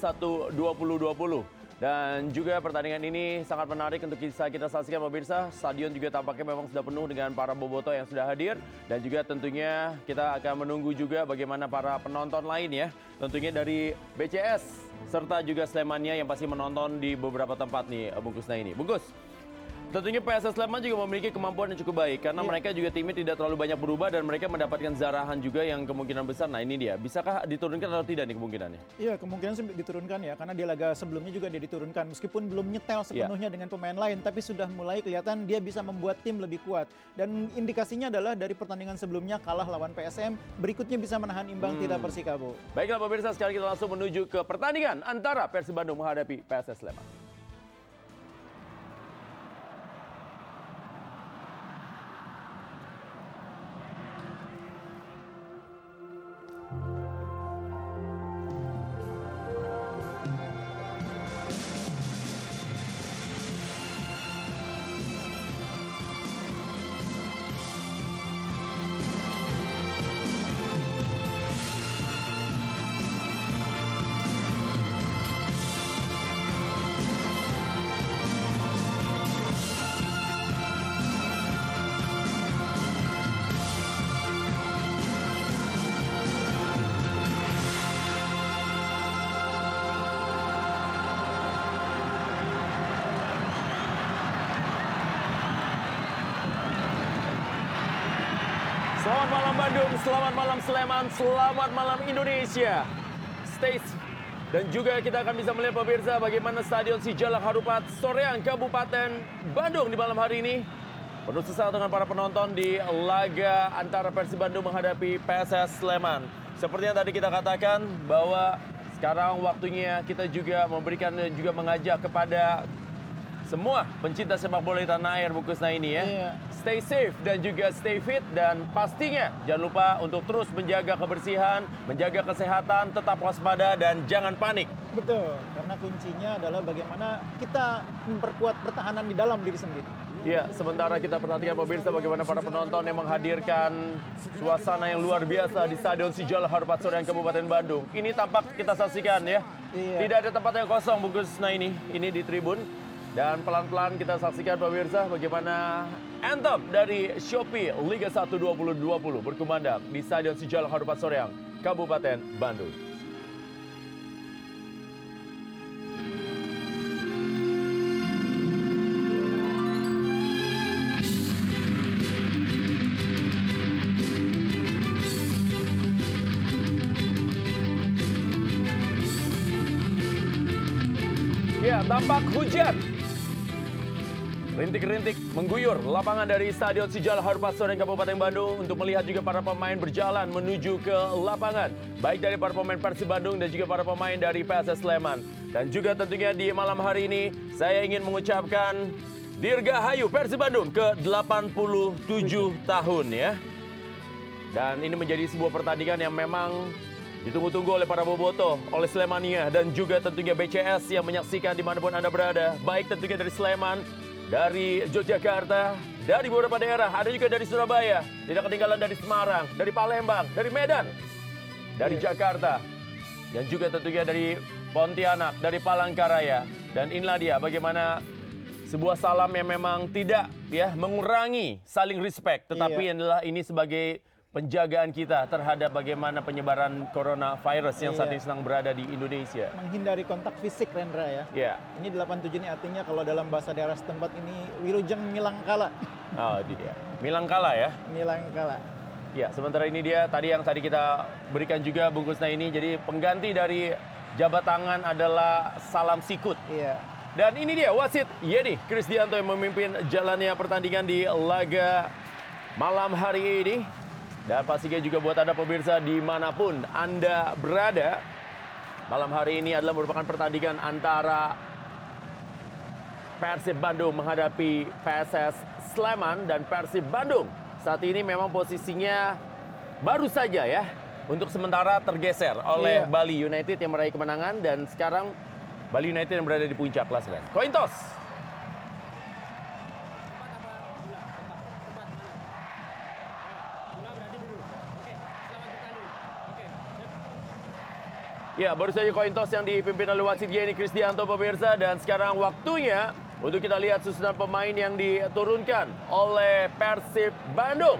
1 2020. Dan juga pertandingan ini sangat menarik untuk bisa kita saksikan pemirsa. Stadion juga tampaknya memang sudah penuh dengan para boboto yang sudah hadir. Dan juga tentunya kita akan menunggu juga bagaimana para penonton lain ya. Tentunya dari BCS serta juga Slemania yang pasti menonton di beberapa tempat nih Bungkus Nah ini. Bungkus, Tentunya PSS Sleman juga memiliki kemampuan yang cukup baik karena Iya. mereka juga timnya tidak terlalu banyak berubah dan mereka mendapatkan zarahan juga yang kemungkinan besar. Nah ini dia, bisakah diturunkan atau tidak nih kemungkinannya? Iya kemungkinan sih diturunkan ya karena di laga sebelumnya juga dia diturunkan meskipun belum nyetel sepenuhnya dengan pemain lain tapi sudah mulai kelihatan dia bisa membuat tim lebih kuat dan indikasinya adalah dari pertandingan sebelumnya kalah lawan PSM berikutnya bisa menahan imbang tidak Persikabo. Baiklah pemirsa, sekarang kita langsung menuju ke pertandingan antara Persib Bandung menghadapi PSS Sleman. Sleman, selamat malam Indonesia. Stay s- dan juga kita akan bisa melihat pemirsa bagaimana Stadion Sijalak Harupat Soreang Kabupaten Bandung di malam hari ini. Penuh sesak dengan para penonton di laga antara Persib Bandung menghadapi PSS Sleman. Seperti yang tadi kita katakan bahwa sekarang waktunya kita juga memberikan dan juga mengajak kepada semua pencinta sepak bola di tanah air Bukusna ini ya. Iya. Stay safe dan juga stay fit dan pastinya jangan lupa untuk terus menjaga kebersihan, menjaga kesehatan, tetap waspada dan jangan panik. Betul, karena kuncinya adalah bagaimana kita memperkuat pertahanan di dalam diri sendiri. Ya, sementara kita perhatikan pemirsa bagaimana para penonton yang menghadirkan suasana yang luar biasa di Stadion Sijal Harupat Soreang Kabupaten Bandung. Ini tampak kita saksikan ya. Iya. Tidak ada tempat yang kosong bungkus nah ini. Ini di tribun. Dan pelan-pelan kita saksikan pemirsa bagaimana anthem dari Shopee Liga 1 2020 berkumandang di Stadion Sijal Harupat Soreang, Kabupaten Bandung. Ya, tampak. Rintik-rintik mengguyur lapangan dari Stadion Sijal Harupat Soreang Kabupaten Bandung untuk melihat juga para pemain berjalan menuju ke lapangan. Baik dari para pemain Persib Bandung dan juga para pemain dari PSS Sleman. Dan juga tentunya di malam hari ini saya ingin mengucapkan Dirgahayu Persib Bandung ke 87 tahun ya. Dan ini menjadi sebuah pertandingan yang memang ditunggu-tunggu oleh para boboto, oleh Slemania dan juga tentunya BCS yang menyaksikan di mana pun Anda berada. Baik tentunya dari Sleman, dari Yogyakarta, dari beberapa daerah, ada juga dari Surabaya, tidak ketinggalan dari Semarang, dari Palembang, dari Medan, dari Jakarta, dan juga tentunya dari Pontianak, dari Palangkaraya. Dan inilah dia bagaimana sebuah salam yang memang tidak ya mengurangi saling respect, tetapi Iya. adalah ini sebagai penjagaan kita terhadap bagaimana penyebaran coronavirus yang saat Iya. ini sedang berada di Indonesia. Menghindari kontak fisik Rendra ya. Ya, Ini 87 ini artinya kalau dalam bahasa daerah setempat ini Wilujeng Milangkala. oh itu dia. Milangkala ya. Milangkala. Ya, sementara ini dia tadi yang tadi kita berikan juga bungkusnya ini. Jadi pengganti dari jabat tangan adalah salam sikut. Iya. Dan ini dia wasit Yedi Krisdianto yang memimpin jalannya pertandingan di laga malam hari ini. Dan pastinya juga buat Anda pemirsa di mana pun Anda berada. Malam hari ini adalah merupakan pertandingan antara Persib Bandung menghadapi PSS Sleman dan Persib Bandung. Saat ini memang posisinya baru saja ya untuk sementara tergeser oleh Iya. Bali United yang meraih kemenangan dan sekarang Bali United yang berada di puncak klasemen. Coin Ya, baru saja koin toss yang dipimpin oleh wasit Yeni Kristianto pemirsa dan sekarang waktunya untuk kita lihat susunan pemain yang diturunkan oleh Persib Bandung.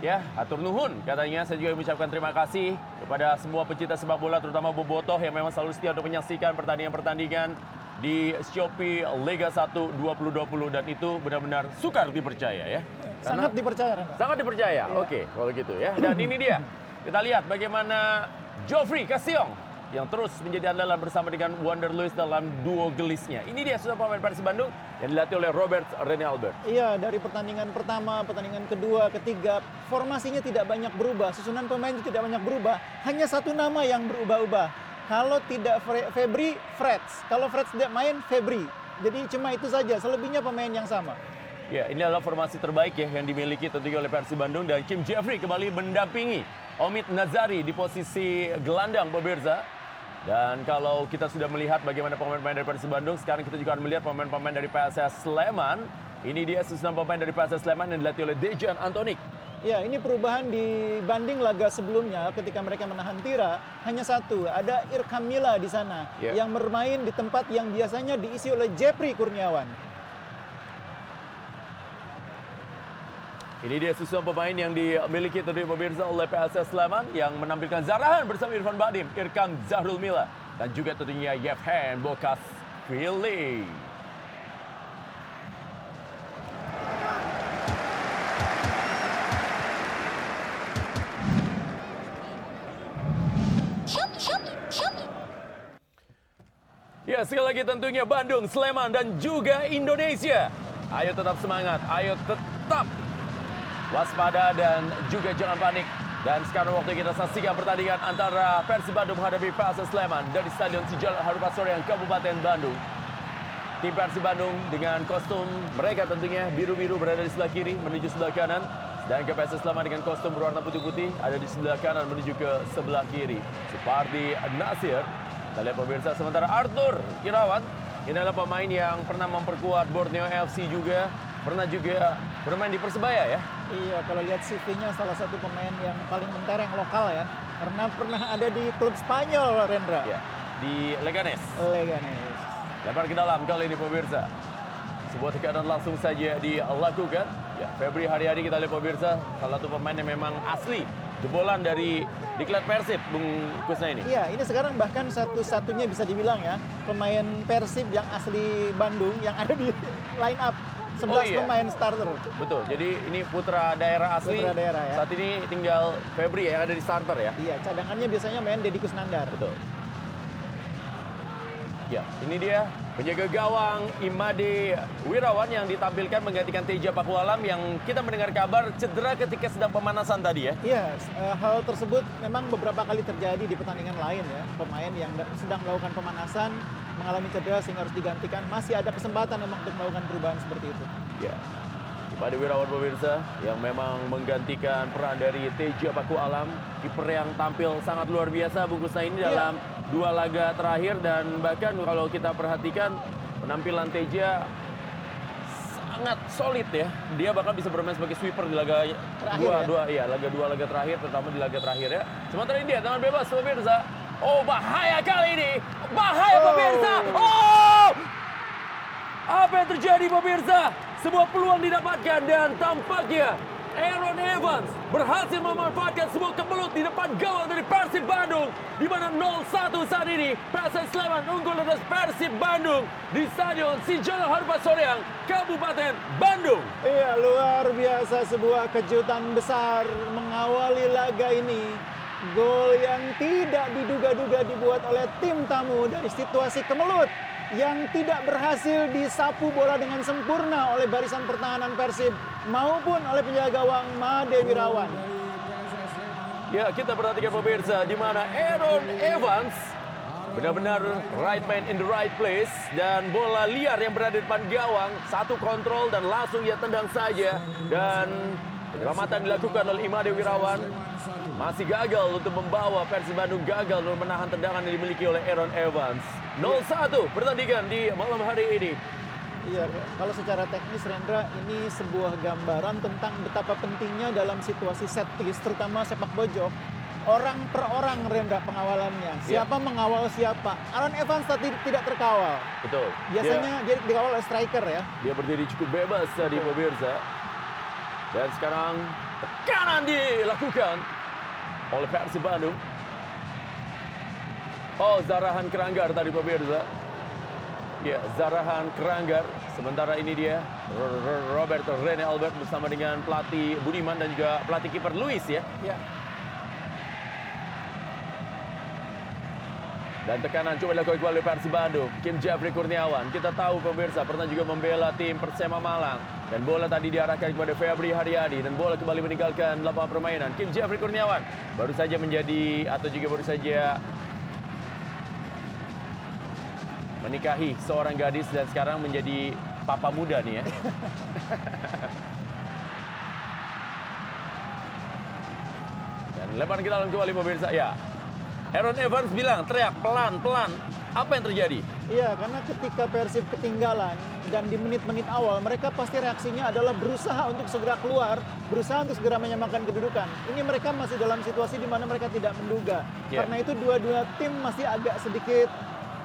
Ya, atur nuhun katanya. Saya juga mengucapkan terima kasih kepada semua pecinta sepak bola terutama Bobotoh yang memang selalu setia untuk menyaksikan pertandingan-pertandingan di Shopee Liga 1 2020 dan itu benar-benar sukar dipercaya ya. Sangat dipercaya. Sangat dipercaya. Iya. Oke, kalau gitu ya. Dan ini dia. Kita lihat bagaimana Joffrey Kasiong yang terus menjadi andalan bersama dengan Wander Luiz dalam duo gelisnya. Ini dia sudah pemain Persib Bandung yang dilatih oleh Robert Rene Albert. Iya, dari pertandingan pertama, pertandingan kedua, ketiga, formasinya tidak banyak berubah, susunan pemain tidak banyak berubah, hanya satu nama yang berubah-ubah. Kalau tidak Fre- Febri, Freds. Kalau Freds tidak main, Febri. Jadi cuma itu saja, selebihnya pemain yang sama. Ya, ini adalah formasi terbaik ya yang dimiliki tentunya oleh Persib Bandung dan Kim Jeffrey kembali mendampingi Omid Nazari di posisi gelandang pemirsa. Dan kalau kita sudah melihat bagaimana pemain-pemain dari Persib Bandung, sekarang kita juga akan melihat pemain-pemain dari PSS Sleman. Ini dia susunan pemain dari PSS Sleman yang dilatih oleh Dejan Antonik. Ya, ini perubahan dibanding laga sebelumnya ketika mereka menahan Tira hanya satu, ada Irkamila di sana Ya. yang bermain di tempat yang biasanya diisi oleh Jepri Kurniawan. Ini dia susunan pemain yang dimiliki tadi pemirsa oleh PSS Sleman yang menampilkan Zarahan bersama Irfan Badim, Irkam Zahrul Mila, dan juga tentunya Yevhen Bokas Fili. Ya, sekali lagi tentunya Bandung, Sleman, dan juga Indonesia. Ayo tetap semangat, ayo tetap waspada dan juga jangan panik. Dan sekarang waktu kita saksikan pertandingan antara Persib Bandung menghadapi PSS Sleman dari Stadion Sijal Harupasoreang Kabupaten Bandung. Tim Persib Bandung dengan kostum mereka tentunya biru-biru berada di sebelah kiri menuju sebelah kanan. Dan ke PSS Sleman dengan kostum berwarna putih-putih ada di sebelah kanan menuju ke sebelah kiri. Supardi Nasir. Kita lihat pemirsa sementara Arthur Irawan. Ini adalah pemain yang pernah memperkuat Borneo FC juga. Pernah juga bermain di Persebaya ya. Iya, kalau lihat CV-nya salah satu pemain yang paling mentereng lokal ya. Karena pernah ada di klub Spanyol, Rendra. ya di Leganes. Leganes. Lempar ke dalam kali ini pemirsa. Sebuah tekanan langsung saja dilakukan. Ya, Febri hari-hari kita lihat pemirsa, salah satu pemain yang memang asli jebolan dari Diklat Persib, Bung Kusna ini. Iya, ini sekarang bahkan satu-satunya bisa dibilang ya pemain Persib yang asli Bandung yang ada di line up 11 Oh, iya. pemain starter. Betul, jadi ini putra daerah asli. Putra daerah, ya. Saat ini tinggal Febri yang ada di starter ya. Iya, cadangannya biasanya main Deddy Kusnandar. Betul. Ya, ini dia penjaga gawang Imade Wirawan yang ditampilkan menggantikan Teja Pakualam yang kita mendengar kabar cedera ketika sedang pemanasan tadi ya. Iya, eh, hal tersebut memang beberapa kali terjadi di pertandingan lain ya. Pemain yang da- sedang melakukan pemanasan mengalami cedera sehingga harus digantikan. Masih ada kesempatan memang untuk melakukan perubahan seperti itu. Ya. Imade Wirawan pemirsa yang memang menggantikan peran dari Teja Paku Alam kiper yang tampil sangat luar biasa Bung Kusna ini Iya. dalam dua laga terakhir dan bahkan kalau kita perhatikan penampilan Teja sangat solid ya. Dia bahkan bisa bermain sebagai sweeper di laga Terakhir dua, ya? dua, iya, laga dua, laga terakhir, terutama di laga terakhir ya. Sementara ini dia tangan bebas pemirsa. Oh bahaya kali ini, bahaya Oh. pemirsa. Oh, apa yang terjadi pemirsa? Sebuah peluang didapatkan dan tampaknya Aaron Evans berhasil memanfaatkan sebuah kebelut di depan gawang dari Persib Bandung di mana 0-1 saat ini PSS Sleman unggul atas Persib Bandung di Stadion Sijala Harupa Soreang, Kabupaten Bandung. Iya, luar biasa sebuah kejutan besar mengawali laga ini. Gol yang tidak diduga-duga dibuat oleh tim tamu dari situasi kemelut yang tidak berhasil disapu bola dengan sempurna oleh barisan pertahanan Persib maupun oleh penjaga gawang Made Wirawan. Ya, kita perhatikan pemirsa di mana Aaron Evans benar-benar right man in the right place dan bola liar yang berada di depan gawang satu kontrol dan langsung ia tendang saja dan penyelamatan dilakukan oleh Imade Wirawan masih gagal untuk membawa Persib Bandung gagal untuk menahan tendangan yang dimiliki oleh Aaron Evans 0-1 pertandingan di malam hari ini Iya, kalau secara teknis Rendra ini sebuah gambaran tentang betapa pentingnya dalam situasi set piece terutama sepak pojok orang per orang Rendra pengawalannya. Iya. Siapa mengawal siapa. Aaron Evans tadi tidak terkawal. Betul. Biasanya dia, dikawal oleh striker ya. Dia berdiri cukup bebas tadi pemirsa. Dan sekarang tekanan dilakukan oleh Persib Bandung. Oh, Zarahan Keranggar tadi pemirsa. Ya, Zarahan Keranggar. Sementara ini dia R- R- Roberto Rene Albert bersama dengan pelatih Budiman dan juga pelatih kiper Luis ya. Ya. Dan tekanan coba dilakukan oleh Persib Bandung. Kim Jeffrey Kurniawan. Kita tahu pemirsa pernah juga membela tim Persema Malang. Dan bola tadi diarahkan kepada Febri Haryadi. Dan bola kembali meninggalkan lapangan permainan. Kim Jeffrey Kurniawan baru saja menjadi atau juga baru saja menikahi seorang gadis dan sekarang menjadi papa muda nih ya. Dan lebaran kita dalam kembali pemirsa. Ya, Aaron Evans bilang teriak pelan-pelan. Apa yang terjadi? Iya, karena ketika Persib ketinggalan dan di menit-menit awal mereka pasti reaksinya adalah berusaha untuk segera keluar, berusaha untuk segera menyamakan kedudukan. Ini mereka masih dalam situasi di mana mereka tidak menduga. Iya. Karena itu dua-dua tim masih agak sedikit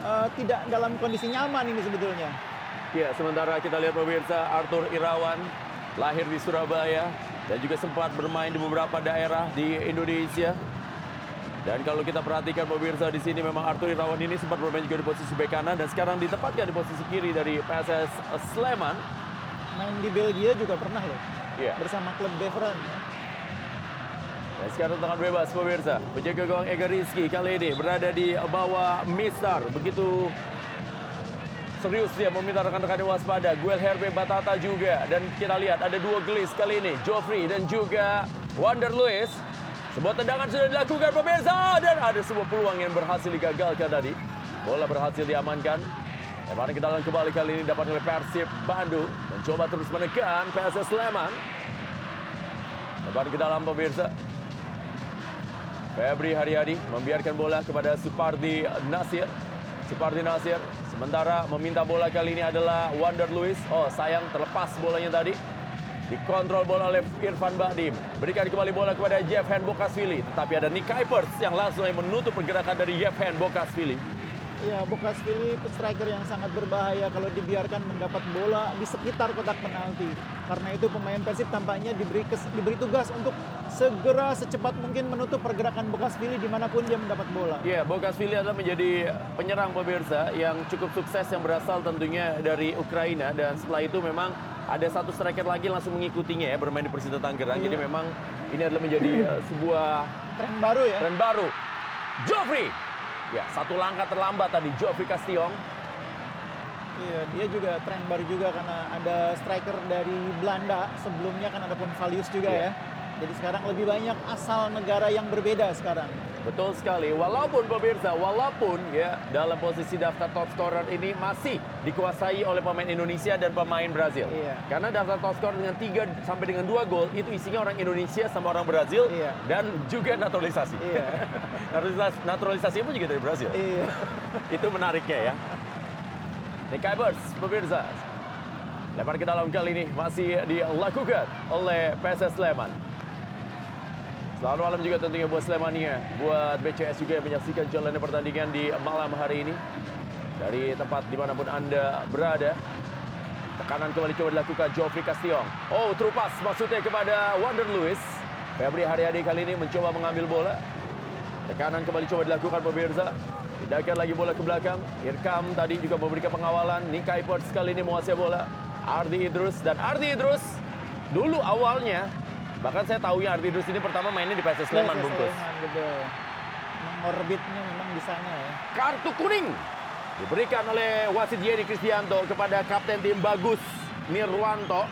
eh, tidak dalam kondisi nyaman ini sebetulnya. Ya, sementara kita lihat pemirsa Arthur Irawan lahir di Surabaya dan juga sempat bermain di beberapa daerah di Indonesia. Dan kalau kita perhatikan pemirsa di sini memang Arthur Irawan ini sempat bermain juga di posisi bek kanan dan sekarang ditempatkan di posisi kiri dari PSS Sleman. Main di Belgia juga pernah loh, Iya. bersama klub Beveren. Dan sekarang tangan bebas pemirsa. Penjaga gawang Ega Rizky kali ini berada di bawah Mister. Begitu serius dia meminta rekan-rekannya waspada. Guel Herbe Batata juga. Dan kita lihat ada dua gelis kali ini. Joffrey dan juga Wander Lewis. Sebuah tendangan sudah dilakukan pemirsa. Dan ada sebuah peluang yang berhasil digagalkan tadi. Bola berhasil diamankan. Lebaran kita dalam kembali kali ini dapat oleh Persib Bandung. Mencoba terus menekan PSS Sleman. Lebaran kita dalam pemirsa. Febri Haryadi membiarkan bola kepada Supardi Nasir. Supardi Nasir sementara meminta bola kali ini adalah Wander Lewis. Oh sayang terlepas bolanya tadi. Dikontrol bola oleh Irfan Bahdim. Berikan kembali bola kepada Jevhen Bokasvili. Tetapi ada Nick Kuipers yang langsung yang menutup pergerakan dari Jevhen Bokasvili. Ya, Bokasvili striker yang sangat berbahaya kalau dibiarkan mendapat bola di sekitar kotak penalti. Karena itu pemain Persib tampaknya diberi kes- diberi tugas untuk segera secepat mungkin menutup pergerakan Bokasvili di mana pun dia mendapat bola. Ya, Bokasvili adalah menjadi penyerang pemirsa yang cukup sukses yang berasal tentunya dari Ukraina dan setelah itu memang ada satu striker lagi langsung mengikutinya ya bermain di Persita Tangerang. Iya. Jadi memang ini adalah menjadi uh, sebuah Tren baru ya. tren baru. Joffrey. Ya, satu langkah terlambat tadi Joffrey Castillo. Iya, dia juga tren baru juga karena ada striker dari Belanda. Sebelumnya kan ada Ponvalius juga Iya. ya. Jadi sekarang lebih banyak asal negara yang berbeda sekarang. Betul sekali. Walaupun pemirsa, walaupun ya dalam posisi daftar top scorer ini masih dikuasai oleh pemain Indonesia dan pemain Brazil. Iya. Karena daftar top scorer dengan 3 sampai dengan 2 gol itu isinya orang Indonesia sama orang Brazil Iya. dan juga naturalisasi. Iya. naturalisasi naturalisasi pun juga dari Brazil. Iya. itu menariknya ya. Nick Kuipers, pemirsa. Lempar ke dalam kali ini masih dilakukan oleh PSS Sleman. Selamat malam juga tentunya buat Slemania, buat BCS juga yang menyaksikan jalannya pertandingan di malam hari ini. Dari tempat di mana pun Anda berada. Tekanan kembali coba dilakukan Joffrey Castillo. Oh, terupas maksudnya kepada Wander Lewis. Febri Haryadi kali ini mencoba mengambil bola. Tekanan kembali coba dilakukan pemirsa. Pindahkan lagi bola ke belakang. Irkam tadi juga memberikan pengawalan. Nikai Ports kali ini menguasai bola. Ardi Idrus dan Ardi Idrus dulu awalnya bahkan saya tahu ya Ardi Idrus ini pertama mainnya di PSS Sleman bungkus. Orbitnya memang di sana ya. Kartu kuning diberikan oleh wasit Yeri Kristianto kepada kapten tim Bagus Nirwanto.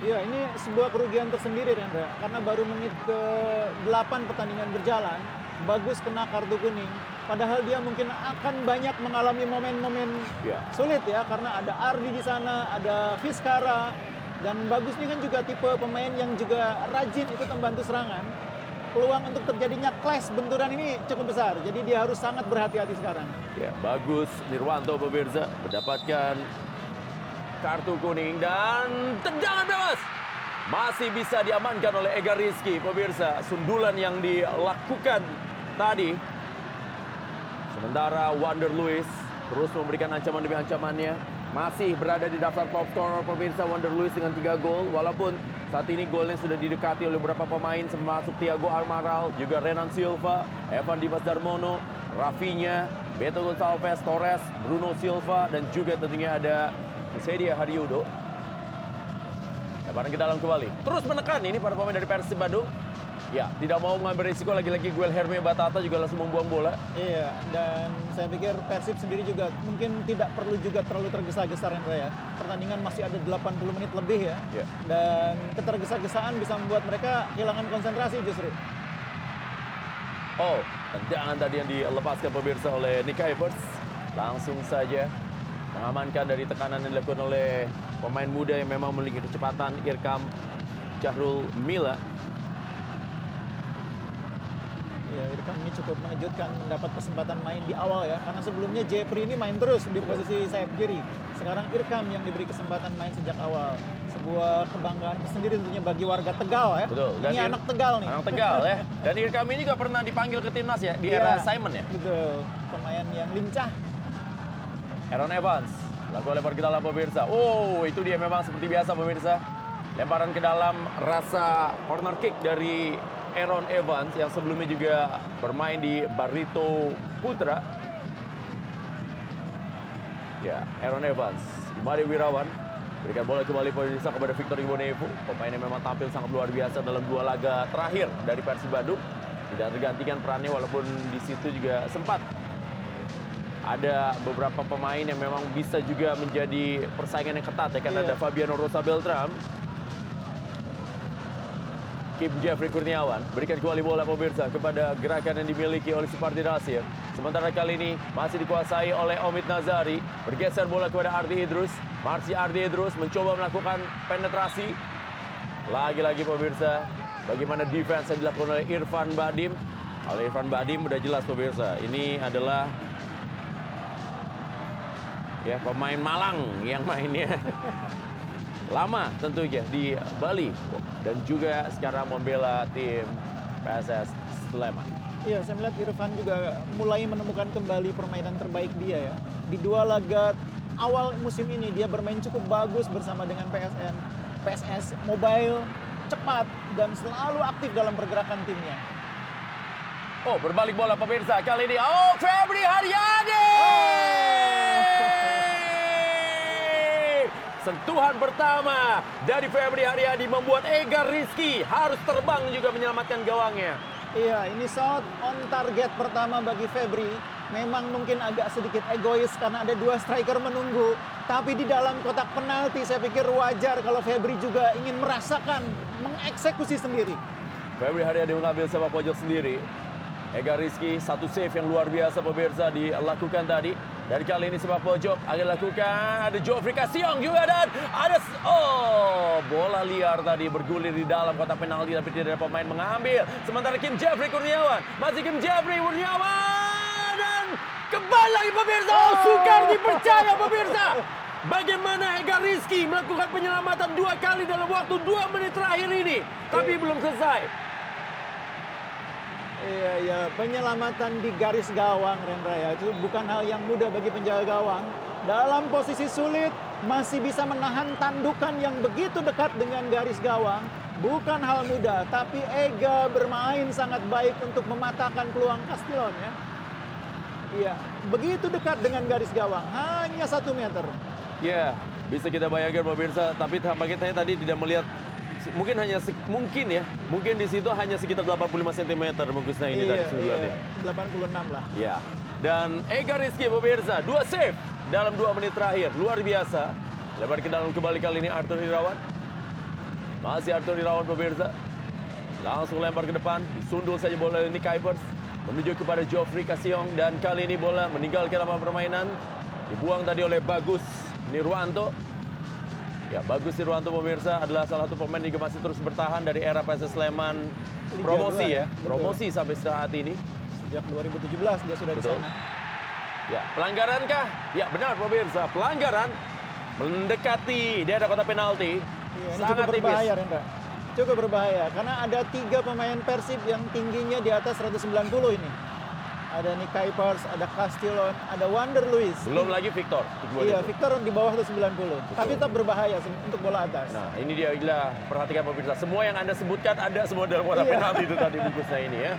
Iya, ini sebuah kerugian tersendiri Rendra. Karena baru menit ke-8 pertandingan berjalan, bagus kena kartu kuning. Padahal dia mungkin akan banyak mengalami momen-momen Ya. sulit ya karena ada Ardi di sana, ada Fiskara dan bagus ini kan juga tipe pemain yang juga rajin ikut membantu serangan. Peluang untuk terjadinya clash benturan ini cukup besar. Jadi dia harus sangat berhati-hati sekarang. Ya, bagus Nirwanto pemirsa mendapatkan kartu kuning dan tendangan bebas Masih bisa diamankan oleh Ega Rizky, pemirsa. Sundulan yang dilakukan tadi. Sementara Wander Luis terus memberikan ancaman demi ancamannya. Masih berada di daftar top scorer pemirsa Wander Luis dengan tiga gol. Walaupun saat ini golnya sudah didekati oleh beberapa pemain termasuk Thiago Almaral, juga Renan Silva, Evan Dimas Darmono, Rafinha, Beto Gonçalves, Torres, Bruno Silva, dan juga tentunya ada Sedia Haryudo. Lebaran ke dalam kembali. Terus menekan ini para pemain dari Persib Bandung. Ya, tidak mau mengambil risiko lagi-lagi Guel Herme Batata juga langsung membuang bola. Iya, dan saya pikir Persib sendiri juga mungkin tidak perlu juga terlalu tergesa-gesa Rendra ya. Pertandingan masih ada 80 menit lebih ya. Iya. Dan ketergesa-gesaan bisa membuat mereka kehilangan konsentrasi justru. Oh, tendangan tadi yang dilepaskan pemirsa oleh Nick Evers. Langsung saja mengamankan dari tekanan yang dilakukan oleh pemain muda yang memang memiliki kecepatan Irkam Jahrul Mila. Ya, Irfan ini cukup mengejutkan mendapat kesempatan main di awal ya. Karena sebelumnya Jeffrey ini main terus di posisi sayap kiri. Sekarang Irkam yang diberi kesempatan main sejak awal. Sebuah kebanggaan sendiri tentunya bagi warga Tegal ya. Betul. Dan ini Ir- anak Tegal nih. Anak Tegal ya. Dan Irkam ini juga pernah dipanggil ke timnas ya di Iya, era Simon ya. Betul. Pemain yang lincah. Aaron Evans lakukan lempar ke dalam pemirsa. Oh, itu dia memang seperti biasa pemirsa. Lemparan ke dalam rasa corner kick dari Aaron Evans yang sebelumnya juga bermain di Barito Putra. Ya, Aaron Evans, Imade Wirawan berikan bola kembali pemirsa kepada Victor Ibonevo. Pemain yang memang tampil sangat luar biasa dalam dua laga terakhir dari Persib Bandung. Tidak tergantikan perannya walaupun di situ juga sempat ada beberapa pemain yang memang bisa juga menjadi persaingan yang ketat ya kan Iya. ada Fabiano Rosa Beltram Kim Jeffrey Kurniawan berikan kembali bola pemirsa kepada gerakan yang dimiliki oleh Supardi Nasir. Sementara kali ini masih dikuasai oleh Omid Nazari. Bergeser bola kepada Ardi Idrus. Marsi Ardi Idrus mencoba melakukan penetrasi. Lagi-lagi pemirsa, bagaimana defense yang dilakukan oleh Irfan Badim. Oleh Irfan Badim udah jelas pemirsa, ini adalah ya pemain Malang yang mainnya lama tentunya di Bali dan juga sekarang membela tim PSS Sleman. Iya, saya melihat Irfan juga mulai menemukan kembali permainan terbaik dia ya. Di dua laga awal musim ini dia bermain cukup bagus bersama dengan PSN. PSS mobile, cepat dan selalu aktif dalam pergerakan timnya. Oh, berbalik bola pemirsa kali ini. Oh, Febri Haryadi! Sentuhan pertama dari Febri Haryadi membuat Ega Rizky harus terbang juga menyelamatkan gawangnya. Iya, ini shot on target pertama bagi Febri. Memang mungkin agak sedikit egois karena ada dua striker menunggu. Tapi di dalam kotak penalti saya pikir wajar kalau Febri juga ingin merasakan, mengeksekusi sendiri. Febri Haryadi mengambil sepak pojok sendiri. Ega Rizky satu save yang luar biasa pemirsa dilakukan tadi. Dan kali ini sepak pojok akan dilakukan. Ada Joffrey Kasiong juga dan ada oh bola liar tadi bergulir di dalam kotak penalti tapi tidak ada pemain mengambil. Sementara Kim Jeffrey Kurniawan masih Kim Jeffrey Kurniawan dan kembali lagi pemirsa. Oh, sukar dipercaya pemirsa. Bagaimana Ega Rizky melakukan penyelamatan dua kali dalam waktu dua menit terakhir ini. Tapi belum selesai. Iya, ya penyelamatan di garis gawang Rendra ya itu bukan hal yang mudah bagi penjaga gawang. Dalam posisi sulit masih bisa menahan tandukan yang begitu dekat dengan garis gawang. Bukan hal mudah, tapi Ega bermain sangat baik untuk mematahkan peluang Castillon ya. Iya, begitu dekat dengan garis gawang, hanya satu meter. Ya, bisa kita bayangkan pemirsa, tapi tampaknya saya tadi tidak melihat mungkin hanya mungkin ya, mungkin di situ hanya sekitar 85 cm mungkin ini tadi iya, sundulannya. iya, 86 lah. Ya. Dan Ega Rizky pemirsa, dua save dalam dua menit terakhir, luar biasa. Lebar ke dalam kembali kali ini Arthur Irawan. Masih Arthur Irawan pemirsa. Langsung lempar ke depan, disundul saja bola ini Kuipers. Menuju kepada Joffrey Kasiong dan kali ini bola meninggalkan lapangan permainan. Dibuang tadi oleh Bagus Nirwanto. Ya, Bagus Nirwanto pemirsa adalah salah satu pemain yang masih terus bertahan dari era PSS Sleman promosi ya, ya, betul. promosi sampai saat ini. Sejak 2017 dia sudah di Betul. sana. Ya, pelanggaran kah? Ya, benar pemirsa. Pelanggaran mendekati daerah kotak penalti. Iya, ini Sangat cukup tipis. berbahaya Rendra. Cukup berbahaya karena ada tiga pemain Persib yang tingginya di atas 190 ini. Ada Nick Kuipers, ada Castillon, ada Wander Luis. Belum lagi Victor. Iya, Victor di bawah 190. Tapi tetap berbahaya untuk bola atas. Nah, ini dia gila. Perhatikan pemirsa. Semua yang Anda sebutkan ada semua dalam kotak Iya. penalti itu tadi bungkusnya ini ya.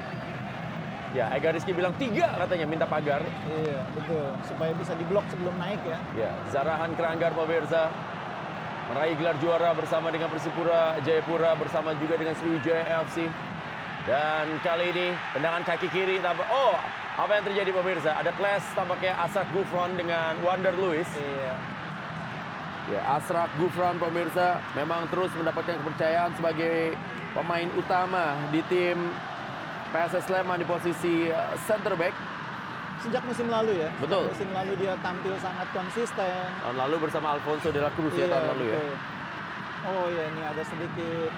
Ya, Ega Rizky bilang tiga katanya minta pagar. Iya, betul. Supaya bisa diblok sebelum naik ya. Ya, Zarahan Keranggar pemirsa meraih gelar juara bersama dengan Persipura Jayapura bersama juga dengan Sriwijaya FC. Dan kali ini tendangan kaki kiri tampak oh apa yang terjadi pemirsa? Ada clash tampaknya Asrak Gufron dengan Wander Luis. Iya. Ya, Asrak Gufron pemirsa memang terus mendapatkan kepercayaan sebagai pemain utama di tim PSS Sleman di posisi uh, center back. Sejak musim lalu ya. Betul. Musim lalu dia tampil sangat konsisten. Tahun lalu bersama Alfonso de la Cruz ya tahun lalu ya. betul. Oh ya ini ada sedikit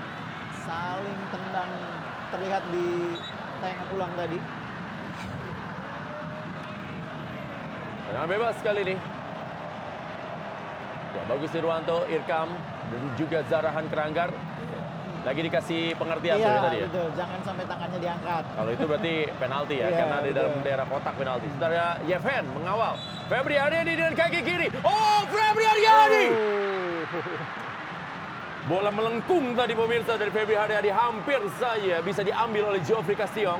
saling tendang terlihat di tayangan ulang tadi. Tendangan bebas kali ini. Ya, bagus Irwanto, Irkam, dan juga Zarahan Keranggar. Lagi dikasih pengertian iya, ya tadi ya. betul. Jangan sampai tangannya diangkat. Kalau itu berarti penalti ya, Iya, karena di dalam daerah kotak penalti. Sementara Yevhen mengawal. Febri Haryadi dengan kaki kiri. Oh, Febri Haryadi! Oh. Bola melengkung tadi pemirsa dari Febri Haryadi hampir saja bisa diambil oleh Geoffrey Castillo.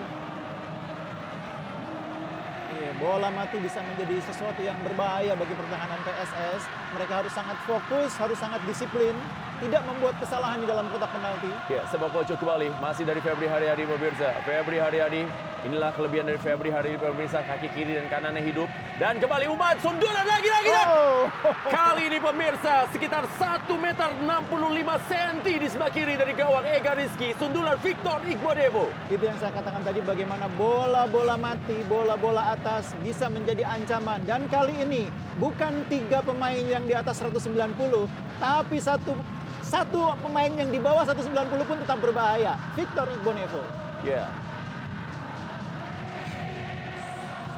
Iya, bola mati bisa menjadi sesuatu yang berbahaya bagi pertahanan PSS. Mereka harus sangat fokus, harus sangat disiplin, tidak membuat kesalahan di dalam kotak penalti. Ya, sepak pojok kembali masih dari Febri Haryadi pemirsa. Febri Haryadi, inilah kelebihan dari Febri Haryadi pemirsa, kaki kiri dan kanannya hidup. Dan kembali Umat, sundulan lagi lagi dan Oh, Kali ini pemirsa sekitar 1 meter 65 cm di sebelah kiri dari gawang Ega Rizky. Sundulan Victor Iqbodebo. itu yang saya katakan tadi bagaimana bola-bola mati, bola-bola atas bisa menjadi ancaman. Dan kali ini bukan tiga pemain yang di atas 190, tapi satu satu pemain yang di bawah 190 pun tetap berbahaya. Victor Igbonevo. Ya.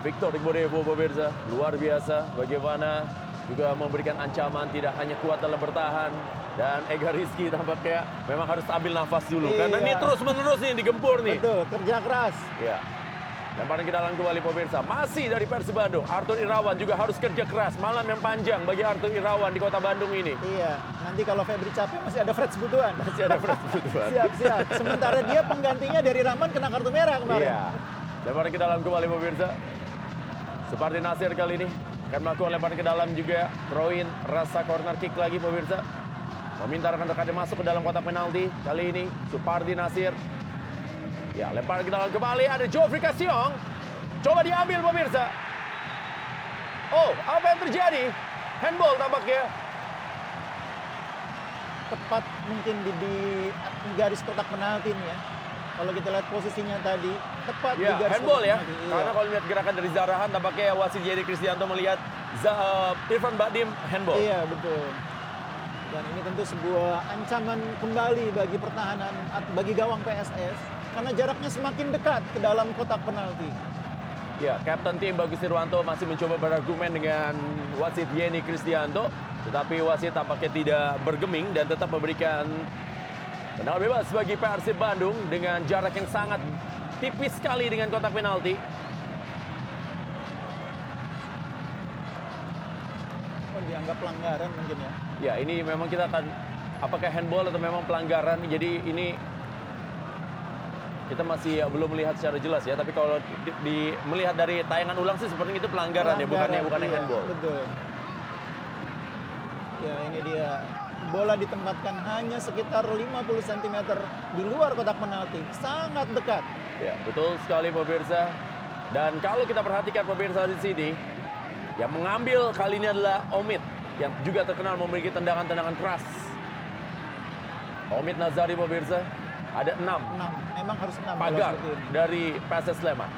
Victor Iqbodebo pemirsa, luar biasa bagaimana juga memberikan ancaman tidak hanya kuat dalam bertahan dan Ega Rizky tampaknya memang harus ambil nafas dulu karena Iya. ini terus menerus nih digempur nih. Betul, kerja keras. Ya. Lemparan ke dalam kembali pemirsa. Masih dari Persib Bandung. Arthur Irawan juga harus kerja keras. Malam yang panjang bagi Arthur Irawan di kota Bandung ini. Iya, nanti kalau Febri capek masih ada Fred Sebutuan. Masih ada Fred Butuan. siap, siap. Sementara dia penggantinya dari Rahman kena kartu merah kemarin. Iya. Lemparan ke dalam kembali pemirsa. Supardi Nasir kali ini akan melakukan lemparan ke dalam juga. Throw-in rasa corner kick lagi pemirsa. Meminta rekan-rekannya masuk ke dalam kotak penalti. Kali ini Supardi Nasir. Ya, lemparan ke dalam kembali ada Joffrey Kasiong. Coba diambil pemirsa. Oh, apa yang terjadi? Handball tampaknya. Tepat mungkin di, di garis kotak penalti ini ya. Kalau kita lihat posisinya tadi, tepat di Ya, garis handball ya. Iya. Karena kalau lihat gerakan dari Zarahan tampaknya wasit Jadi Kristianto melihat uh, Irfan Badim handball. Iya, betul. Dan ini tentu sebuah ancaman kembali bagi pertahanan, bagi gawang PSS. Karena jaraknya semakin dekat ke dalam kotak penalti. Ya, Kapten tim Bagus Irwanto masih mencoba berargumen dengan wasit Yeni Kristianto, tetapi wasit tampaknya tidak bergeming dan tetap memberikan tendangan bebas bagi Persib Bandung dengan jarak yang sangat tipis sekali dengan kotak penalti. Oh, dianggap pelanggaran mungkin ya. Ya, ini memang kita akan apakah handball atau memang pelanggaran. Jadi ini kita masih ya, belum melihat secara jelas ya, tapi kalau di, di- melihat dari tayangan ulang sih seperti itu pelanggaran, ya, bukannya Pelanggaran, bukannya iya, handball. Betul. Ya, ini dia. Bola ditempatkan hanya sekitar 50 cm di luar kotak penalti. Sangat dekat. Ya, betul sekali pemirsa. Dan kalau kita perhatikan pemirsa di sini, yang mengambil kali ini adalah Omid yang juga terkenal memiliki tendangan-tendangan keras. Omid Nazari pemirsa ada enam 6. Memang harus 6 pagar dari PSS Sleman.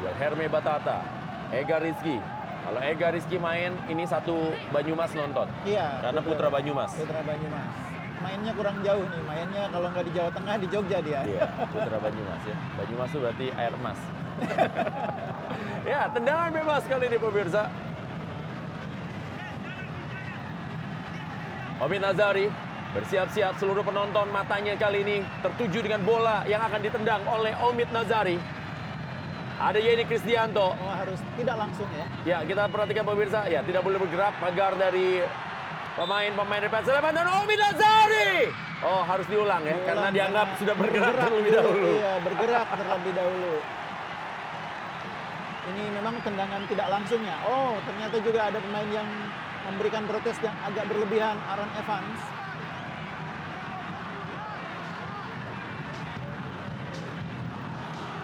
Wilherme Batata, Ega Rizky. Kalau Ega Rizky main, ini satu Banyumas nonton. Iya. Karena betul. Putra Banyumas. Putra Banyumas. Mainnya kurang jauh nih. Mainnya kalau nggak di Jawa Tengah di Jogja dia. Iya, Putra Banyumas ya. Banyumas itu berarti air emas. ya, tendangan bebas kali ini pemirsa. Omid Nazari Bersiap-siap seluruh penonton matanya kali ini tertuju dengan bola yang akan ditendang oleh Omid Nazari. Ada Yeni Kristianto. Oh, harus tidak langsung ya. Ya, kita perhatikan pemirsa. Ya, tidak boleh bergerak pagar dari pemain-pemain PSS Sleman dan Omid Nazari. Oh, harus diulang ya, Diulang karena dianggap sudah bergerak, bergerak terlebih dahulu. Iya, bergerak terlebih dahulu. Ini memang tendangan tidak langsungnya. Oh, ternyata juga ada pemain yang memberikan protes yang agak berlebihan, Aaron Evans.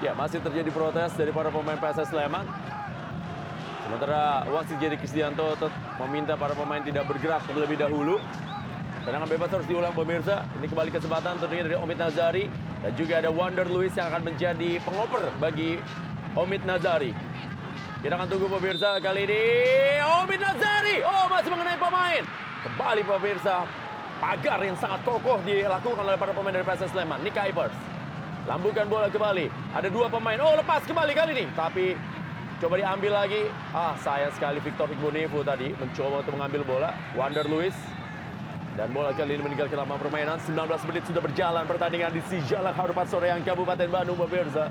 Ya, masih terjadi protes dari para pemain PSS Sleman. Sementara wasit Jerry Kristianto meminta para pemain tidak bergerak terlebih dahulu. Tendangan bebas harus diulang pemirsa. Ini kembali kesempatan tentunya dari Omid Nazari. Dan juga ada Wonder Lewis yang akan menjadi pengoper bagi Omid Nazari. Kita akan tunggu pemirsa kali ini. Omid Nazari. Oh masih mengenai pemain. Kembali pemirsa. Pagar yang sangat kokoh dilakukan oleh para pemain dari PSS Sleman. Nick Ivers. Lambungkan bola kembali. Ada dua pemain. Oh lepas kembali kali ini. Tapi coba diambil lagi. Ah sayang sekali Victor Igbonevo tadi mencoba untuk mengambil bola. Wonder Lewis. Dan bola kali ini meninggalkan lapangan permainan. 19 menit sudah berjalan pertandingan di Sijalak Harupat Soreang Kabupaten Bandung pemirsa.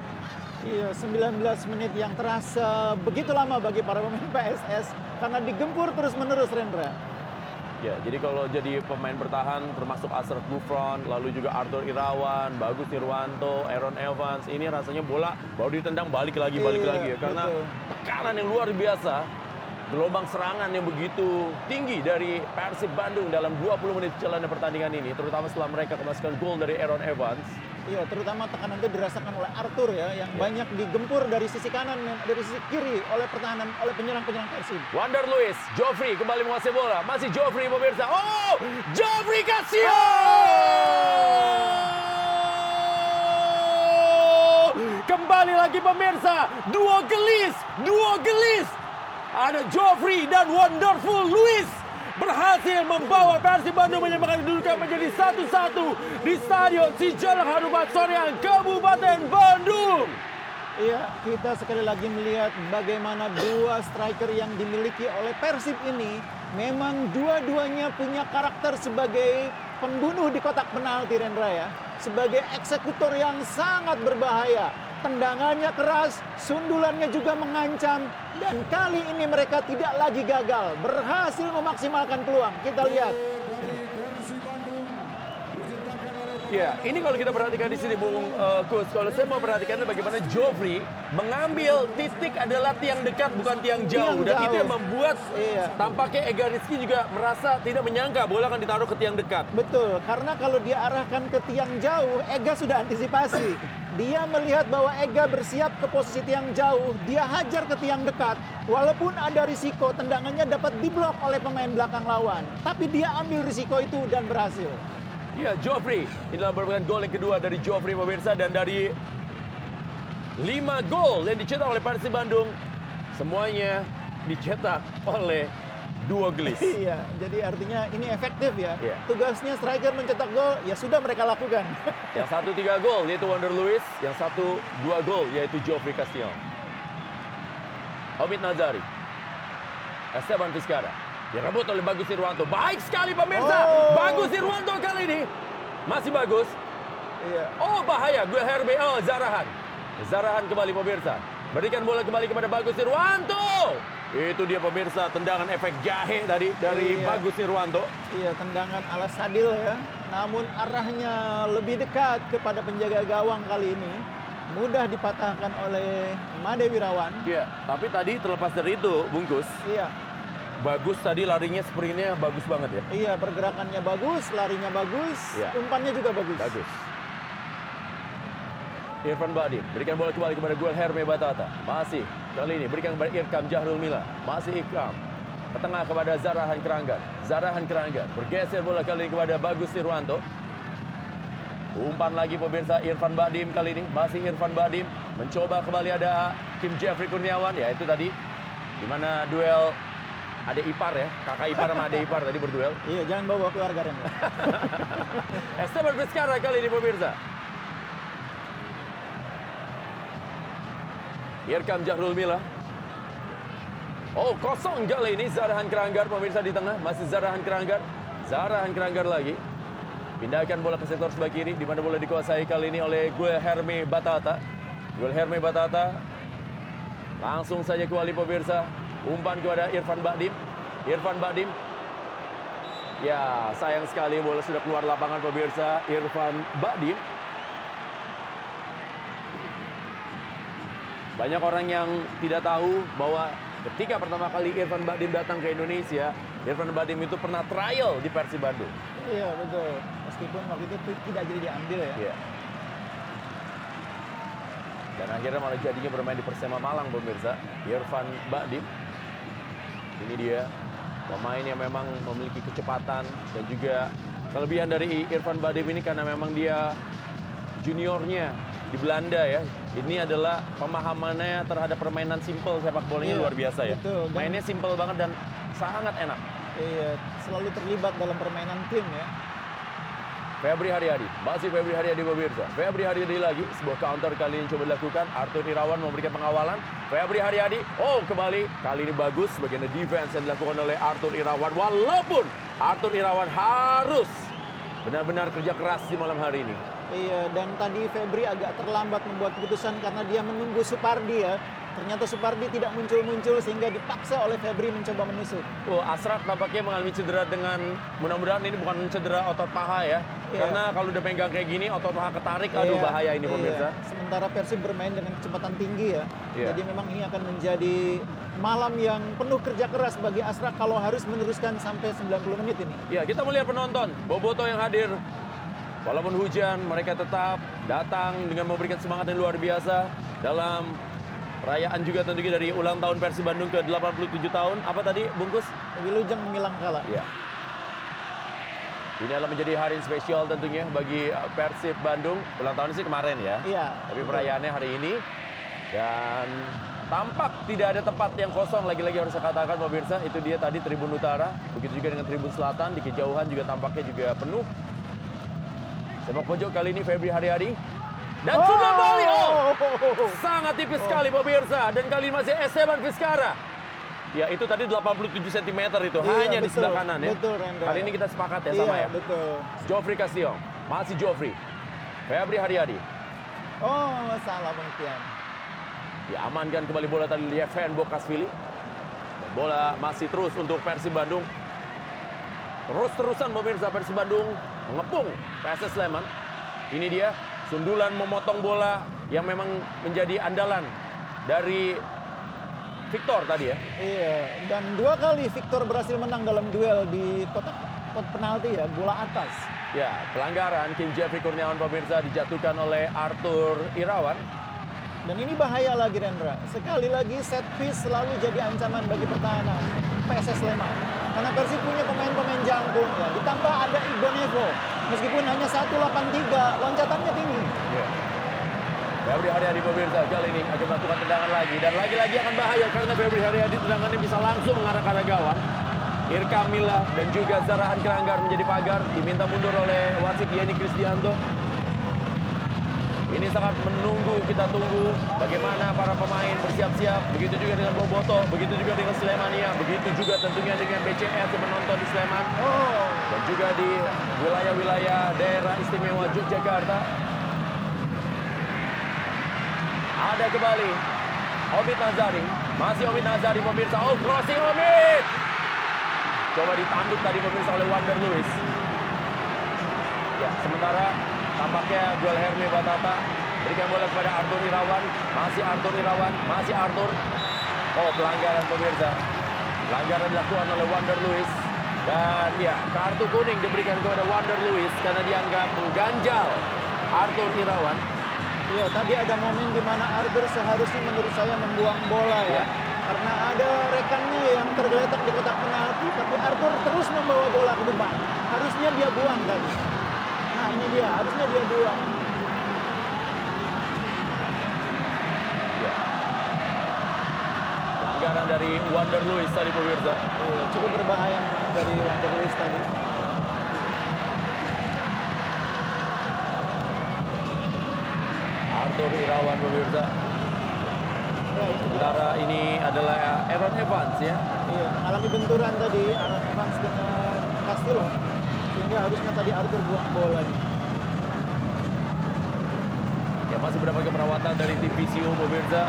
Iya, 19 menit yang terasa begitu lama bagi para pemain PSS karena digempur terus-menerus Rendra. Ya, jadi kalau jadi pemain bertahan termasuk Asraf Gufron, lalu juga Arthur Irawan, Bagus Nirwanto, Aaron Evans, ini rasanya bola baru ditendang balik lagi, balik Iya, lagi ya. Karena betul. tekanan yang luar biasa, gelombang serangan yang begitu tinggi dari Persib Bandung dalam 20 menit jalannya pertandingan ini, terutama setelah mereka kemasukan gol dari Aaron Evans. Iya, terutama tekanan itu dirasakan oleh Arthur ya, yang banyak digempur dari sisi kanan dan dari sisi kiri oleh pertahanan oleh penyerang-penyerang Persib. Wonder Lewis, Joffrey kembali menguasai bola. Masih Joffrey pemirsa. Oh, Joffrey Casio! Kembali lagi pemirsa. Dua gelis, dua gelis. Ada Joffrey dan Wonderful Lewis berhasil membawa Persib Bandung menyamakan kedudukan menjadi satu-satu di Stadion Sijalak Harupat Soreang, Kabupaten Bandung. Iya, kita sekali lagi melihat bagaimana dua striker yang dimiliki oleh Persib ini memang dua-duanya punya karakter sebagai pembunuh di kotak penalti Rendra ya. Sebagai eksekutor yang sangat berbahaya. Tendangannya keras, sundulannya juga mengancam. Dan kali ini mereka tidak lagi gagal. Berhasil memaksimalkan peluang. Kita lihat. Ya, ini kalau kita perhatikan di sini Bung uh, Kus, kalau saya mau perhatikan bagaimana Joffrey mengambil titik adalah tiang dekat bukan tiang jauh Tiang dan itu jauh. yang membuat Iya. tampaknya Ega Rizky juga merasa tidak menyangka bola akan ditaruh ke tiang dekat. Betul, karena kalau dia arahkan ke tiang jauh, Ega sudah antisipasi. Dia melihat bahwa Ega bersiap ke posisi tiang jauh, dia hajar ke tiang dekat. Walaupun ada risiko tendangannya dapat diblok oleh pemain belakang lawan. Tapi dia ambil risiko itu dan berhasil. Ya, Joffrey. Inilah merupakan gol yang kedua dari Joffrey pemirsa dan dari lima gol yang dicetak oleh Persib Bandung semuanya dicetak oleh dua gelis. Iya, jadi artinya ini efektif ya. Iya. Tugasnya striker mencetak gol, ya sudah mereka lakukan. Yang satu tiga gol yaitu Wonder Lewis, yang satu dua gol yaitu Geoffrey Castillon. Omid Nazari, Esteban Vizcara, direbut oleh Bagus Irwanto. Baik sekali pemirsa, Oh. Bagus Irwanto kali ini masih bagus. iya. Oh bahaya, gue Herbe, oh Zarahan. Zarahan kembali pemirsa. Berikan bola kembali kepada Bagus Irwanto. Itu dia pemirsa, tendangan efek jahe tadi dari Iya. Bagus Irwanto. Iya, tendangan ala Sadil ya. Namun arahnya lebih dekat kepada penjaga gawang kali ini. Mudah dipatahkan oleh Made Wirawan. Iya, tapi tadi terlepas dari itu, bungkus. Iya, Bagus tadi larinya sprintnya bagus banget ya. iya pergerakannya bagus, larinya bagus, Iya. umpannya juga bagus. Bagus. Irfan Badim berikan bola kembali kepada Guel Herme Batata. Masih kali ini berikan kepada Irkam Jahrul Mila. Masih Ikram. Ke tengah kepada Zarahan Keranggan. Zarahan Keranggan bergeser bola kali ini kepada Bagus Irwanto. Umpan lagi pemirsa Irfan Badim kali ini. Masih Irfan Badim mencoba kembali ada Kim Jeffrey Kurniawan. Ya itu tadi di mana duel ada ipar ya, kakak ipar sama adik ipar tadi berduel. Iya, jangan bawa keluarga Rendra. Esteban Vizcarra kali ini pemirsa. Irkam Jahrul Mila. Oh kosong kali ini Zarahan Keranggar pemirsa di tengah. Masih Zarahan Keranggar. Zarahan Keranggar lagi. Pindahkan bola ke sektor sebelah kiri di mana bola dikuasai kali ini oleh Herme Batata. Herme Batata langsung saja kembali pemirsa. Umpan kepada Irfan Bakdim. Irfan Bakdim. Ya, sayang sekali bola sudah keluar lapangan pemirsa. Irfan Bakdim. Banyak orang yang tidak tahu bahwa ketika pertama kali Irfan Badim datang ke Indonesia, Irfan Badim itu pernah trial di Persib Bandung. Iya betul, meskipun waktu itu tidak jadi diambil ya. Iya. Dan akhirnya malah jadinya bermain di Persema Malang pemirsa, Irfan Badim. Ini dia pemain yang memang memiliki kecepatan dan juga kelebihan dari Irfan Badim ini karena memang dia juniornya di Belanda ya. Ini adalah pemahamannya terhadap permainan simple sepak bolanya iya, luar biasa ya. Betul, Mainnya simple banget dan sangat enak. Iya, selalu terlibat dalam permainan tim ya. Febri Haryadi, masih Febri Haryadi pemirsa. Febri Haryadi lagi, sebuah counter kali ini coba dilakukan. Arthur Irawan memberikan pengawalan. Febri Haryadi, oh kembali. Kali ini bagus, bagian defense yang dilakukan oleh Arthur Irawan. Walaupun Arthur Irawan harus benar-benar kerja keras di malam hari ini. Iya, dan tadi Febri agak terlambat membuat keputusan karena dia menunggu Supardi ya. Ternyata Supardi tidak muncul-muncul sehingga dipaksa oleh Febri mencoba menusuk. Oh, Asrat tampaknya mengalami cedera dengan mudah-mudahan ini bukan cedera otot paha ya. Iya. Karena kalau udah pegang kayak gini otot paha ketarik, aduh iya, bahaya ini iya. pemirsa. Sementara Persib bermain dengan kecepatan tinggi ya. Iya. Jadi memang ini akan menjadi malam yang penuh kerja keras bagi Asra kalau harus meneruskan sampai 90 menit ini. Ya, kita melihat penonton, Boboto yang hadir Walaupun hujan, mereka tetap datang dengan memberikan semangat yang luar biasa dalam perayaan juga tentunya dari ulang tahun Persib Bandung ke 87 tahun. Apa tadi, Bungkus? Wilujeng Milang Kala. Ya. Ini adalah menjadi hari spesial tentunya bagi Persib Bandung. Ulang tahun sih kemarin ya. Iya. Tapi perayaannya hari ini. Dan tampak tidak ada tempat yang kosong lagi-lagi harus saya katakan pemirsa. Itu dia tadi Tribun Utara. Begitu juga dengan Tribun Selatan. Di kejauhan juga tampaknya juga penuh Sepak pojok kali ini Febri Haryadi. Dan oh. sudah balik. Oh. Sangat tipis oh. sekali pemirsa. Dan kali ini masih Esteban Vizcara. Ya itu tadi 87 cm itu. Iya, Hanya betul, di sebelah kanan ya. Betul. Kali ini kita sepakat ya iya, sama ya. betul. Joffrey Castillo. Masih Joffrey. Febri Haryadi. Oh, salah pengertian. Diamankan kembali bola tadi Lieven Bokasvili. Bola masih terus untuk Persib Bandung. Terus-terusan pemirsa Persib Bandung mengepung PSS Sleman. Ini dia sundulan memotong bola yang memang menjadi andalan dari Victor tadi ya. Iya, dan dua kali Victor berhasil menang dalam duel di kotak kotak penalti ya, bola atas. Ya, pelanggaran Kim Jeffrey Kurniawan pemirsa dijatuhkan oleh Arthur Irawan. Dan ini bahaya lagi Rendra. Sekali lagi set piece selalu jadi ancaman bagi pertahanan PSS Sleman. Karena Persib punya pemain-pemain jangkung ya. Ditambah ada Ibonevo Meskipun hanya 183, loncatannya tinggi. Yeah. Febri Haryadi pemirsa kali ini akan melakukan tendangan lagi dan lagi-lagi akan bahaya karena Febri Haryadi tendangannya bisa langsung mengarah ke arah gawang. Irka Mila dan juga Zarahan Keranggar menjadi pagar diminta mundur oleh wasit Yeni Kristianto. Ini sangat menunggu, kita tunggu bagaimana para pemain bersiap-siap. Begitu juga dengan Boboto, begitu juga dengan Slemania, begitu juga tentunya dengan BCS yang menonton di Sleman. Oh. Dan juga di wilayah-wilayah daerah istimewa Yogyakarta. Ada kembali Omid Nazari, masih Omid Nazari pemirsa. Oh, crossing Omid! Coba ditanduk tadi pemirsa oleh Wander Lewis. Ya, sementara Tampaknya duel Herme Batata. Berikan bola kepada Arthur Irawan. Masih Arthur Irawan. Masih Arthur. Oh pelanggaran pemirsa. Pelanggaran dilakukan oleh Wander Lewis. Dan ya kartu kuning diberikan kepada Wander Lewis karena dianggap mengganjal Arthur Irawan. Iya, tadi ada momen di mana Arthur seharusnya menurut saya membuang bola ya. ya. Karena ada rekannya yang tergeletak di kotak penalti, tapi Arthur terus membawa bola ke depan. Harusnya dia buang tadi. Nah ini dia, harusnya dia dua. Ya. Pelanggaran dari Wander Lewis tadi pemirsa. Iya, cukup berbahaya dari Wander Lewis tadi. Arthur Irawan pemirsa. Ya, Sementara ini adalah Aaron Evans ya. Iya, alami benturan tadi Aaron Evans dengan Castillo. Sehingga harusnya tadi Arthur buang bola. Ya masih berbagai perawatan dari tim PCU pemirsa.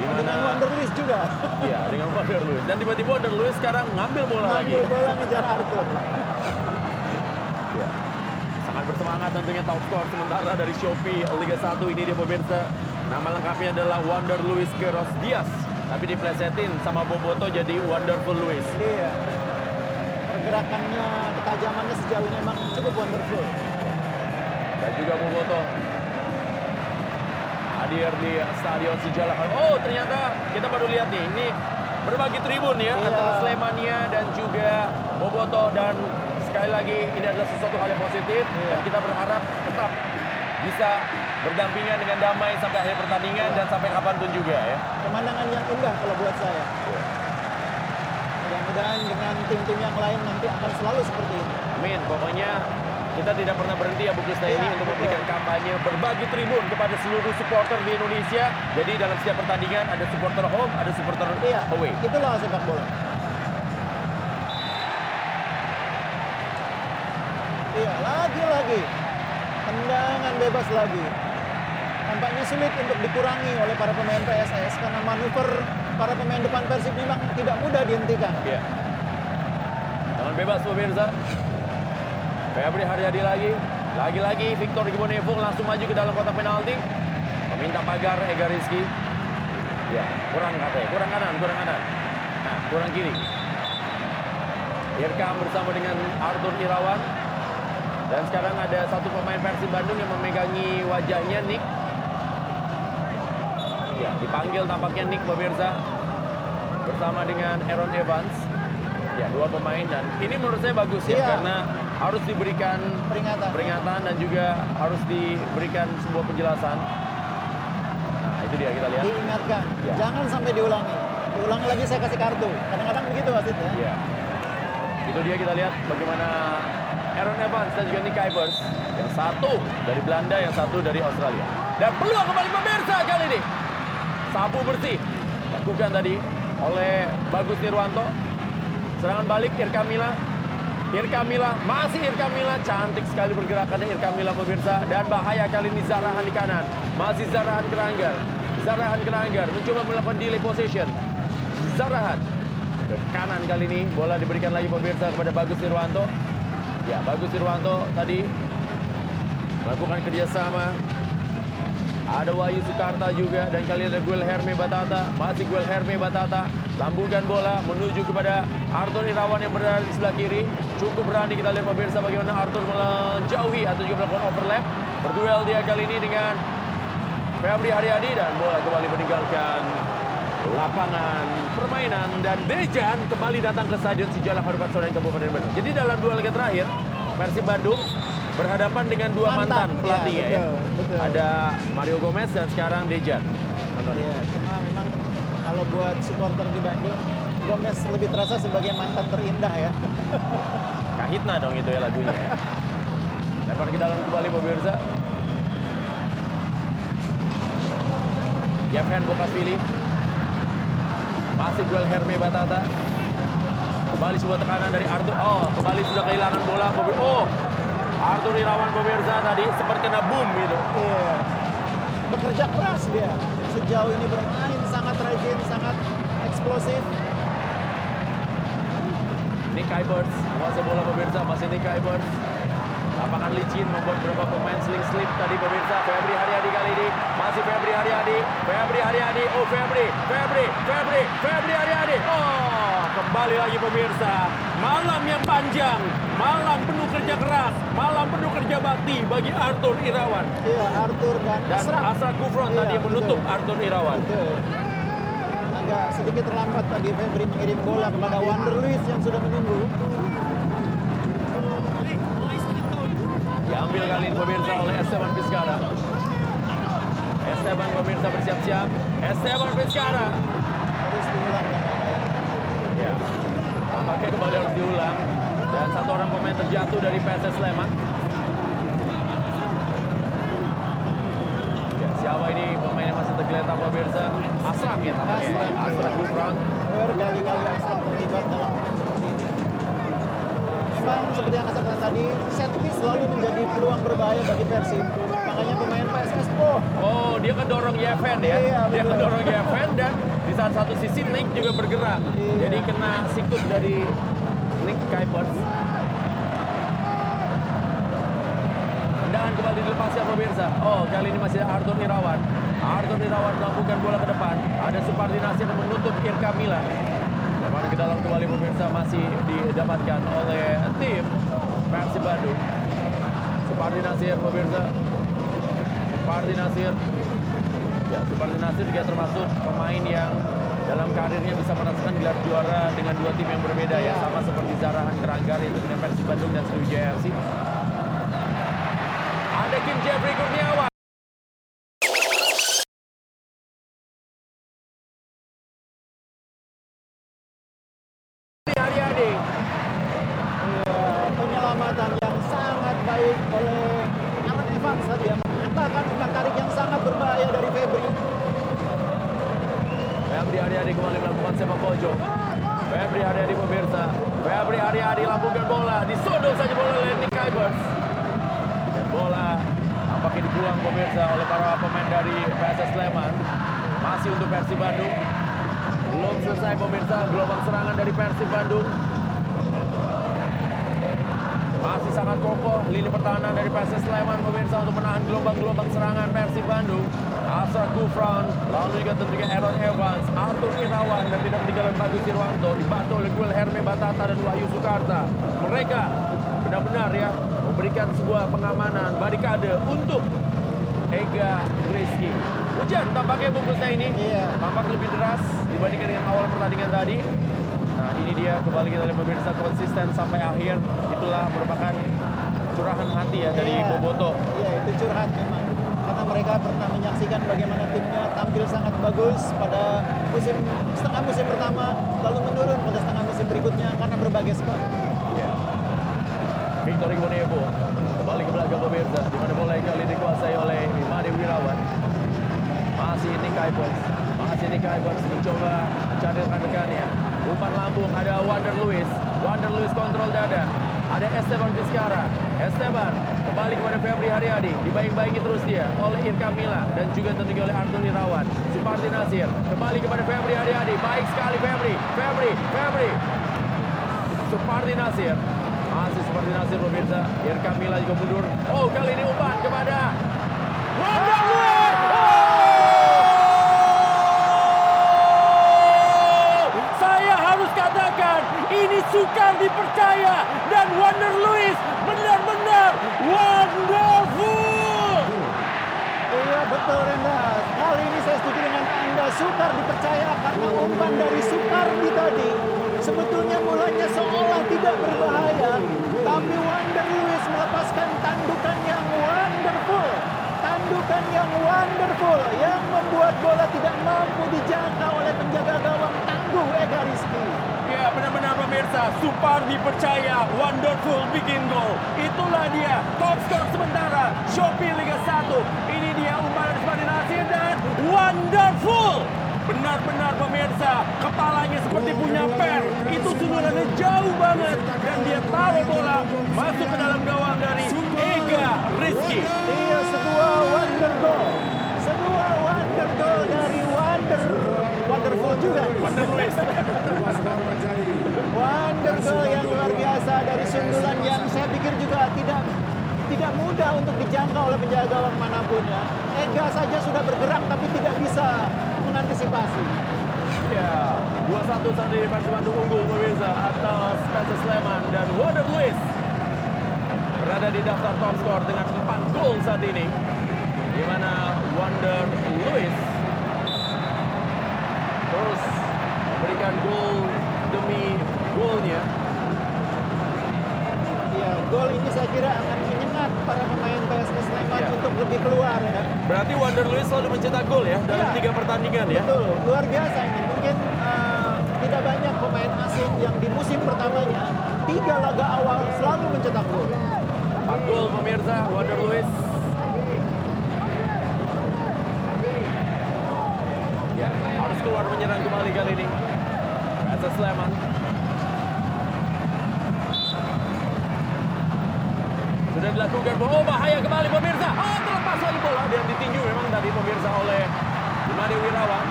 Di Dengan Wander Luiz juga. Iya, dengan Wander Luiz. Dan tiba-tiba Wander Luiz sekarang ngambil bola lagi. Ngambil bola ngejar Arthur. Ya. Sangat bersemangat tentunya top skor sementara dari Shopee Liga 1 ini dia pemirsa. Nama lengkapnya adalah Wander Luiz Keros Diaz. Tapi diplesetin sama Boboto jadi Wonderful Luiz. Iya. Pergerakannya, ketajamannya sejauh ini memang cukup wonderful. Dan juga Boboto hadir di Stadion Sejarah. Oh ternyata kita baru lihat nih, ini berbagi tribun ya Iya. antara Slemania dan juga Boboto dan sekali lagi ini adalah sesuatu hal yang positif Iya. dan kita berharap tetap bisa berdampingan dengan damai sampai akhir pertandingan dan sampai kapan pun juga ya. Pemandangan yang indah kalau buat saya. Mudah-mudahan dengan tim-tim yang lain nanti akan selalu seperti ini. Amin. Pokoknya kita tidak pernah berhenti ya Bu Krista ini Iya, untuk memberikan kampanye berbagi tribun kepada seluruh supporter di Indonesia. Jadi dalam setiap pertandingan ada supporter home, ada supporter Iya, away. itulah sepak bola. Iya, lagi-lagi. Tendangan bebas lagi. Tampaknya sulit untuk dikurangi oleh para pemain PSS karena manuver para pemain depan Persib memang tidak mudah dihentikan. Iya. Tangan bebas pemirsa. Febri Haryadi lagi. Lagi-lagi Victor Gibonevong langsung maju ke dalam kotak penalti. Meminta pagar Ega Rizky. Ya, kurang katanya. Kurang kanan, kurang kanan. Nah, kurang kiri. Irkam bersama dengan Arthur Irawan. Dan sekarang ada satu pemain Persib Bandung yang memegangi wajahnya Nick. Ya, dipanggil tampaknya Nick pemirsa bersama dengan Aaron Evans. Ya, dua pemain dan ini menurut saya bagus ya Iya. karena harus diberikan Peringatan. peringatan dan juga harus diberikan sebuah penjelasan. Nah, itu dia kita lihat. Diingatkan, Ya. jangan sampai diulangi. Diulangi lagi saya kasih kartu. Kadang-kadang begitu wasit ya. Iya. Itu dia kita lihat bagaimana Aaron Evans dan juga Nick Kuipers. Yang satu dari Belanda, yang satu dari Australia. Dan peluang kembali pemirsa kali ini. Sapu bersih. Lakukan tadi oleh Bagus Nirwanto. Serangan balik Irkamila. Irkamila, masih Irkamila. Cantik sekali pergerakannya Irkamila pemirsa. Dan bahaya kali ini Zarahan di kanan. Masih Zarahan Keranggar. Zarahan Keranggar mencoba melakukan delay possession. Zarahan ke kanan kali ini bola diberikan lagi pemirsa kepada Bagus Irwanto. Ya, Bagus Irwanto tadi melakukan kerjasama. Ada Wahyu Sukarta juga dan kali ada Guel Herme Batata. Masih Guel Herme Batata. Lambungkan bola menuju kepada Arthur Irawan yang berada di sebelah kiri. Cukup berani kita lihat pemirsa bagaimana Arthur menjauhi atau juga melakukan overlap. Berduel dia kali ini dengan Febri Haryadi dan bola kembali meninggalkan lapangan permainan dan Dejan kembali datang ke Stadion Sijalak Harupat Sore Kabupaten Bandung. Jadi dalam dua laga terakhir Persib Bandung berhadapan dengan dua mantan, Mantan, pelatih ya, ya, ya. betul. Ada Mario Gomez dan sekarang Dejan. Iya, cuma memang kalau buat supporter di Bandung, Gomez lebih terasa sebagai mantan terindah ya. Kahitna dong itu ya lagunya. ya. Lempar ke dalam kembali pemirsa. Yevhen Bokasvili. Masih duel Herme Batata. Kembali sebuah tekanan dari Arthur. Oh, kembali sudah kehilangan bola. Oh, Arthur Irawan pemirsa tadi seperti kena boom gitu. Iya. Bekerja keras dia. Sejauh ini bermain sangat rajin, sangat eksplosif. Nick Kuipers, menguasai bola pemirsa, masih Nick Kuipers. Lapangan licin membuat beberapa pemain sling slip tadi pemirsa. Febri Haryadi kali ini, masih Febri Haryadi. Febri Haryadi, oh Febri, Febri, Febri, Febri Haryadi. Oh, kembali lagi pemirsa. Malam yang panjang, malam penuh kerja keras, malam penuh kerja bakti bagi Arthur Irawan. Iya, Arthur dan, Dan Asraf. Asra Kufron Iya, tadi menutup betul. Arthur Irawan. Betul. Agak sedikit terlambat tadi Febri mengirim bola kepada Wander Luiz yang sudah menunggu. Diambil kali ini pemirsa oleh Esteban Vizcara. Esteban pemirsa bersiap-siap. Esteban Vizcara. Harus diulang. Ya. Tampaknya kembali harus diulang. Dan satu orang pemain terjatuh dari PSS Sleman. Ya, siapa ini pemain yang masih tergeletak pemirsa? Asraf ya tampaknya. Asraf. Asraf Gufron. Berkali-kali Asraf terlibat dalam seperti ini. Memang seperti yang katakan tadi, set piece selalu menjadi peluang berbahaya bagi Persib. Makanya pemain PSS, oh Oh, dia kedorong Yeven ya. Iya, dia betul. kedorong Yeven dan di saat satu sisi Nick juga bergerak. Iya. Jadi kena sikut dari Nick Kuipers. Tendangan kembali dilepaskan pemirsa. Oh, kali ini masih Arthur Irawan. Arthur Irawan melakukan bola ke depan. Ada Supardi Nasir yang menutup Irka Mila. Lemparan ke dalam kembali pemirsa masih didapatkan oleh tim Persib Bandung. Supardi Nasir pemirsa. Supardi Nasir. Supardi Nasir juga termasuk pemain yang dalam karirnya bisa merasakan gelar juara dengan dua tim yang berbeda ya, sama seperti Zarahan Keranggar itu dengan Persib Bandung dan Sriwijaya FC. Ada Kim Jeffrey Kurniawan. Hari-hari. Iya, penyelamatan yang sangat baik oleh Aaron Evans tadi ya mengatakan umpan tarik yang sangat berbahaya dari Febri. Febri Haryadi kembali melakukan sepak pojok. Febri Haryadi pemirsa. Febri Haryadi lambungkan bola. Disodok saja bola oleh Nick Kuipers. Dan bola nampaknya dibuang pemirsa oleh para pemain dari PSS Sleman. Masih untuk Persib Bandung. Belum selesai pemirsa gelombang serangan dari Persib Bandung. Masih sangat kokoh lini pertahanan dari PSS Sleman pemirsa untuk menahan gelombang-gelombang serangan Persib Bandung. Asra Gufran, lalu juga tentunya Aaron Evans, Arthur Irawan dan tidak ketinggalan Bagus Irwanto dibantu oleh Gul Herme Batata dan Wahyu Sukarta. Mereka benar-benar ya memberikan sebuah pengamanan barikade untuk Ega Rizky. Hujan tampaknya bungkusnya ini Iya. tampak lebih deras dibandingkan dengan awal pertandingan tadi. Nah ini dia kembali kita lihat pemirsa konsisten sampai akhir itulah merupakan curahan hati ya dari Iya. Boboto. Iya, itu curhat memang. Karena mereka pernah menyaksikan bagaimana timnya tampil sangat bagus pada musim setengah musim pertama, lalu menurun pada setengah musim berikutnya karena berbagai sebab. Ya. Victor Ibonevo kembali ke belakang pemirsa di mana bola yang kali ini dikuasai oleh Wirawan. Masih ini Kuipers. Masih ini Kuipers mencoba mencari rekan-rekannya. Umpan lambung ada Wander Luis. Wander Luis kontrol dada. Ada Esteban Vizcara. Esteban kembali kepada Febri Haryadi. Dibaing-baingi terus dia oleh Irka Mila dan juga tentunya oleh Arthur Irawan. Supardi Nasir kembali kepada Febri Haryadi. Baik sekali Febri. Febri. Febri. Supardi Nasir. Masih Supardi Nasir pemirsa. Irka Mila juga mundur. Oh kali ini umpan kepada ini sukar dipercaya dan Wander Luis benar-benar wonderful. Iya betul Rendas. Kali ini saya setuju dengan Anda. Sukar dipercaya karena umpan dari Sukardi tadi sebetulnya mulanya seolah tidak berbahaya, tapi Wander Tandukan yang wonderful yang membuat bola tidak mampu dijangka oleh penjaga gawang tangguh Ega Rizky. Ya benar-benar pemirsa, Supardi percaya wonderful bikin gol. Itulah dia top skor sementara Shopee Liga 1. Ini dia umpan dari Supardi Nasir dan wonderful. Benar-benar pemirsa, kepalanya seperti punya per. Itu sundulannya jauh banget dan dia taruh bola masuk ke dalam gawang dari Ega Rizky. Iya sebuah wonder goal. Sebuah wonder goal dari Wonder Wonderful juga. Wonder Luis. Wonder goal yang luar biasa dari sundulan yang saya pikir juga tidak tidak mudah untuk dijangkau oleh penjaga gawang mana pun ya. Ega saja sudah bergerak tapi tidak bisa mengantisipasi. Ya, 2-1 saat ini Persib Bandung unggul pemirsa atas PSS Sleman dan Wonder Luis berada di daftar top skor dengan 4 gol saat ini mana Wonder Luis terus memberikan gol demi golnya Ya, gol ini saya kira akan menyengat para pemain PSS Sleman Ya. untuk lebih keluar ya. berarti Wonder Luis selalu mencetak gol ya dalam Iya. tiga pertandingan ya Betul, luar biasa ini. Mungkin eh, tidak banyak pemain asing yang di musim pertamanya tiga laga awal selalu mencetak gol. 4 gol pemirsa Wonder Luis ya harus keluar menyerang kembali kali ini PSS Sleman Sudah dilakukan. Oh bahaya kembali pemirsa. Oh terlepas lagi bola. Dan ditinju memang tadi pemirsa oleh Imade Wirawan.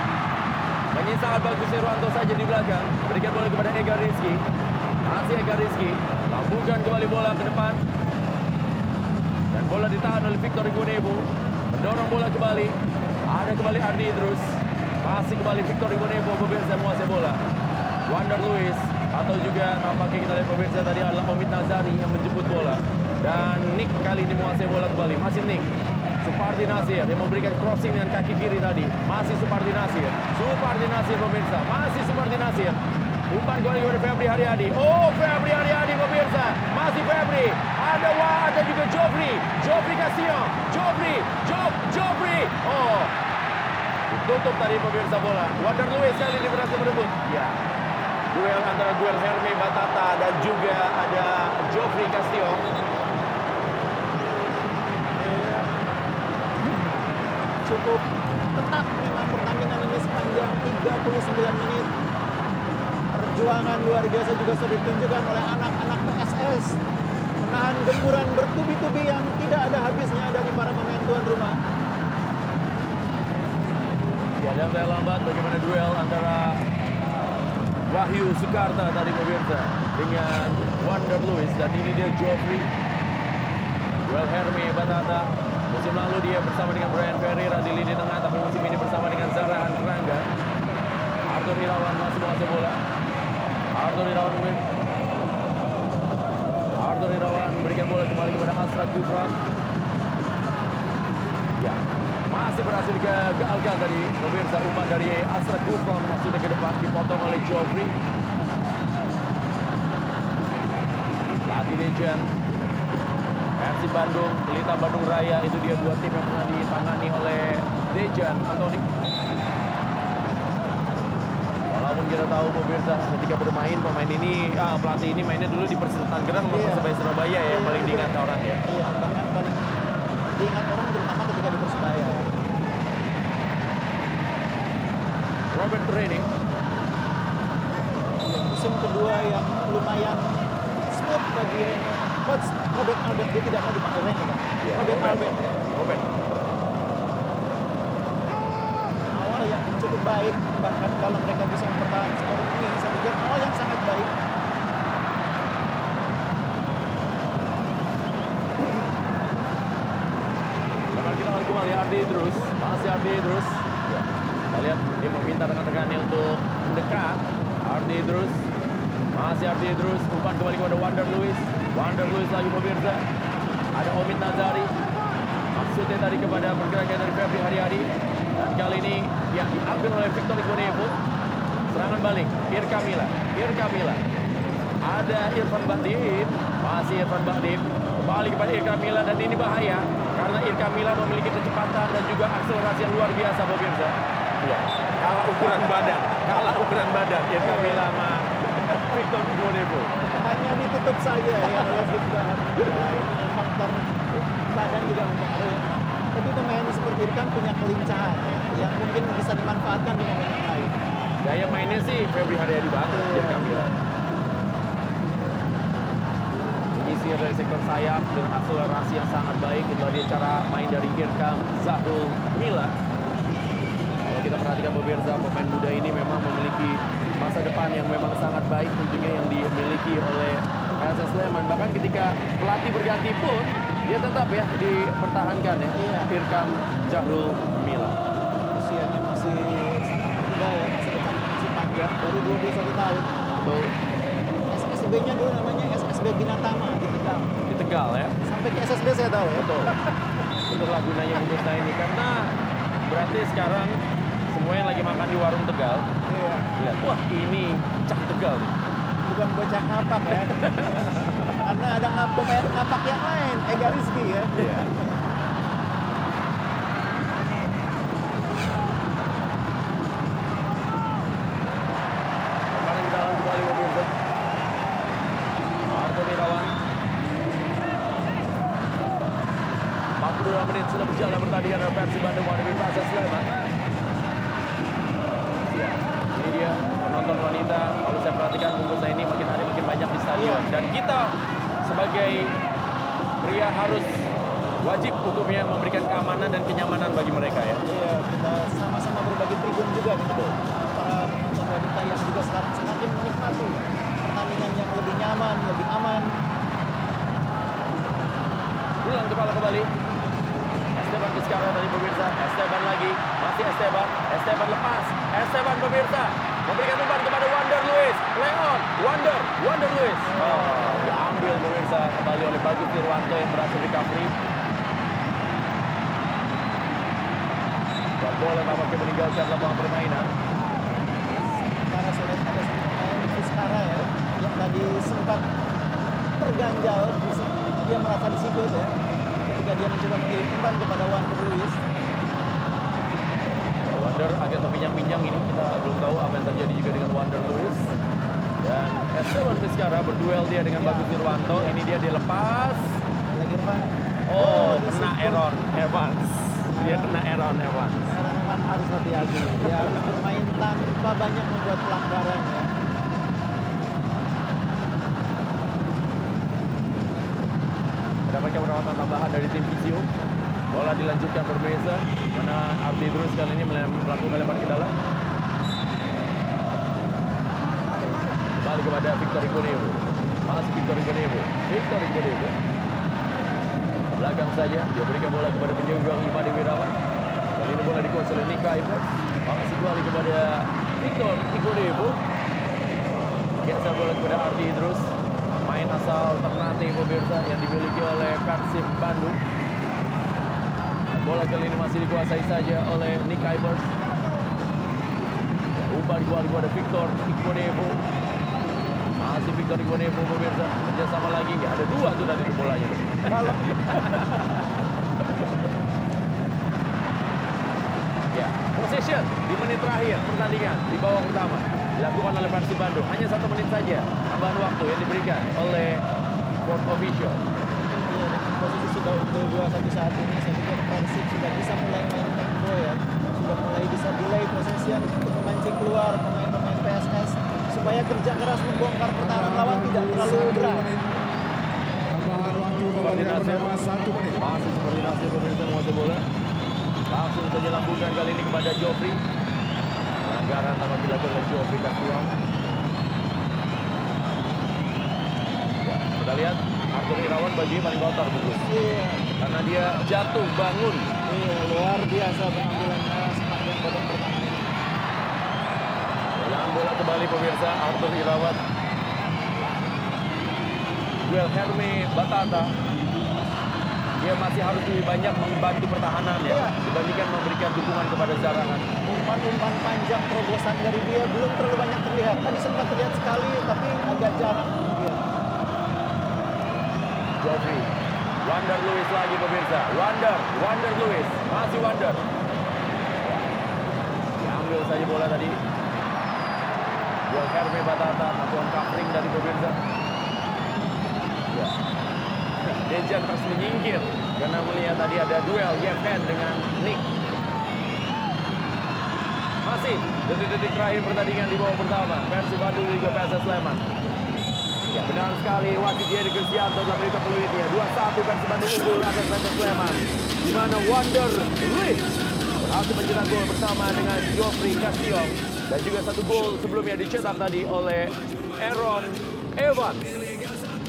Main sangat bagus Irwanto saja di belakang. Berikan bola kepada Ega Rizky. Masih Ega Rizky. Lambungkan kembali bola ke depan. Dan bola ditahan oleh Victor Igunebu. Mendorong bola kembali. Ada kembali Ardi terus. Masih kembali Victor Igunebu pemirsa menguasai bola. Wander Lewis atau juga nampaknya kita lihat pemirsa tadi adalah Omid Nazari yang menjemput bola. Dan Nick kali ini menguasai bola kembali. Masih Nick. Supardi Nasir yang memberikan crossing dengan kaki kiri tadi. Masih Supardi Nasir. Supardi Nasir pemirsa. Masih Supardi Nasir. Umpan kembali kepada Febri Haryadi. Oh, Febri Haryadi pemirsa. Masih Febri. Ada Wah, ada juga Jofri. Jofri Castillo. Jofri. Jof, Jofri. Oh. Ditutup tadi pemirsa bola. Wander Lewis kali ini berhasil merebut. Ya. Duel antara duel Herme Batata dan juga ada Jofri Castillo. Cukup ketat memang pertandingan ini sepanjang 39 menit. Perjuangan luar biasa juga sudah ditunjukkan oleh anak-anak PSS. Menahan gemburan bertubi-tubi yang tidak ada habisnya dari para pemain tuan rumah. Ya, dan saya lambat bagaimana duel antara Wahyu Sukarta tadi pemirsa dengan Wander Lewis. Dan ini dia Joffrey Duel Hermi Batata. Musim lalu dia bersama dengan Brian Ferreira di lini tengah tapi musim ini bersama dengan Zara Rangga Arthur Irawan masih menguasai bola. Arthur Irawan Arthur Irawan memberikan bola kembali kepada Asrat Gufran masih berhasil gagalkan tadi pemirsa umpan dari Asrat Gufran maksudnya ke depan dipotong oleh Joffrey Latih Legend Persib Bandung, Pelita Bandung Raya itu dia dua tim yang pernah ditangani oleh Dejan Antoni. Walaupun kita tahu pemirsa ketika bermain pemain ini ah, pelatih ini mainnya dulu di Persita Tangerang. Persebaya Surabaya ya yang paling diingat orang ya. Iya, bahkan paling diingat orang terutama ketika di Persebaya. Robert Training Musim kedua yang smooth bagi coach Robert Albert dia tidak mau dipanggil Rene kan? Robert Albert Robert. awal yang cukup baik bahkan kalau mereka bisa mempertahankan skor ini saya pikir awal yang sangat baik kembali Ardi terus, masih Ardi terus. Ya. Kita lihat dia meminta rekan-rekannya untuk mendekat. Ardi terus, masih Ardi terus. Umpan kembali kepada Wander Lewis. Wander Lewis lagi pemirsa. Ada Omid Nazari. Maksudnya tadi kepada pergerakan dari Febri Haryadi. Dan kali ini yang diambil oleh Victor Igonevo. Serangan balik, Irka Mila. Irka Mila. Ada Irfan Bahdim, masih Irfan Bahdim. Kembali kepada Irka Mila dan ini bahaya karena Irka Mila memiliki kecepatan dan juga akselerasi yang luar biasa pemirsa. Ya, kalah ukuran badan, kalah ukuran badan Irka Mila sama Victor Igonevo. hanya ditutup saja ya oleh Victor ini faktor badan juga mempengaruhi tapi pemain seperti Irkan punya kelincahan ya, yang mungkin bisa dimanfaatkan dengan yang lain Gaya mainnya sih Febri Haryadi banget Mila. Menyisir dari sektor sayap dengan akselerasi yang sangat baik. Itulah dia cara main dari Irkam Zahrul Mila. Kalau kita perhatikan pemirsa, pemain muda ini memang memiliki masa depan yang memang sangat baik tentunya yang dimiliki oleh PSS Sleman. Bahkan ketika pelatih berganti pun, dia tetap ya dipertahankan ya. Iya. Irkam Zahrul Mila. usianya masih sangat muda ya masa depan masih panjang baru 21 tahun Betul. SSB-nya dulu namanya SSB Binatama di Tegal Di Tegal ya. sampai ke SSB saya tahu ya Betul. Itulah gunanya Bungkusna ini karena berarti sekarang semua yang lagi makan di warung Tegal. Lihat wah ini cak Tegal bukan bocah ngapak ya. Karena ada pemain ngapak yang lain Ega Rizky ya. Iya. Kemarin kita akan kembali pemirsa. Marco Irawan. 42 menit sudah berjalan pertandingan antara Persib Bandung menghadapi Persib Sleman. Ya, ini dia penonton wanita. Kalau saya perhatikan bungkusnya ini makin hari makin banyak di stadion. Iya. Dan kita sebagai pria harus wajib hukumnya memberikan keamanan dan kenyamanan bagi mereka ya. Iya, kita sama-sama berbagi tribun juga gitu. Para penonton wanita yang juga sekarang semakin menikmati pertandingan yang lebih nyaman, lebih aman. Ulang kepala kembali. Esteban Vizcarra tadi pemirsa. Esteban lagi. Masih Esteban. Esteban lepas. Esteban pemirsa. Memberikan umpan kepada Wander Luis. Leon. Wander. Wander Luis. Oh, diambil pemirsa. Kembali oleh Bagus Firwanto yang berhasil recovery. Dan bola nampaknya meninggalkan lapangan permainan. Karena sudah ada Vizcara ya, yang tadi sempat terganjal, dia merasa di situ ya, ketika dia mencoba mengirim umpan kepada Wander Luis. Wander agak terpinjang-pinjang ini. Kita belum tahu apa yang terjadi juga dengan Wander Lewis. Dan Esteban Vizcarra berduel dia dengan Bagus Irwanto ini dia dilepas. Lagi Irfan. oh kena Aaron Evans. Dia kena Aaron Evans harus hati-hati. Harus bermain tanpa banyak membuat pelanggaran ya. mendapatkan perawatan tambahan dari tim Visio bola dilanjutkan berbeza. Mana Abdi terus kali ini melakukan lempar ke dalam. Kembali kepada Victor Igonevo masih Victor Igonevo Victor Igonevo belakang saja. Dia berikan bola kepada penjaga Imade Wirawan bola dikuasai oleh Nika Evans masih kembali kepada Victor Igonevo geser bola kepada Ardi terus. Main asal Ternate pemirsa yang dimiliki oleh Persib Bandung. Bola kali ini masih dikuasai saja oleh Nick Ivers. Umpan kembali kepada Victor Igonevo masih Victor Igonevo pemirsa. Kerjasama lagi. Nggak ada dua tuh dari bolanya ya possession di menit terakhir pertandingan di bawah pertama dilakukan oleh Persib Bandung hanya satu menit saja tambahan waktu yang diberikan oleh court official Iya, posisi sudah unggul 2-1 saat ini, saya pikir Persib sudah bisa mulai main tempo ya. Sudah mulai bisa delay possession untuk memancing keluar pemain-pemain PSS supaya kerja keras membongkar pertahanan lawan tidak terlalu berat. Satu. Masih seperti nasib pemirsa menguasai bola. Langsung saja lambungkan kali ini kepada Joffrey. Pelanggaran dilakukan oleh Joffrey Kasiong. Ya, kita lihat Arthur Irawan bajunya paling kotor bagus. Iya, Karena dia jatuh bangun. iya luar biasa penampilannya sepanjang babak pertama. Jalan bola kembali pemirsa Arthur Irawan. Duel Herme Batata. Dia masih harus lebih banyak membantu pertahanan ya Iya. dibandingkan memberikan dukungan kepada Zarangan. Umpan-umpan panjang terobosan dari dia belum terlalu banyak terlihat. Tadi sempat terlihat sekali, tapi agak jarang kemudian. Joffrey. Wander Lewis lagi pemirsa. Wander, Wander Lewis. Masih Wander. Diambil saja bola tadi. Duel Herme Batata melakukan covering dari pemirsa. Ya. Dejan terus menyingkir karena melihat tadi ada duel Yevhen dengan Nick. Masih detik-detik terakhir pertandingan di bawah pertama. Persib Bandung juga PSS Sleman. Ya benar sekali wasit Yedi Kristianto telah berikan peluitnya 2-1 Persib Bandung unggul atas PSS Sleman. Di mana Wander Luis berhasil mencetak gol bersama dengan Geoffrey Castillo. Dan juga satu gol sebelumnya dicetak tadi oleh Aaron Evans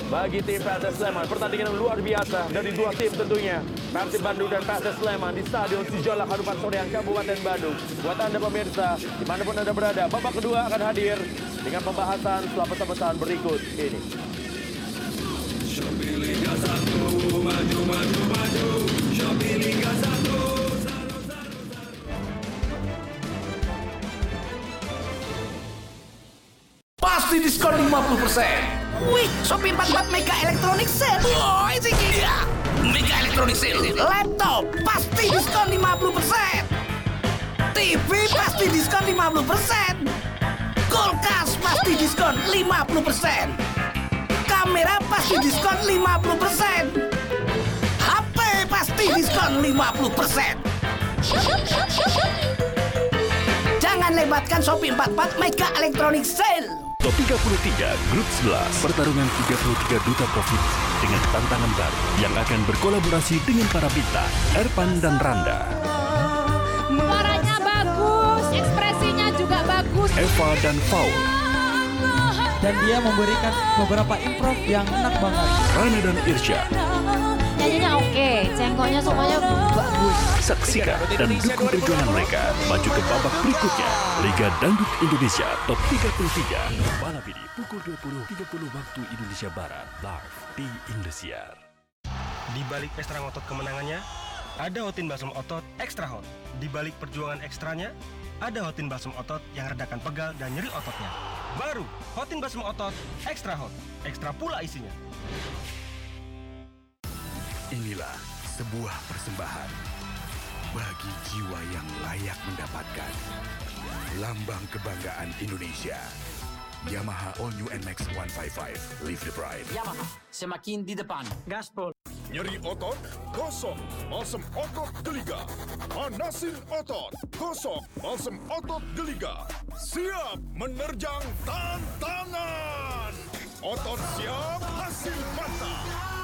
bagi tim PSS Sleman. Pertandingan yang luar biasa dari dua tim tentunya. Persib Bandung dan PSS Sleman di Stadion Sijolak Harupat Soreang Kabupaten Bandung. Buat Anda pemirsa, di mana pun Anda berada, babak kedua akan hadir dengan pembahasan setelah pesan-pesan berikut ini. Pasti diskon 50%. Wih, Shopee 44 Mega Electronic Sale. Boy, sih iya. Mega Electronic Sale. Laptop pasti diskon 50%. TV pasti diskon 50%. Kulkas pasti diskon 50%. Kamera pasti diskon 50%. HP pasti diskon 50%. Jangan lewatkan Shopee 44 Mega Electronic Sale. Top 33 Grup 11 Pertarungan 33 duta provinsi dengan tantangan baru yang akan berkolaborasi dengan para bintang Erpan dan Randa, Suaranya bagus, ekspresinya juga bagus. Eva dan Faul, dan dia memberikan beberapa improv yang enak banget. Rana dan Irsya. Nyanyinya oke, cengkoknya semuanya bagus. Saksikan dan dukung perjuangan mereka maju ke babak berikutnya. Liga Dangdut Indonesia Top 33. Malam ini pukul 20.30 waktu Indonesia Barat. Live di Indosiar. Di balik pesta ngotot kemenangannya, ada Hotin Basem Otot Extra Hot. Di balik perjuangan ekstranya, ada Hotin Basem Otot yang redakan pegal dan nyeri ototnya. Baru, Hotin Basem Otot Extra Hot. Ekstra pula isinya. Inilah sebuah persembahan bagi jiwa yang layak mendapatkan lambang kebanggaan Indonesia. Yamaha All New NMAX 155 Live the Pride. Yamaha, semakin di depan. Gaspol. Nyeri otot? Gosok balsem otot geliga. Panasin otot? Gosok balsem otot geliga. Siap menerjang tantangan. Otot siap, hasil mantap.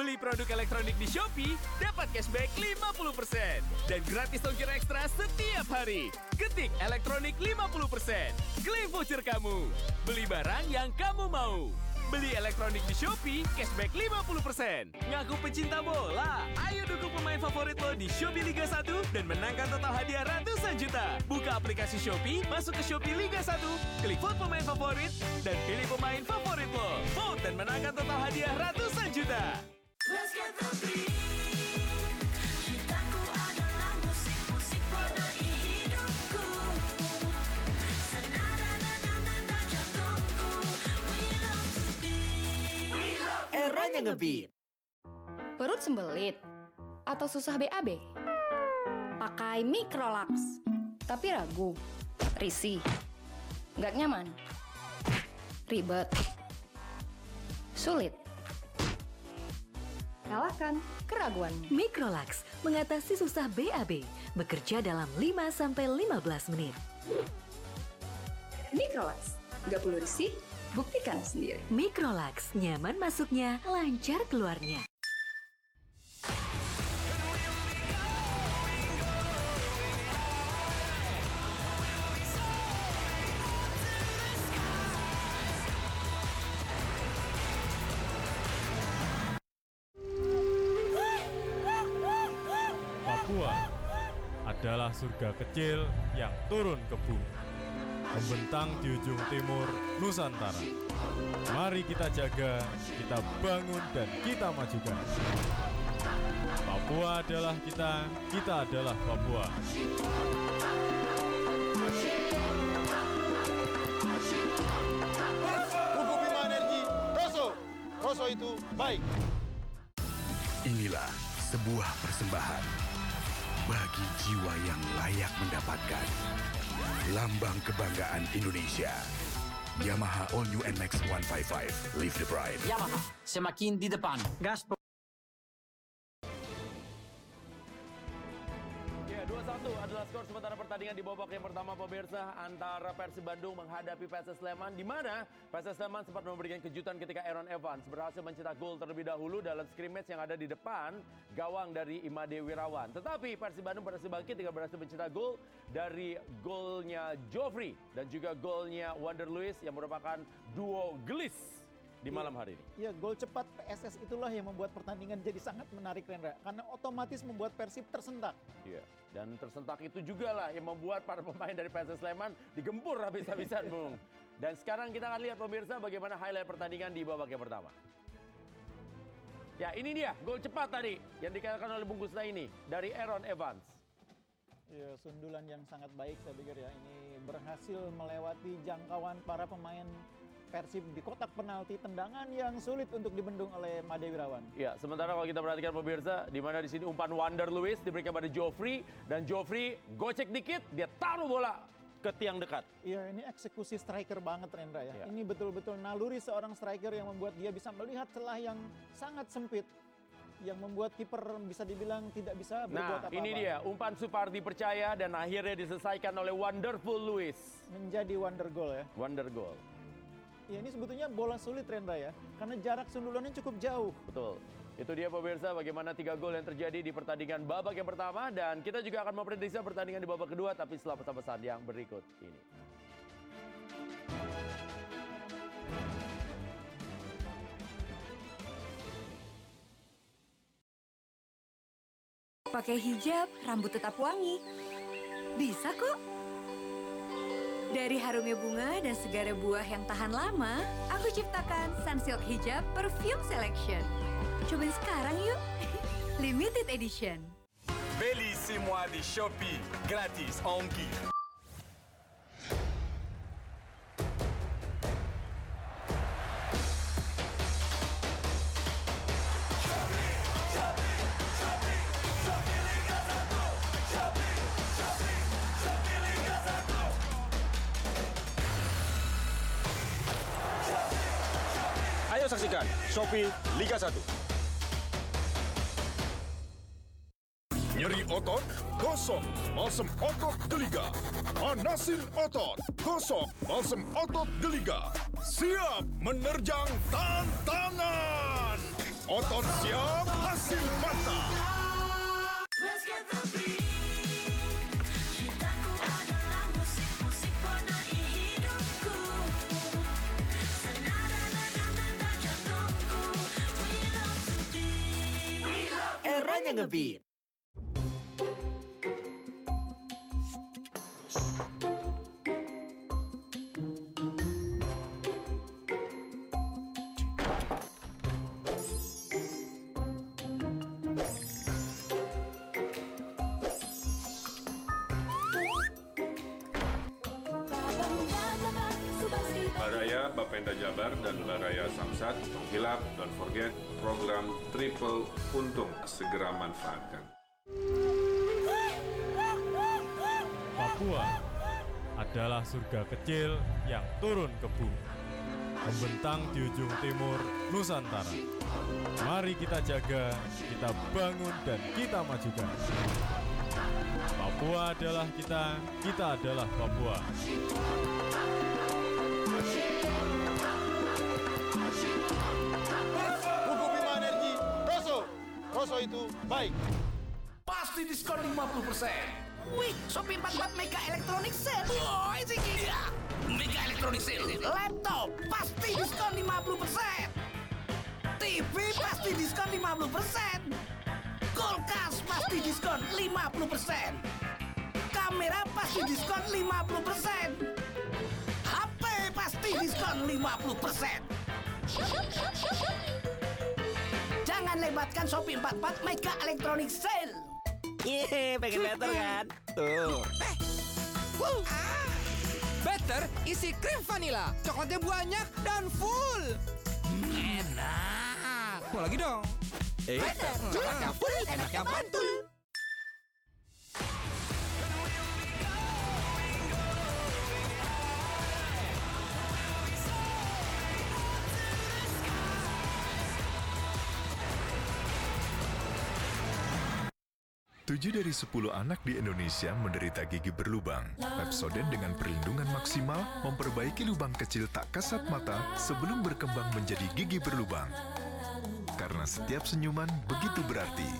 Beli produk elektronik di Shopee, dapat cashback 50% dan gratis ongkir ekstra setiap hari. Ketik elektronik 50%. Klaim voucher kamu. Beli barang yang kamu mau. Beli elektronik di Shopee, cashback 50%. Ngaku pecinta bola. Ayo dukung pemain favorit lo di Shopee Liga 1 dan menangkan total hadiah ratusan juta. Buka aplikasi Shopee, masuk ke Shopee Liga 1, klik vote pemain favorit, dan pilih pemain favorit lo. Vote dan menangkan total hadiah ratusan juta. Eranya ngebeat. Perut sembelit atau susah BAB? Pakai Microlax. Tapi ragu, risih, nggak nyaman, ribet, sulit. Kalahkan keraguan. Microlax mengatasi susah BAB, bekerja dalam 5-15 menit. Microlax, nggak perlu risih, buktikan sendiri. Microlax, nyaman masuknya, lancar keluarnya. Adalah surga kecil yang turun ke bumi, membentang di ujung timur Nusantara. Mari kita jaga, kita bangun, dan kita majukan. Papua adalah kita, kita adalah Papua. Bima Energi, Rosso. Rosso itu baik. Inilah sebuah persembahan bagi jiwa yang layak mendapatkan lambang kebanggaan Indonesia. Yamaha All New NMAX 155 Live the Pride. Yamaha, semakin di depan. Gaspol. Di babak yang pertama pemirsa antara Persib Bandung menghadapi PSS Sleman di mana PSS Sleman sempat memberikan kejutan ketika Aaron Evans berhasil mencetak gol terlebih dahulu dalam scrimmage yang ada di depan gawang dari Imade Wirawan. Tetapi Persib Bandung berhasil bangkit dengan berhasil mencetak gol dari golnya Joffrey dan juga golnya Wander Luiz yang merupakan duo gelis di malam hari ini. Ya, gol cepat PSS itulah yang membuat pertandingan jadi sangat menarik, Rendra. Karena otomatis membuat Persib tersentak. Iya. Dan tersentak itu juga lah yang membuat para pemain dari PSS Sleman digempur habis-habisan, Bung. Dan sekarang kita akan lihat pemirsa bagaimana highlight pertandingan di babak yang pertama. Ya, ini dia gol cepat tadi yang dikatakan oleh Bung Gusta ini dari Aaron Evans. Ya, sundulan yang sangat baik saya pikir ya. Ini berhasil melewati jangkauan para pemain Persib di kotak penalti tendangan yang sulit untuk dibendung oleh Made Wirawan. Ya, sementara kalau kita perhatikan pemirsa, di mana di sini umpan Wander Luiz diberikan pada Joffrey dan Joffrey gocek dikit, dia taruh bola ke tiang dekat. Iya, ini eksekusi striker banget Rendra ya. Ya. Ini betul-betul naluri seorang striker yang membuat dia bisa melihat celah yang sangat sempit yang membuat kiper bisa dibilang tidak bisa berbuat Nah, apa-apa. ini dia umpan Supardi percaya dan akhirnya diselesaikan oleh Wonderful Luiz. Menjadi wonder goal ya. Wonder goal. Ya ini sebetulnya bola sulit Rendra ya, karena jarak sundulannya cukup jauh. Betul. Itu dia pemirsa bagaimana tiga gol yang terjadi di pertandingan babak yang pertama dan kita juga akan memprediksi pertandingan di babak kedua tapi setelah pesan-pesan yang berikut ini. Pakai hijab, rambut tetap wangi. Bisa kok. Dari harumnya bunga dan segara buah yang tahan lama, aku ciptakan Sunsilk Hijab Perfume Selection. Cobain sekarang yuk. Limited Edition. Beli semua di Shopee, gratis ongkir. Panasin otot. Gosok balsem otot geliga. Siap menerjang tantangan. Otot siap, hasil mata. Eranya ngebeat. Bapenda Jabar dan Baraya Samsat menghilap don't forget program triple untung segera manfaatkan. Papua adalah surga kecil yang turun ke bumi. Membentang di ujung timur Nusantara. Mari kita jaga, kita bangun, dan kita majukan. Papua adalah kita, kita adalah Papua. Rosso itu baik. Pasti diskon 50%. Wih, Shopee 44 Mega Electronic Sale. Boy, Ziki. Ya, Mega Electronic Sale. Laptop pasti diskon 50%. TV pasti diskon 50%. Kulkas pasti diskon 50%. Kamera pasti diskon 50%. HP pasti diskon 50%. Jangan lebatkan Shopee 44 Mega Electronic Sale. Yeay, pengen better kan? Tuh. Wow. Better isi krim vanilla, coklatnya banyak dan full. Enak. Mau lagi dong. Eh. Better, coklatnya full, enaknya mantul. Tujuh dari sepuluh anak di Indonesia menderita gigi berlubang. Pepsodent dengan perlindungan maksimal memperbaiki lubang kecil tak kasat mata sebelum berkembang menjadi gigi berlubang. Karena setiap senyuman begitu berarti.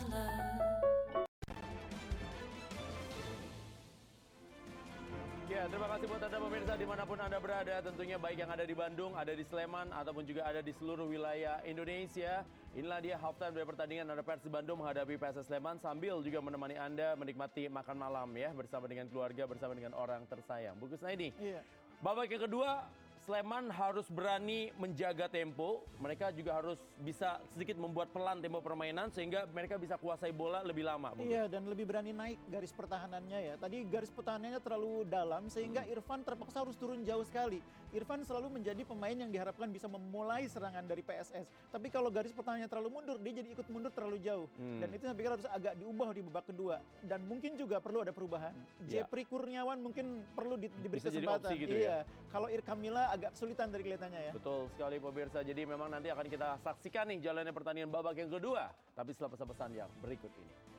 Ya, terima kasih buat Anda pemirsa di mana pun Anda berada. Tentunya baik yang ada di Bandung, ada di Sleman, ataupun juga ada di seluruh wilayah Indonesia. Inilah dia halftime dari pertandingan Anda Persib Bandung menghadapi PSS Sleman sambil juga menemani Anda menikmati makan malam ya bersama dengan keluarga, bersama dengan orang tersayang. Bukus ini. Iya. Babak yang kedua, Sleman harus berani menjaga tempo. Mereka juga harus bisa sedikit membuat pelan tempo permainan sehingga mereka bisa kuasai bola lebih lama. Bung. Iya, dan lebih berani naik garis pertahanannya ya. Tadi garis pertahanannya terlalu dalam sehingga Irfan terpaksa harus turun jauh sekali. Irfan selalu menjadi pemain yang diharapkan bisa memulai serangan dari PSS. Tapi kalau garis pertahanannya terlalu mundur, dia jadi ikut mundur terlalu jauh. Hmm. Dan itu saya pikir harus agak diubah di babak kedua. Dan mungkin juga perlu ada perubahan. Ya. Jepri Kurniawan mungkin perlu di- diberi Bisa kesempatan. gitu iya. ya. Kalau Irkamila agak kesulitan dari kelihatannya ya. Betul sekali pemirsa. Jadi memang nanti akan kita saksikan nih jalannya pertandingan babak yang kedua. Tapi setelah pesan-pesan yang berikut ini.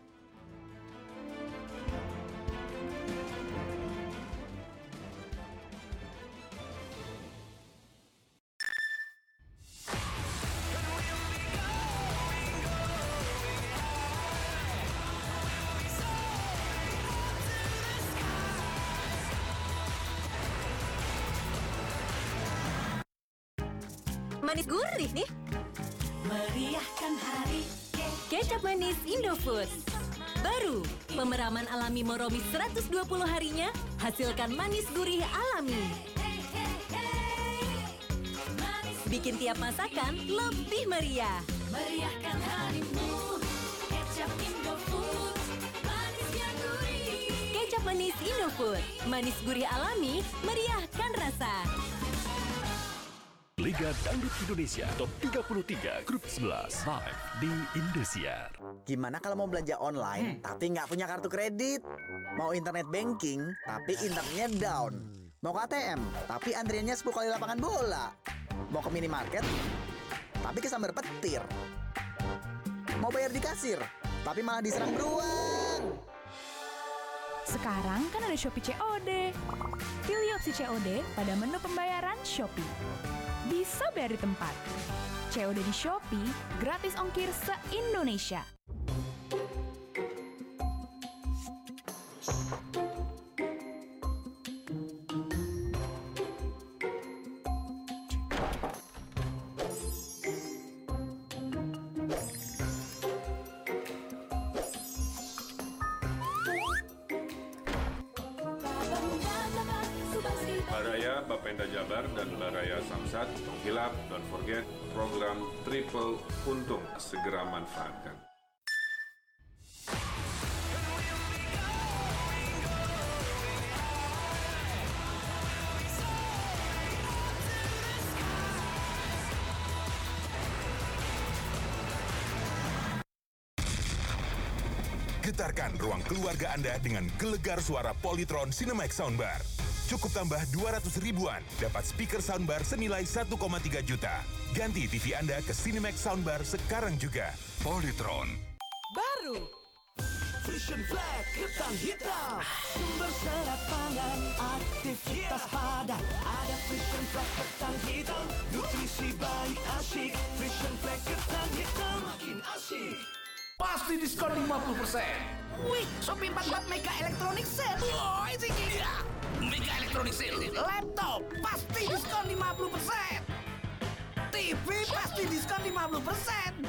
Manis gurih nih. Meriahkan hari Kecap manis Indofood. Baru, pemeraman alami Moromis 120 harinya, hasilkan manis gurih alami. Bikin tiap masakan lebih meriah. Meriahkan harimu Kecap Indofood Kecap manis Indofood. Manis gurih alami, meriahkan rasa. Liga Dangdut Indonesia Top 33 Grup 11 Live di Indosiar. Gimana kalau mau belanja online tapi nggak punya kartu kredit? Mau internet banking tapi internetnya down? Mau ke ATM tapi antriannya 10 kali lapangan bola? Mau ke minimarket tapi kesambar petir? Mau bayar di kasir tapi malah diserang beruang? Sekarang kan ada Shopee COD. Pilih opsi COD pada menu pembayaran Shopee. Bisa di tempat. COD di Shopee, gratis ongkir se-Indonesia. Getarkan ruang keluarga Anda dengan gelegar suara Polytron Cinemax Soundbar. Cukup tambah 200 ribuan, dapat speaker soundbar senilai 1,3 juta. Ganti TV Anda ke Cinemax Soundbar sekarang juga. Polytron. Baru Vision Flag ketan hitam Sumber serat pangan Aktivitas padat Ada Vision Flag ketan hitam Nutrisi baik asyik Vision Flag ketan hitam Makin asyik Pasti diskon 50%. Wih, Shopee 44 Mega Electronic Sale Woi, sih Iya, Mega Electronic Sale. Laptop pasti diskon 50%. TV pasti diskon 50%.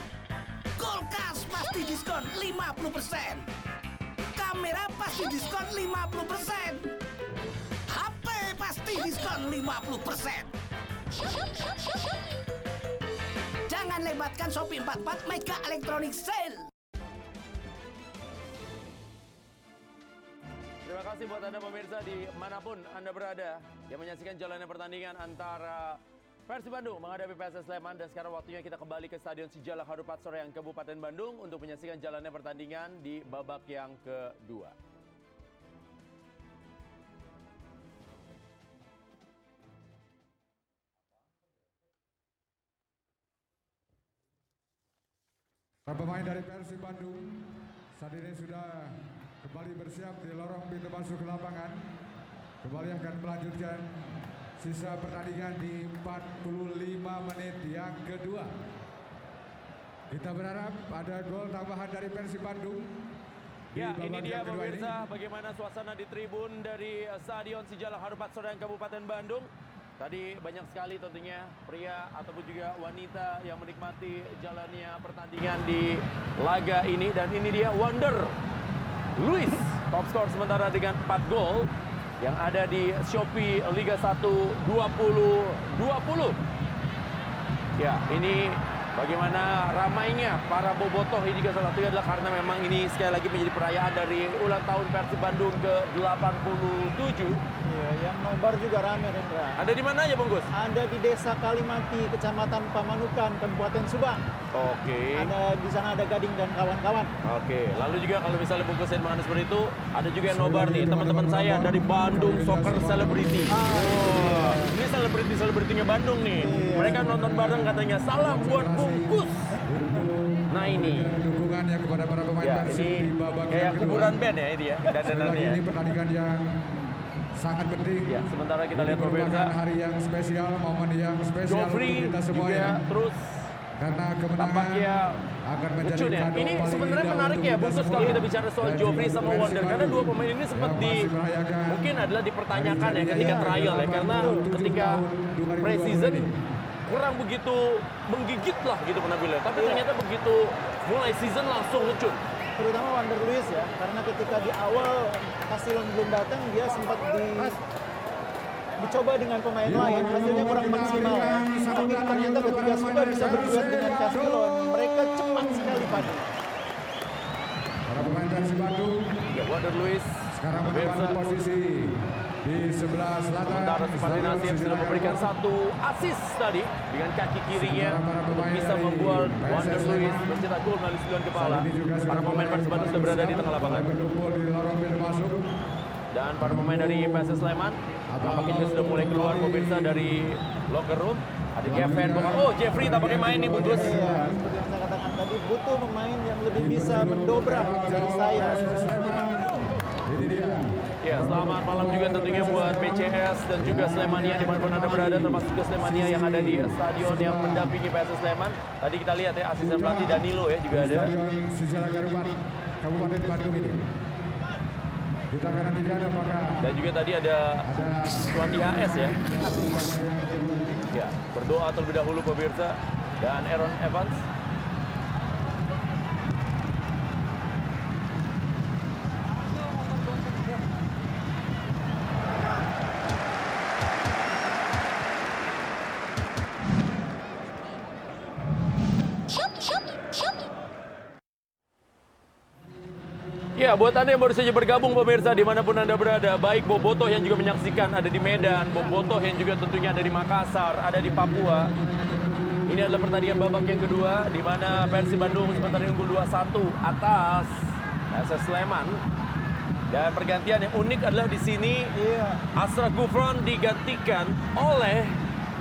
Kulkas pasti diskon 50%. Kamera pasti diskon 50%. HP pasti diskon 50%. Jangan lewatkan Shopee 44 Mega Electronic Sale. Terima kasih buat Anda pemirsa di mana pun Anda berada yang menyaksikan jalannya pertandingan antara Persib Bandung menghadapi PSS Sleman dan sekarang waktunya kita kembali ke Stadion Sijalak Harupat Soreang Kabupaten Bandung untuk menyaksikan jalannya pertandingan di babak yang kedua. Para pemain dari Persib Bandung saat ini sudah kembali bersiap di lorong pintu masuk ke lapangan. Kembali akan melanjutkan sisa pertandingan di 45 menit yang kedua. Kita berharap ada gol tambahan dari Persib Bandung. Ya, ini dia pemirsa bagaimana suasana di tribun dari eh, Stadion Sijalak Harupat Soreang Kabupaten Bandung. Tadi banyak sekali tentunya pria ataupun juga wanita yang menikmati jalannya pertandingan di laga ini dan ini dia Wonder Luis top skor sementara dengan 4 gol yang ada di Shopee Liga 1 2020. Ya, ini bagaimana ramainya para bobotoh ini juga salah satunya adalah karena memang ini sekali lagi menjadi perayaan dari ulang tahun Persib Bandung ke-87. Iya, yang nobar juga rame Rendra. Ada di mana aja Bungkus? Ada di Desa Kalimati, Kecamatan Pamanukan, Kabupaten Subang. Oke. Ada di sana ada Gading dan kawan-kawan. Oke, lalu juga kalau misalnya bungkusin makanan seperti itu, ada juga yang nobar nih teman-teman saya dari Bandung Soccer Celebrity. Oh, ini selebriti selebritinya Bandung nih. Mereka nonton bareng katanya salam buat bungkus. Nah ini. Dukungannya kepada para pemain Ya, ini di babak kayak yang kedua. kuburan band ya ini ya, Sekali lagi dandanannya. ini pertandingan yang sangat penting. Ya, sementara kita lihat pemirsa. hari yang spesial, momen yang spesial Joffrey untuk kita semua juga ya. terus Karena kemenangan tampaknya akan menjadi lucu nih. kado Ini sebenarnya menarik ya semua. kalau kita bicara soal Joffrey sama Wonder karena dua pemain ini sempat di mungkin adalah dipertanyakan ya ketika trial ya ke-87 karena ketika 2020 preseason ini. kurang begitu menggigit lah gitu penampilannya. Tapi Iya. ternyata begitu mulai season langsung ngecun. terutama Wander Luiz ya karena ketika di awal hasil yang belum datang dia sempat di dicoba dengan pemain lain hasilnya kurang maksimal tapi ternyata ketika sudah bisa berduet dengan Castellon padu Para pemain Persib Bandung Ya, Wander Luiz sekarang menempati posisi di sebelah selatan. Sementara Stadion Nasir sudah memberikan satu assist tadi dengan kaki kirinya untuk bisa membuat Wander Luiz mencetak gol melalui sembilan kepala. Para pemain Persib Bandung sudah berada di tengah lapangan. Berkumpul di lorong pintu masuk. Dan para pemain dari PSS Sleman tampaknya juga sudah mulai keluar pemirsa dari locker room. Ada Kevin, oh Jeffrey tampaknya main nih. Iya, seperti yang saya katakan tadi butuh pemain yang lebih bisa mendobrak dari saya Ya, selamat malam juga tentunya buat PCS dan juga Slemania di mana Anda berada, termasuk juga Slemania yang ada di stadion yang mendampingi PSS Sleman. Tadi kita lihat ya, asisten pelatih Danilo ya juga ada. Kabupaten Bandung ini. Kita akan nantikan apakah Dan juga tadi ada Tuan IHS ya. Ya, berdoa terlebih dahulu pemirsa. Dan Aaron Evans. Buat Anda yang baru saja bergabung pemirsa di mana pun Anda berada, baik Bobotoh yang juga menyaksikan ada di Medan, Bobotoh yang juga tentunya ada di Makassar, ada di Papua. Ini adalah pertandingan babak yang kedua, di mana Persib Bandung sementara unggul 2-1 atas SS Sleman. Dan pergantian yang unik adalah di sini Asra Gufron digantikan oleh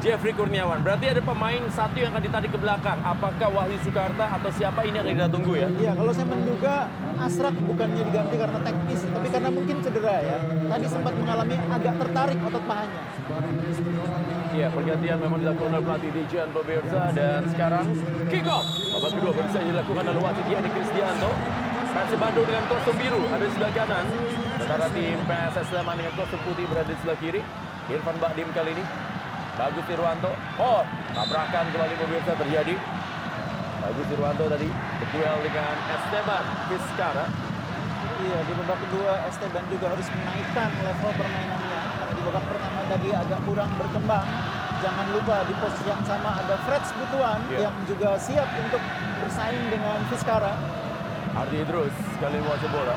Jeffrey Kurniawan. Berarti ada pemain satu yang akan ditarik ke belakang. Apakah Wahyu Sukarta atau siapa ini yang akan kita tunggu ya? Iya, kalau saya menduga Asrak bukannya diganti karena teknis, tapi karena mungkin cedera ya. Tadi sempat mengalami agak tertarik otot pahanya. Iya, pergantian memang dilakukan oleh pelatih Dijan pemirsa dan sekarang kick off. Babak kedua baru saja dilakukan oleh wasit Diani Kristianto. Persib Bandung dengan kostum biru ada di sebelah kanan. Sementara tim PSS Sleman dengan kostum putih berada di sebelah kiri. Irfan Bakdim kali ini. Bagus Irwanto. Oh, tabrakan kembali pemirsa terjadi. Bagus Irwanto tadi berduel dengan Esteban Vizcara. Iya, di babak kedua Esteban juga harus menaikkan level permainannya. Karena di babak pertama tadi agak kurang berkembang. Jangan lupa di posisi yang sama ada Fred Butuan Iya. yang juga siap untuk bersaing dengan Vizcara. Ardi Idrus kali ini menguasai bola.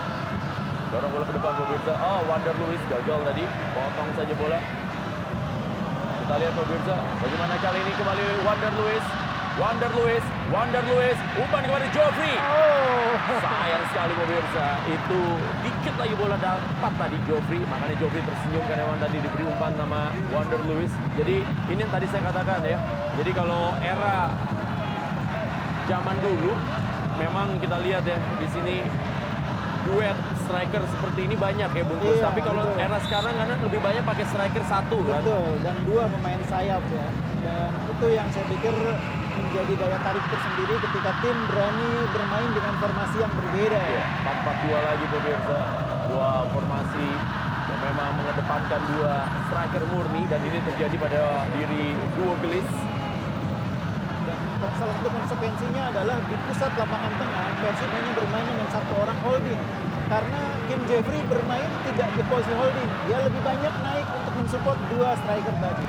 Dorong bola ke depan pemirsa. Oh, Wander Luiz gagal tadi. Potong saja bola. Kita lihat pemirsa, bagaimana kali ini kembali Wander Luiz. Wander Luiz, Wander Luiz, umpan kepada Joffrey. Oh, sayang sekali pemirsa. Itu dikit lagi bola dapat tadi Joffrey. Makanya Joffrey tersenyum karena memang tadi diberi umpan sama Wander Luiz. Jadi ini yang tadi saya katakan ya. Jadi kalau era zaman dulu memang kita lihat ya di sini duet striker seperti ini banyak ya bungkus. Iya, Tapi kalau betul. era sekarang karena lebih banyak pakai striker satu kan. Betul, dan dua pemain sayap ya. Dan itu yang saya pikir menjadi daya tarik tersendiri ketika tim berani bermain dengan formasi yang berbeda ya. Iya, 4-4-2 lagi pemirsa. Dua formasi yang memang mengedepankan dua striker murni dan ini terjadi pada diri duo gelis. Dan salah satu konsekuensinya adalah di pusat lapangan tengah Persib hanya bermain dengan satu orang holding. Karena Kim Jeffrey bermain tidak di posisi holding, dia lebih banyak naik untuk mensupport dua striker tadi.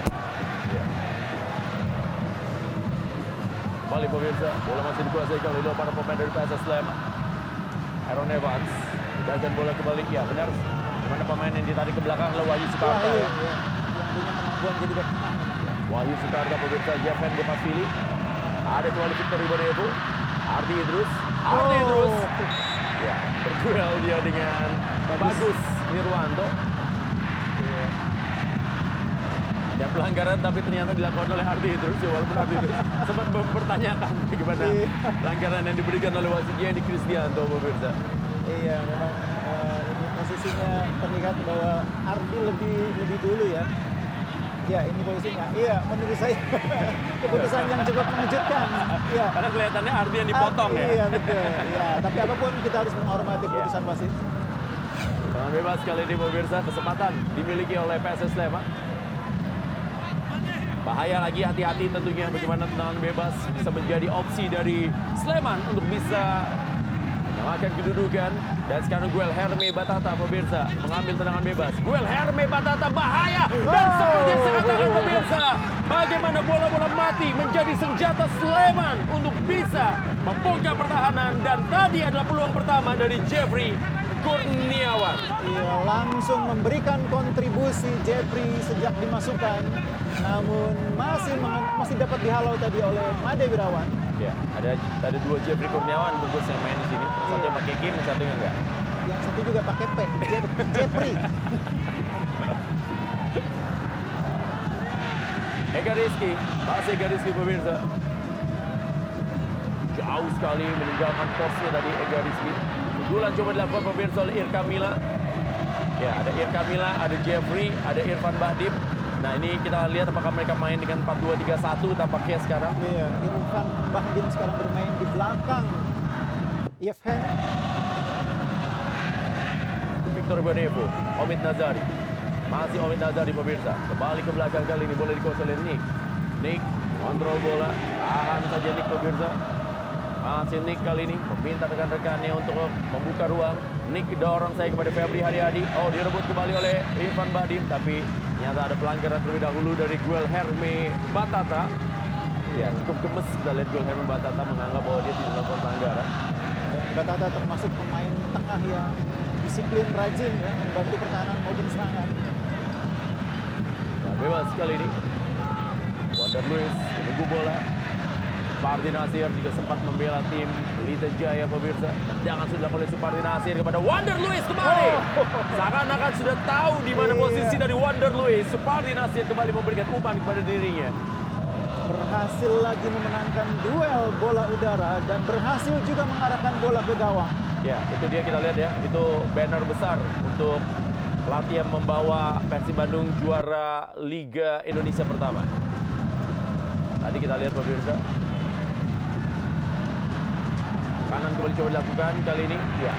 Kembali pemirsa, bola masih dikuasai kali dua para pemain dari PSS Sleman. Aaron Evans, dan bola kembali, ya benar. Di mana pemain yang ditarik ke belakang adalah Wahyu Sukarta. Wahyu, ya. ya, yang punya kemampuan jadi back. Wahyu Sukarta pemirsa Jeffen Gepasvili. Ada kembali Victor Ibonevo. Ardi Idrus. Ardi Oh. Idrus. Ya, berduel dia dengan Bagus Nirwanto. Ya. Dan pelanggaran tapi ternyata dilakukan oleh Ardi Idrus. Ya, walaupun Ardi Idrus sempat mempertanyakan bagaimana Iya. pelanggaran yang diberikan oleh wasit di Kristianto pemirsa. Iya, memang eh, ini posisinya terlihat bahwa Ardi lebih lebih dulu ya. Ya, ini posisinya. Iya, menurut saya keputusan yang cukup mengejutkan. Iya. Karena kelihatannya Ardi yang dipotong Ardi, ya. Iya, betul. Iya, tapi apa pun kita harus menghormati keputusan wasit. Tendangan bebas kali ini pemirsa kesempatan dimiliki oleh PSS Sleman. Bahaya lagi hati-hati tentunya bagaimana tendangan bebas bisa menjadi opsi dari Sleman untuk bisa menyamakan kedudukan. Dan sekarang Guel Herme Batata pemirsa mengambil tendangan bebas. Guel Herme Batata bahaya dan seperti saya katakan pemirsa, bagaimana bola-bola mati menjadi senjata Sleman untuk bisa membongkar pertahanan dan tadi adalah peluang pertama dari Jeffrey Kurniawan. Iya, langsung memberikan kontribusi Jeffrey sejak dimasukkan. Namun masih masih dapat dihalau tadi oleh Made Wirawan. Ya, ada ada dua Jeffrey Kurniawan bungkus yang main di sini. Satu yang pakai Kim, satunya enggak. Yang satu juga pakai P, Je- Jeffrey. Ega Rizky, masih Ega Rizky pemirsa. Jauh sekali meninggalkan posnya tadi Ega Rizky. Sundulan coba dilakukan pemirsa oleh Irka Mila. Ya, ada Irka Mila, ada Jeffrey, ada Irfan Bahdim. Nah ini kita lihat apakah mereka main dengan 4-2-3-1 tampaknya sekarang. Iya, Irfan Bahdim sekarang bermain di belakang Yevhen. Victor Bonevo, Omid Nazari. Masih Omid Nazari pemirsa. Kembali ke belakang kali ini boleh dikuasai oleh Nick. Nick kontrol bola. Tahan saja Nick pemirsa. Masih Nick kali ini meminta rekan-rekannya untuk membuka ruang. Nick dorong saya kepada Febri Haryadi. Oh direbut kembali oleh Irfan Badim. Tapi ternyata ada pelanggaran terlebih dahulu dari Guel Herme Batata. Ya cukup gemes kita lihat Guel Herme Batata menganggap bahwa dia tidak melakukan pelanggaran. Batata termasuk pemain tengah yang disiplin rajin ya, membantu pertahanan maupun serangan. Nah, bebas kali ini. Wonder Luis menunggu bola. Supardi Nasir juga sempat membela tim Pelita Jaya pemirsa. Tendangan sudah oleh Supardi Nasir kepada Wonder Luis kembali. Seakan-akan sudah tahu di mana Iya. posisi dari Wonder Luis. Supardi Nasir kembali memberikan umpan kepada dirinya. Berhasil lagi memenangkan duel bola udara dan berhasil juga mengarahkan bola ke gawang. Ya, itu dia kita lihat ya. Itu banner besar untuk pelatih yang membawa Persib Bandung juara Liga Indonesia pertama. Tadi kita lihat pemirsa. Kanan kembali coba dilakukan kali ini. Ya.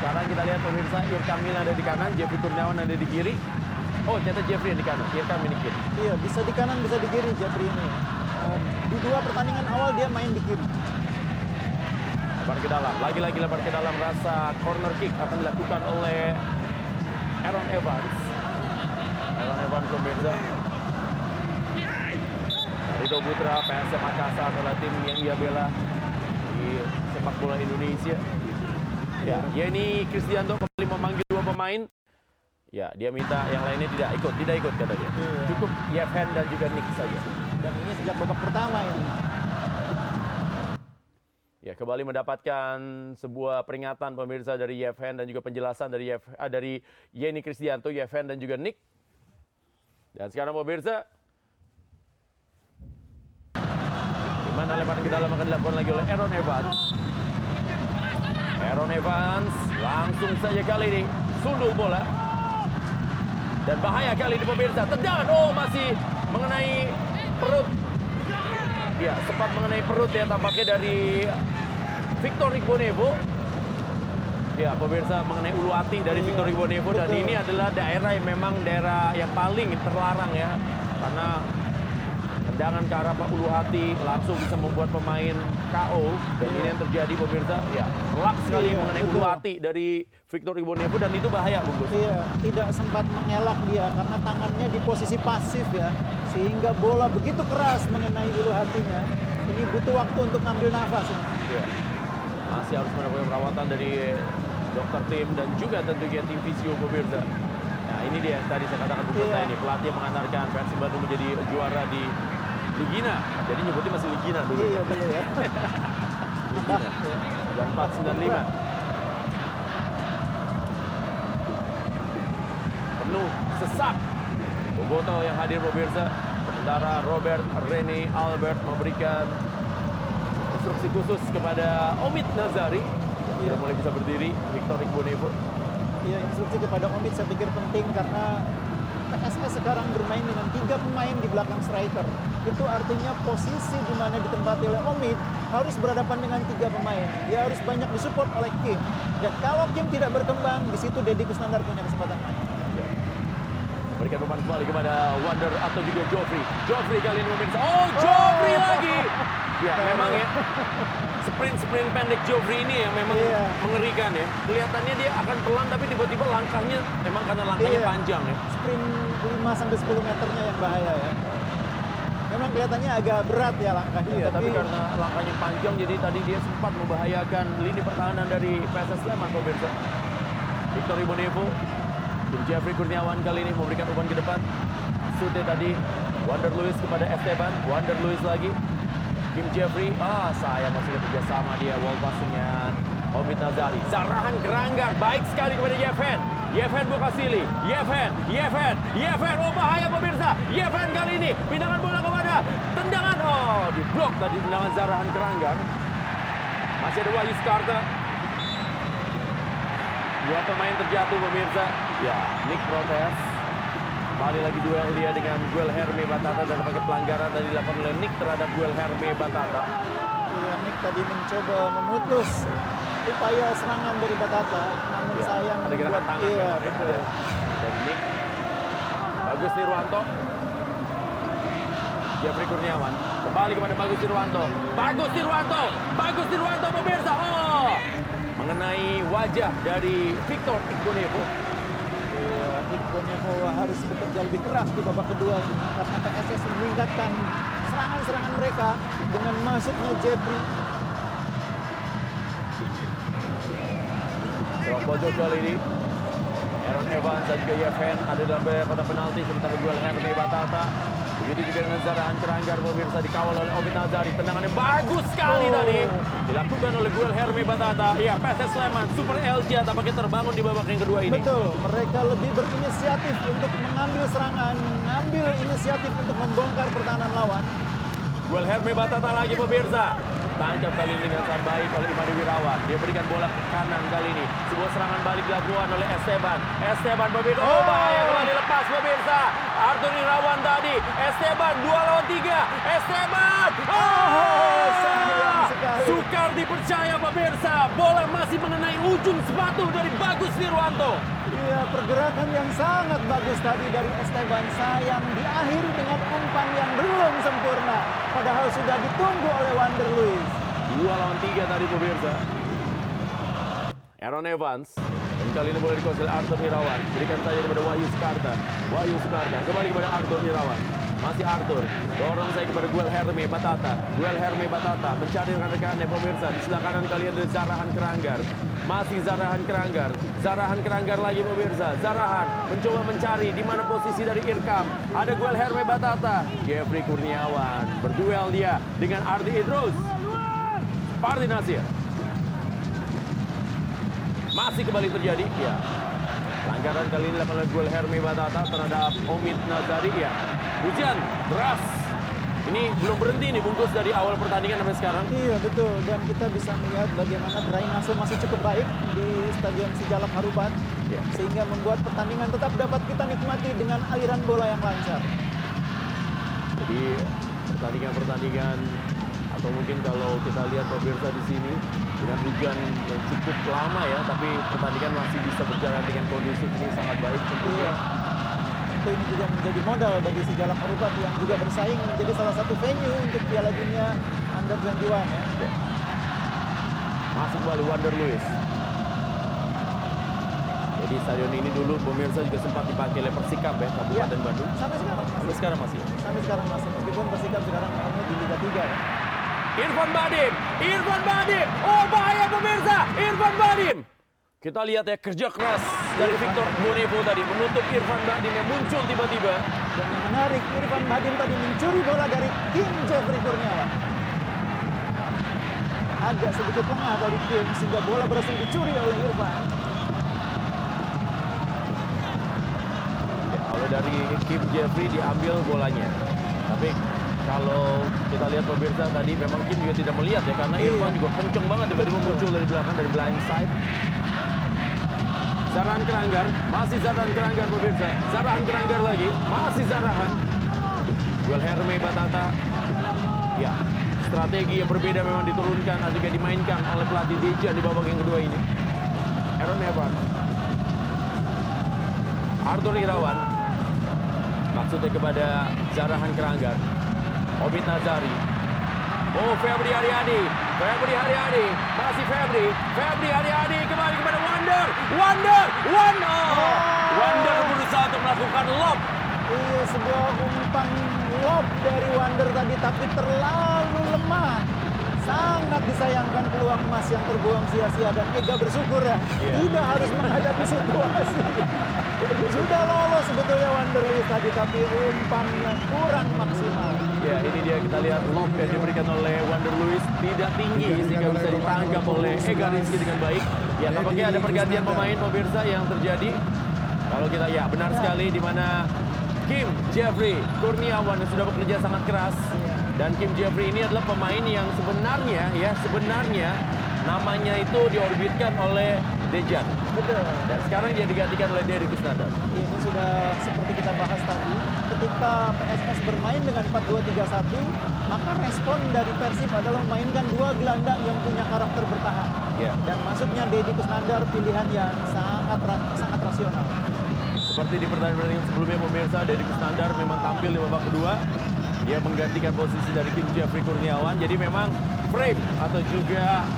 Sekarang kita lihat pemirsa Irka Mil ada di kanan, Jeffrey Kurniawan ada di kiri. Oh, ternyata Jeffrey yang di kanan, Irka Mil di kiri. Iya, bisa di kanan, bisa di kiri Jeffrey ini. Eh, Di dua pertandingan awal dia main di kiri. Lebar ke dalam, lagi-lagi lebar ke dalam rasa corner kick akan dilakukan oleh Aaron Evans. Aaron Evans pemirsa. Rido Putra, PSM Makassar adalah tim yang ia bela sepak bola Indonesia. Ya, Yeni Kristianto kembali memanggil dua pemain. Ya, dia minta yang lainnya tidak ikut, tidak ikut katanya. Cukup Yevhen dan juga Nick saja. Dan ini sejak babak pertama ini. Ya, kembali mendapatkan sebuah peringatan pemirsa dari Yevhen dan juga penjelasan dari Yev, ah, dari Yeni Kristianto, Yevhen dan juga Nick. Dan sekarang pemirsa, mana lemparan ke dalam akan dilakukan lagi oleh Aaron Evans. Aaron Evans langsung saja kali ini sundul bola. Dan bahaya kali ini pemirsa. Tendangan, oh masih mengenai perut. Ya, sempat mengenai perut ya tampaknya dari Victor Igbonevo. Ya, pemirsa mengenai ulu hati dari Victor Igbonevo dan ini adalah daerah yang memang daerah yang paling terlarang ya. Karena tendangan ke arah Pak Ulu Hati langsung bisa membuat pemain KO dan ini yang terjadi pemirsa ya telak sekali Iya, mengenai ulu hati dari Victor Igbonevo dan itu bahaya bungkus. Iya, tidak sempat mengelak dia karena tangannya di posisi pasif ya. Sehingga bola begitu keras mengenai ulu hatinya. Ini butuh waktu untuk ngambil nafas. ini. Iya. Masih harus mendapatkan perawatan dari dokter tim dan juga tentunya tim visio pemirsa. Nah ini dia yang tadi saya katakan bungkus Iya. saya ini pelatih mengantarkan Persib Bandung menjadi juara di Ligina. Jadi nyebutnya masih Ligina dulu. Iya dulu ya. Ligina. Dan 495. Penuh sesak. Boboto yang hadir pemirsa. Sementara Robert Rene Albert memberikan instruksi khusus kepada Omid Nazari. Yang sudah mulai bisa berdiri. Victor Igbonevo. Iya, instruksi kepada Omid saya pikir penting karena PSS sekarang bermain dengan tiga pemain di belakang striker. Itu artinya posisi di mana ditempati oleh Omid harus berhadapan dengan tiga pemain. Dia harus banyak disupport oleh Kim. Dan kalau Kim tidak berkembang, di situ Deddy Kusnandar punya kesempatan main. Berikan umpan kembali kepada Wander atau juga Joffrey. Joffrey kali ini memirsa. Oh, Joffrey lagi. Ya, memang ya. Sprint-sprint pendek Joffrey ini yang memang Iya. mengerikan ya. Kelihatannya dia akan pelan tapi tiba-tiba langkahnya memang karena langkahnya Iya. panjang ya. Sprint 5 sampai 10 meternya yang bahaya ya. Memang kelihatannya agak berat ya langkahnya. Iya, tapi karena langkahnya panjang jadi tadi dia sempat membahayakan lini pertahanan dari PSS Sleman pemirsa. Victor Ibonevo, Tim Jeffrey Kurniawan kali ini memberikan umpan ke depan. Sute tadi, Wander Lewis kepada Esteban, Wander Lewis lagi. Kim Jeffrey, ah saya masih kerja sama dia, wall passingnya Omid Nazari. Zarahan Keranggar, baik sekali kepada Yeven. Yeven Bukasili, Yeven, Yeven, Yeven, oh bahaya pemirsa. Yeven kali ini, pindahan bola kepada tendangan. Oh, diblok tadi tendangan Zarahan Keranggar. Masih ada Wahyu Skarta. Dua pemain terjatuh pemirsa. Ya, Nick protes. Kembali lagi duel dia dengan Guel Herme Batata dan pakai pelanggaran tadi dilakukan oleh Nick terhadap Guel Herme Batata. Iya, Nick tadi mencoba memutus upaya serangan dari Batata, namun Ya, sayang ada gerakan membuat- tangan Iya, ya. betul. Dan Nick. Bagus Nirwanto. Jeffrey Kurniawan. Kembali kepada Bagus Nirwanto. Bagus Nirwanto. Bagus Nirwanto pemirsa. Oh. Mengenai wajah dari Victor Igbonevo. Iqbonevo harus bekerja lebih keras di babak kedua karena PSS meningkatkan serangan-serangan mereka dengan masuknya Jeffrey. Ruang pojok kali ini. Aaron Evans dan juga Yeven ada dalam kotak penalti sementara Guel Herme Batata. Begitu juga dengan Zarahan Keranggar pemirsa dikawal oleh Omid Nazari. Tendangannya bagus sekali Oh. tadi. Dilakukan oleh Guel Herme Batata. Iya, PSS Sleman, Super LG tampaknya terbangun di babak yang kedua ini. Betul, mereka lebih berinisiatif untuk mengambil serangan, mengambil inisiatif untuk membongkar pertahanan lawan. Guel Herme Batata lagi pemirsa. Tancap kali ini dengan sangat baik oleh Imadi Wirawan. Dia berikan bola ke kanan kali ini. Sebuah serangan balik dilakukan oleh Esteban. Esteban pemirsa. Oh, bahaya kembali lepas pemirsa. Arthur Irawan tadi. Esteban dua lawan tiga. Esteban. Oh. Sukar dipercaya pemirsa. Bola masih mengenai ujung sepatu dari Bagus Nirwanto. Iya, pergerakan yang sangat bagus tadi dari Esteban sayang diakhiri dengan umpan yang belum sempurna. Padahal sudah ditunggu oleh Wander Luiz. Dua lawan tiga tadi pemirsa. Aaron Evans. Dan kali ini boleh dikuasai Arthur Hirawan. Berikan saja kepada Wahyu Sukarta. Wahyu Sukarta. Kembali kepada Arthur Hirawan. Masih Arthur. Dorong saya kepada Guel Herme Batata. Guel Herme Batata. Mencari rekan-rekannya pemirsa. Di sebelah kanan kalian ada Zarahan Keranggar. Masih Zarahan Keranggar. Zarahan Keranggar lagi pemirsa. Zarahan mencoba mencari di mana posisi dari Irkam. Ada Guel Herme Batata. Jeffrey Kurniawan. Berduel dia dengan Ardi Idrus. Parti Nasir. Masih kembali terjadi, ya. Pelanggaran kali ini dilakukan oleh Guel Herme Batata terhadap Omid Nazari, ya. Hujan deras. Ini belum berhenti nih bungkus dari awal pertandingan sampai sekarang. Iya betul dan kita bisa melihat bagaimana drainase masih cukup baik di Stadion Sijalak Harupat Ya. sehingga membuat pertandingan tetap dapat kita nikmati dengan aliran bola yang lancar. Jadi pertandingan-pertandingan atau mungkin kalau kita lihat pemirsa di sini dengan hujan yang cukup lama ya, tapi pertandingan masih bisa berjalan dengan kondusif ini sangat baik tentunya. Tentu ini juga menjadi modal bagi Sijalak Harupat yang juga bersaing menjadi salah satu venue untuk Piala Dunia Under 21 ya. Masuk kembali Wander Lewis. Jadi stadion ini dulu pemirsa juga sempat dipakai oleh Persikap ya, Kabupaten Bandung. Sampai sekarang Sampai sekarang masih. Sampai sekarang masih meskipun Persikap sekarang mainnya di Liga 3 ya. Irfan Badim, Irfan Badim, oh bahaya pemirsa, Irfan Badim. Kita lihat ya kerja keras dari Victor Bonevo tadi menutup Irfan Badim yang muncul tiba-tiba. Dan yang menarik, Irfan Badim tadi mencuri bola dari Kim Jeffrey Kurniawan. Agak sedikit lengah dari Kim sehingga bola berhasil dicuri oleh Irfan. Kalau dari Kim Jeffrey diambil bolanya. Tapi kalau kita lihat pemirsa tadi memang Kim juga tidak melihat ya karena Irfan juga kenceng banget tiba-tiba muncul dari belakang dari blind side. Zarahan Keranggar, masih Zarahan Keranggar pemirsa. Zarahan Keranggar lagi, masih Zarahan. Duel Herme Batata. Ya, strategi yang berbeda memang diturunkan juga dimainkan oleh pelatih Dejan di babak yang kedua ini. Aaron Evans. Arthur Irawan. maksudnya kepada Zarahan Keranggan. Obit Nazari. Oh, Febri Haryadi. Febri Haryadi. Masih Febri. Febri Haryadi kembali kepada Wonder. Wonder. Wonder. Wonder berusaha untuk melakukan lob. Iya, sebuah umpan lob dari Wander tadi tapi terlalu lemah. Sangat disayangkan peluang emas yang terbuang sia-sia dan Ega bersyukur ya. Iya. Tidak harus menghadapi situasi. Sudah lolos sebetulnya Wander tadi tapi umpannya kurang maksimal. Ya, ini dia kita lihat lob yang diberikan oleh Wander Lewis tidak tinggi sehingga bisa ditangkap oleh Ega Rizky dengan baik. Ya, tampaknya ada pergantian pemain pemirsa yang terjadi. Kalau kita ya benar sekali di mana Kim Jeffrey Kurniawan yang sudah bekerja sangat keras dan Kim Jeffrey ini adalah pemain yang sebenarnya ya sebenarnya namanya itu diorbitkan oleh Dejan. Betul. Dan sekarang dia digantikan oleh Derry Kusnandar. Ini sudah seperti kita bahas tadi, ketika PSS bermain dengan 4-2-3-1, maka respon dari Persib adalah memainkan dua gelandang yang punya karakter bertahan. Ya. Dan masuknya Deddy Kusnandar pilihan yang sangat sangat rasional. Seperti di pertandingan sebelumnya pemirsa, Deddy Kusnandar memang tampil di babak kedua. Dia menggantikan posisi dari Kim Jeffrey Kurniawan. Jadi memang frame atau juga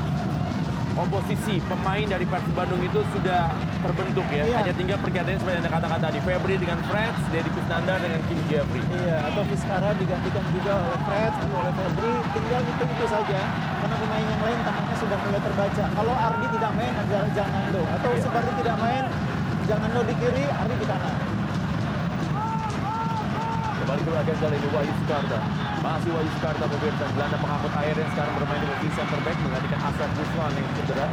komposisi pemain dari Persib Bandung itu sudah terbentuk ya. Iya. Hanya tinggal pergantian seperti yang katakan tadi. Febri dengan Freds, Deddy Kusnandar dengan Kim Jeffrey. Iya, atau Vizcara digantikan juga oleh Fred, oleh Febri, tinggal itu itu saja. Karena pemain yang lain tampaknya sudah mulai terbaca. Kalau Ardi tidak main, ada Janando. Atau Supardi tidak main, Janando di kiri, Ardi di kanan. Kembali ke kali ini Wahyu Sukarta. Masih Wahyu Sukarta pemirsa. Gelandang pengangkut air yang sekarang bermain di posisi center back menggantikan Asad Ruslan yang cedera.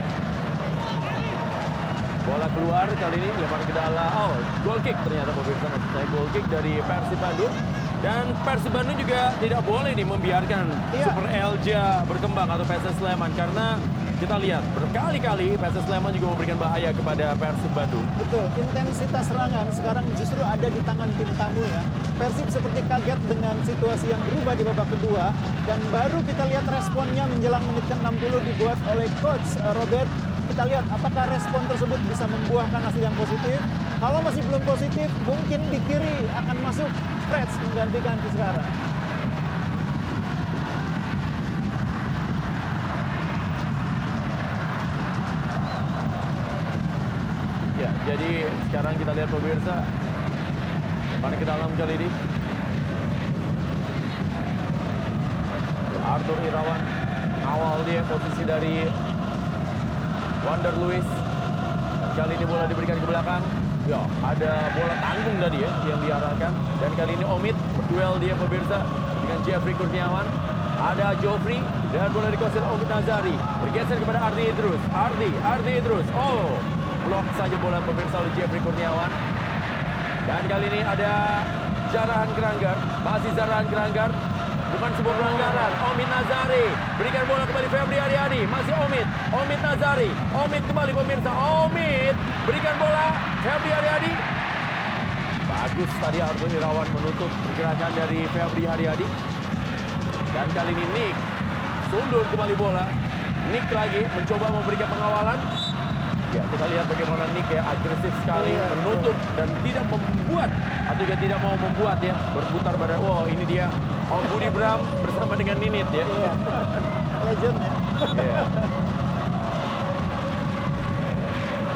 Bola keluar kali ini lempar ke dalam. Oh, goal kick ternyata pemirsa saya goal kick dari Persib Bandung. Dan Persib Bandung juga tidak boleh nih membiarkan Super Elja berkembang atau PSS Sleman karena kita lihat berkali-kali PSS Sleman juga memberikan bahaya kepada Persib Bandung. Betul, intensitas serangan sekarang justru ada di tangan tim tamu ya. Persib seperti kaget dengan situasi yang berubah di babak kedua dan baru kita lihat responnya menjelang menit ke-60 dibuat oleh coach eh, Robert. Kita lihat apakah respon tersebut bisa membuahkan hasil yang positif. Kalau masih belum positif, mungkin di kiri akan masuk Freds menggantikan Fiskara. Ya, jadi sekarang kita lihat pemirsa. Mari ke dalam kali ini. Arthur Irawan awal dia posisi dari Wander Lewis. Kali ini bola diberikan ke belakang. Ya, ada bola tanggung tadi ya yang diarahkan. Dan kali ini Omid berduel dia pemirsa dengan Jeffrey Kurniawan. Ada Joffrey dan bola oleh Omid Nazari. Bergeser kepada Ardi Idrus. Ardi, Ardi Idrus. Oh, blok saja bola pemirsa oleh Jeffrey Kurniawan. Dan kali ini ada Zarahan Keranggar. Masih Zarahan Keranggar. Bukan sebuah pelanggaran. Omid Nazari. Berikan bola kembali Febri Ariadi. Masih Omid. Omid Nazari. Omid kembali pemirsa. Omid. Berikan bola. Febri Ariadi. Bagus tadi Argun Irawan menutup pergerakan dari Febri Haryadi. Dan kali ini Nick sundul kembali bola. Nick lagi mencoba memberikan pengawalan. Ya, kita lihat bagaimana Nick ya agresif sekali Iya, menutup dan tidak membuat atau juga tidak mau membuat ya berputar pada wow ini dia Om Budi Bram bersama dengan Ninit ya. Iya. Legend ya.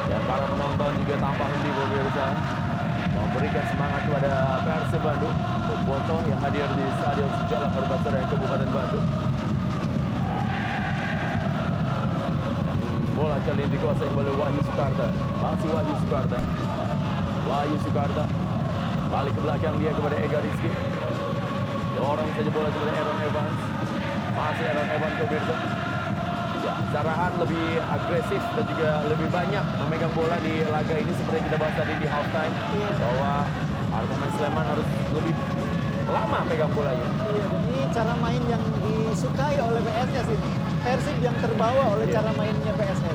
Dan para penonton juga tampak di pemirsa memberikan semangat kepada Persib Bandung Boboto yang hadir di Stadion Sejalak Perbatasan Kabupaten Bandung. Bola kali dikuasai oleh Wahyu Sukarta. Masih Wahyu Sukarta. Wahyu Sukarta. Balik ke belakang dia kepada Ega Rizky. Dorong saja bola kepada Aaron Evans. Masih Aaron Evans pemirsa. Ya, Zarahan lebih agresif dan juga lebih banyak memegang bola di laga ini seperti yang kita bahas tadi di halftime bahwa Arman Sleman harus lebih lama pegang bolanya. Iya, dan ini cara main yang disukai oleh PSS ini. Persib yang terbawa oleh cara mainnya PSS.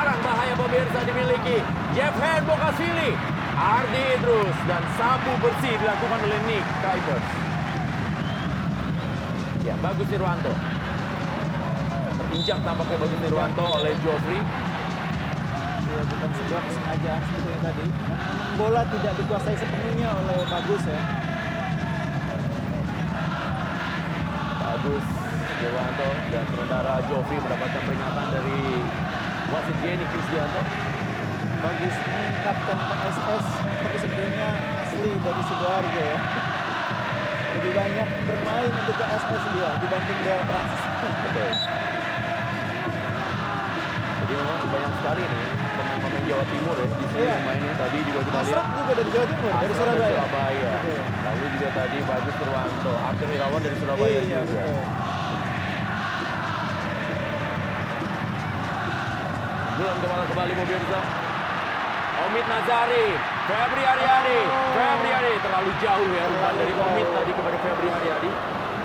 Sekarang bahaya pemirsa dimiliki Jevhen Bokasvili, Ardi Idrus dan sapu bersih dilakukan oleh Nick Kuipers. Ya, bagus Nirwanto. Terinjak tampaknya bagus Nirwanto oleh Jofri. ya, bukan sebuah kesengajaan seperti yang tadi. Bola tidak dikuasai sepenuhnya oleh Bagus ya. Bagus Dewanto dan saudara Jovi mendapatkan peringatan dari wasit Jenny Kristianto. Bagus ini kapten PSS, tapi sebenarnya asli dari Sidoarjo ya. Lebih banyak bermain untuk PSS dia dibanding Prancis. Betul. Jadi memang banyak sekali nih pemain-pemain Jawa Timur ya di sini Iya. mainnya tadi juga kita lihat. Asraf juga dari Jawa Timur, dari Surabaya. Lalu juga tadi Bagus Purwanto, Arthur Irawan dari Surabaya Iya, juga. Belum kembali kembali pemirsa. Omid Nazari, Febri Haryadi, Febri Haryadi terlalu jauh ya umpan dari Omid tadi kepada Febri Haryadi.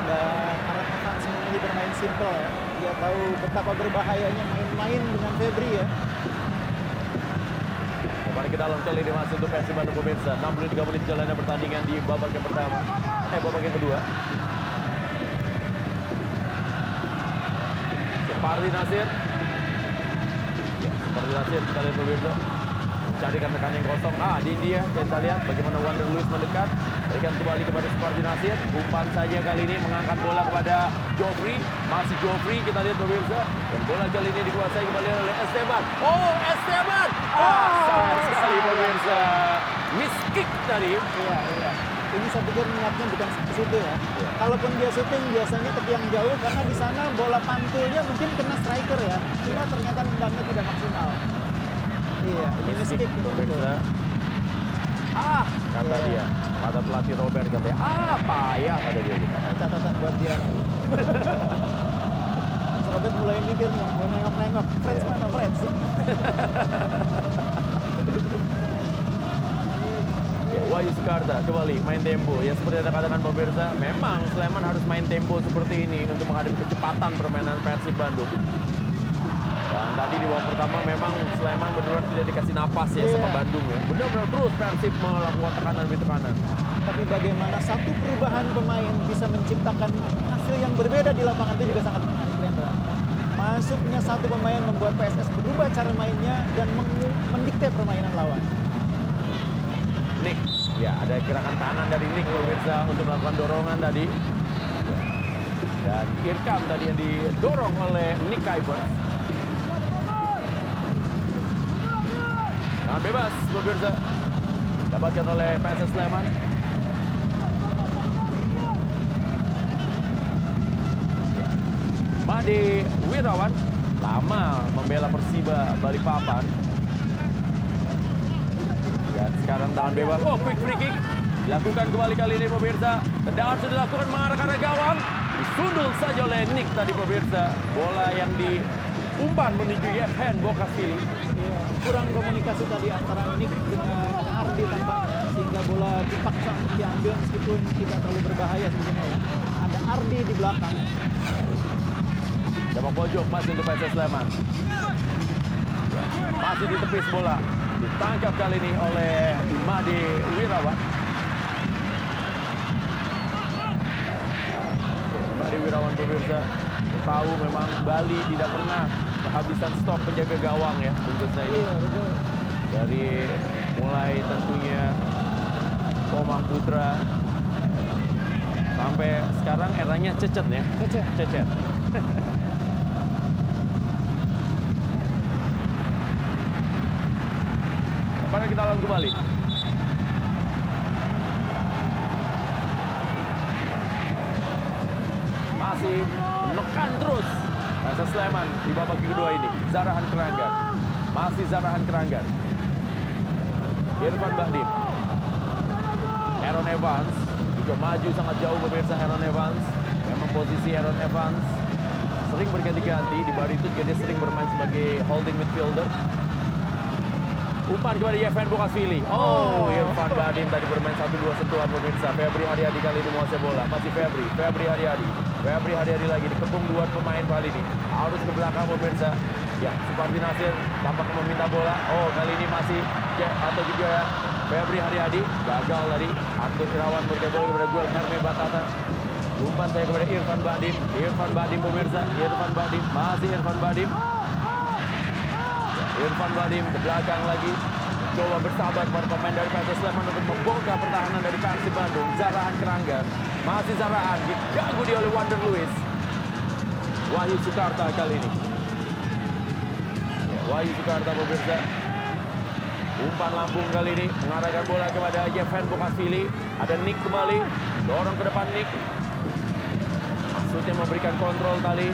Dan anak-anak semuanya ini bermain simple ya. Dia tahu betapa berbahayanya main-main dengan Febri ya. Kemarin kita langsung kali ini masuk untuk Persib Bandung pemirsa. 63 menit jalannya pertandingan di babak yang pertama. Eh babak yang kedua. Separdi Nasir. Kita lihat pemirsa. Carikan rekan yang kosong. Ah, di dia kita lihat bagaimana Wander Luis mendekat. Berikan kembali kepada Separdi Nasir. Umpan saja kali ini mengangkat bola kepada Joffrey. Masih Joffrey kita lihat pemirsa. Dan bola kali ini dikuasai kembali oleh Esteban. Oh, Esteban! Ah, sayang sekali pemirsa. Miss kick tadi. Iya, iya. Ini saya pikir niatnya bukan ke situ ya. Kalaupun dia syuting biasanya ke tiang jauh karena di sana bola pantulnya mungkin kena striker ya. Cuma ternyata nendangnya tidak maksimal. Iya, ini mistake itu betul. Ah, kata dia. Kata pelatih Robert katanya, ah payah kata dia. gitu. Catatan buat dia. Robert mulai mikir nih, mau nengok-nengok. Friends mana Friends? Ya, Wahyu Sukarta kembali main tempo. Ya seperti yang katakan pemirsa, memang Sleman harus main tempo seperti ini untuk menghadapi kecepatan permainan Persib Bandung. Dan tadi di babak pertama memang Sleman benar-benar tidak dikasih napas ya sama Iya. Bandung ya. Benar-benar terus Persib melakukan tekanan demi tekanan. Tapi bagaimana satu perubahan pemain bisa menciptakan hasil yang berbeda di lapangan itu juga sangat menarik Rendra. Masuknya satu pemain membuat PSS berubah cara mainnya dan mendikte permainan lawan. Ya ada gerakan tangan dari Nick pemirsa untuk melakukan dorongan tadi. Dan Irkam tadi yang didorong oleh Nick Kuipers. Tangan bebas pemirsa. Dapatkan oleh PSS Sleman. Made Wirawan lama membela Persiba Balikpapan. Dan sekarang tangan bebas. Oh, quick free kick. Dilakukan kembali kali ini pemirsa. Tendangan sudah dilakukan mengarah ke gawang. Disundul saja oleh Nick tadi pemirsa. Bola yang diumpan menuju Yevhen Bokasvili. Iya, kurang komunikasi tadi antara Nick dengan Ardi tampaknya sehingga bola dipaksa untuk diambil meskipun tidak terlalu berbahaya sebenarnya ya. Ada Ardi di belakang. Dampak pojok masih untuk PSS Sleman. Masih ditepis bola. Ditangkap kali ini oleh Made Wirawan. Made Wirawan pemirsa tahu memang Bali tidak pernah kehabisan stok penjaga gawang ya tentunya ini. Iya. Dari mulai tentunya Komang Putra sampai sekarang eranya Cecet ya. Cecet. Cecet. kita lawan kembali? Masih menekan terus Rasa Sleman di babak kedua ini. Zarahan Keranggan. Masih Zarahan Keranggan. Irfan Bahdim. Aaron Evans juga maju sangat jauh pemirsa Aaron Evans. Memang posisi Aaron Evans sering berganti-ganti. Di bawah itu dia sering bermain sebagai holding midfielder. Umpan kepada Yevhen Bokasvili. Oh, Irfan Bahdim tadi bermain satu dua sentuhan pemirsa. Febri Haryadi kali ini menguasai bola. Masih Febri, Febri Haryadi. Febri Haryadi lagi dikepung dua pemain kali ini. Harus ke belakang pemirsa. Ya, Supardi Nasir tampaknya meminta bola. Oh, kali ini masih ya, atau juga Febri Haryadi gagal tadi. Arthur Irawan berikan bola kepada Guel Herme Batata. Umpan saya kepada Irfan Bahdim. Irfan Bahdim pemirsa. Irfan Bahdim. Masih Irfan Bahdim. Irfan Badim ke belakang lagi. Coba bersabar para pemain dari PSS Sleman untuk membongkar pertahanan dari Persib Bandung. Zarahan Keranggan. Masih Zarahan diganggu dia oleh Wander Lewis. Wahyu Sukarta kali ini. Ya, Wahyu Sukarta pemirsa. Umpan lambung kali ini mengarahkan bola kepada Yeven Bokasvili. Ada Nick kembali. Dorong ke depan Nick. Maksudnya memberikan kontrol tali.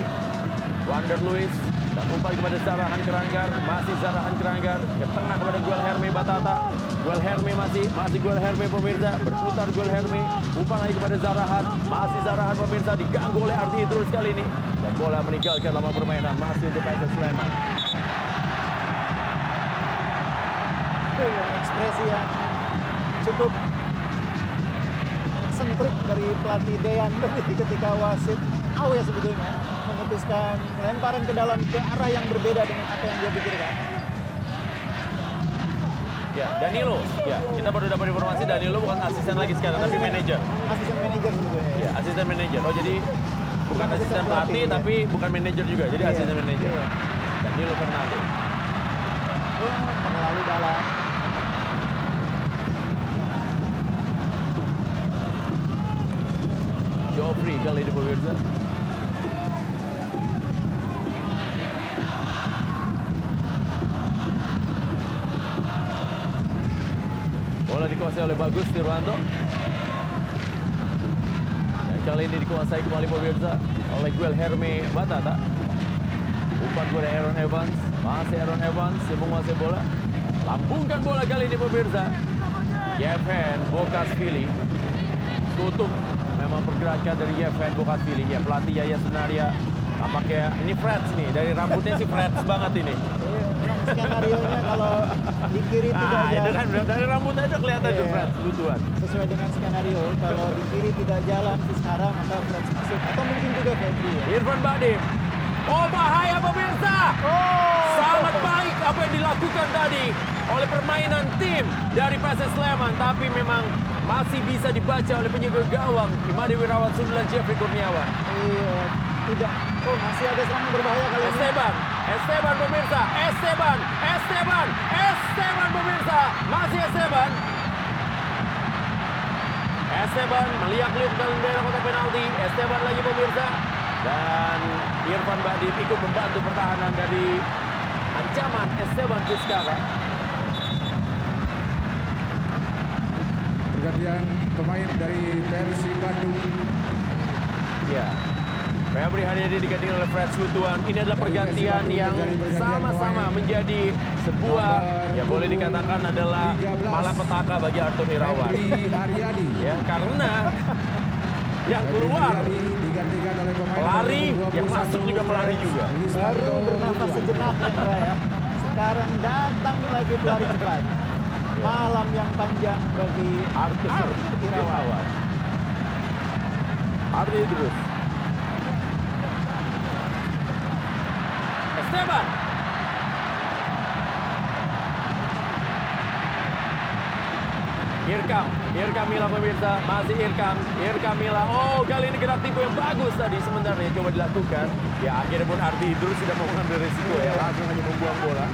Wander Lewis umpan kepada Zarahan Keranggar. Masih Zarahan Keranggar. Ke tengah kepada Guel Herme Batata. Guel Herme masih. Masih Guel Herme pemirsa. Berputar Guel Herme. Umpan lagi kepada Zarahan. Masih Zarahan pemirsa. Diganggu oleh Ardi terus kali ini. Dan bola meninggalkan lama permainan. Masih untuk PSS Sleman. Ekspresi yang cukup sentrik dari pelatih Dean ketika wasit ya sebetulnya memutuskan lemparan ke dalam ke arah yang berbeda dengan apa yang dia pikirkan. Ya, Danilo. Ya, kita baru dapat informasi Danilo bukan asisten lagi sekarang, tapi manajer. Asisten manajer sebetulnya. Ya, asisten manajer. Oh, jadi bukan Asisten asisten pelatih, tapi bukan manajer juga. Jadi Iya, asisten manajer. iya. Danilo Fernando. Oh, terlalu dalam. Joffrey kali ini pemirsa. Bagus Firwanto. Dan kali ini dikuasai kembali pemirsa oleh Guel Herme Batata. Umpan kepada Aaron Evans. Masih Aaron Evans yang menguasai bola. Lambungkan bola kali ini pemirsa. Yeven Bokasvili tutup memang pergerakan dari Yeven Bokasvili ya pelatih Yaya Sunaria tampaknya ini Freds nih dari rambutnya sih Freds banget ini Skenario nya kalau di kiri tidak ah itu jalan. kan dari rambutnya aja kelihatan Iya. Freds lucuan Sesuai dengan skenario, kalau di kiri tidak jalan di sekarang maka Freds masuk. Atau mungkin juga Febri ya. Irfan Badim oh bahaya pemirsa sangat baik apa yang dilakukan tadi oleh permainan tim dari PSS Sleman tapi memang masih bisa dibaca oleh penjaga gawang Imade Wirawan Sundulan Jeffrey Kurniawan Iya, tidak. Oh masih ada serangan berbahaya kali ini. Esteban, Esteban pemirsa, Esteban, Esteban, Esteban pemirsa, masih Esteban. Esteban melihat-lihat dalam daerah kotak penalti, Esteban lagi pemirsa. Dan Irfan Badim ikut membantu pertahanan dari ancaman Esteban Vizcara. Pergantian pemain dari Persib Bandung. Ya. Febri Haryadi digantikan oleh Fred Sutuan. Ini adalah pergantian yang sama-sama menjadi sebuah ya boleh dikatakan adalah malapetaka bagi Arthur Irawan. Ya, karena yang keluar digantikan oleh pemain pelari, yang masuk juga pelari juga. Baru bernafas sejenak ya. Sekarang datang lagi pelari cepat. Malam yang panjang bagi Arthur Irawan. Arthur Idrus. Esteban. Irkam, Irkam Mila pemirsa, masih Irkam, Irkam Mila. Oh, kali ini gerak tipu yang bagus tadi sebenarnya coba dilakukan. Ya akhirnya pun Ardi Idrus sudah mau mengambil risiko ya, langsung hanya membuang bola.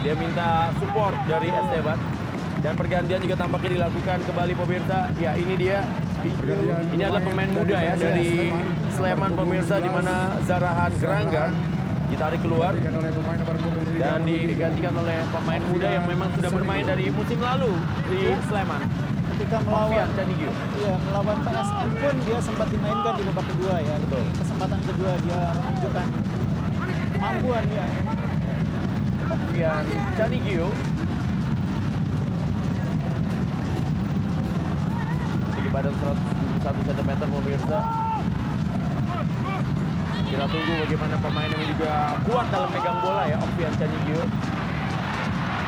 Dia minta support dari Esteban. Dan pergantian juga tampaknya dilakukan kembali pemirsa. Ya ini dia. Ini adalah pemain muda ya dari Sleman pemirsa di mana Zarahan Geranggar ditarik keluar dan digantikan oleh pemain muda yang memang sudah bermain dari musim lalu di Sleman. ketika melawan Canigio. Iya, melawan PSM pun dia sempat dimainkan di babak kedua ya. Betul. Kesempatan kedua dia menunjukkan kemampuan ya. Alfian Canigio. Tinggi badan 171 cm pemirsa. Kita tunggu bagaimana pemain yang juga kuat dalam megang bola ya, Alfian Canigio.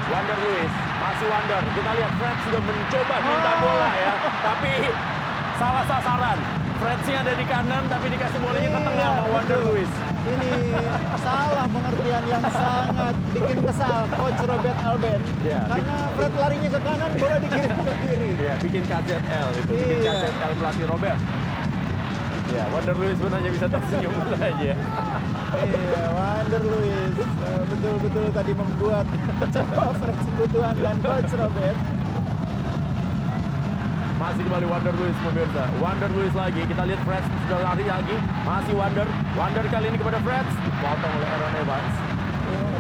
Wander Lewis, masih Wander. Kita lihat Fred sudah mencoba minta bola ya, tapi salah sasaran. Fred-nya ada di kanan, tapi dikasih bolanya ke tengah sama Wander Lewis. Ini salah pengertian yang sangat bikin kesal coach Robert Alben. Ya. Karena Fred larinya ke kanan, bola dikirim ke kiri. Ya, bikin KZL itu, bikin Iya. KZL pelatih Robert. Ya, Wonder Lewis pun hanya bisa tersenyum saja. Iya, Wander Luis eh, betul-betul tadi membuat Fred Sekutuan dan Coach Robert. Masih kembali Wonder Lewis pemirsa. Wonder Lewis lagi. Kita lihat Freds sudah lari lagi. Masih Wonder. Wonder kali ini kepada Freds. Potong oleh Aaron Evans.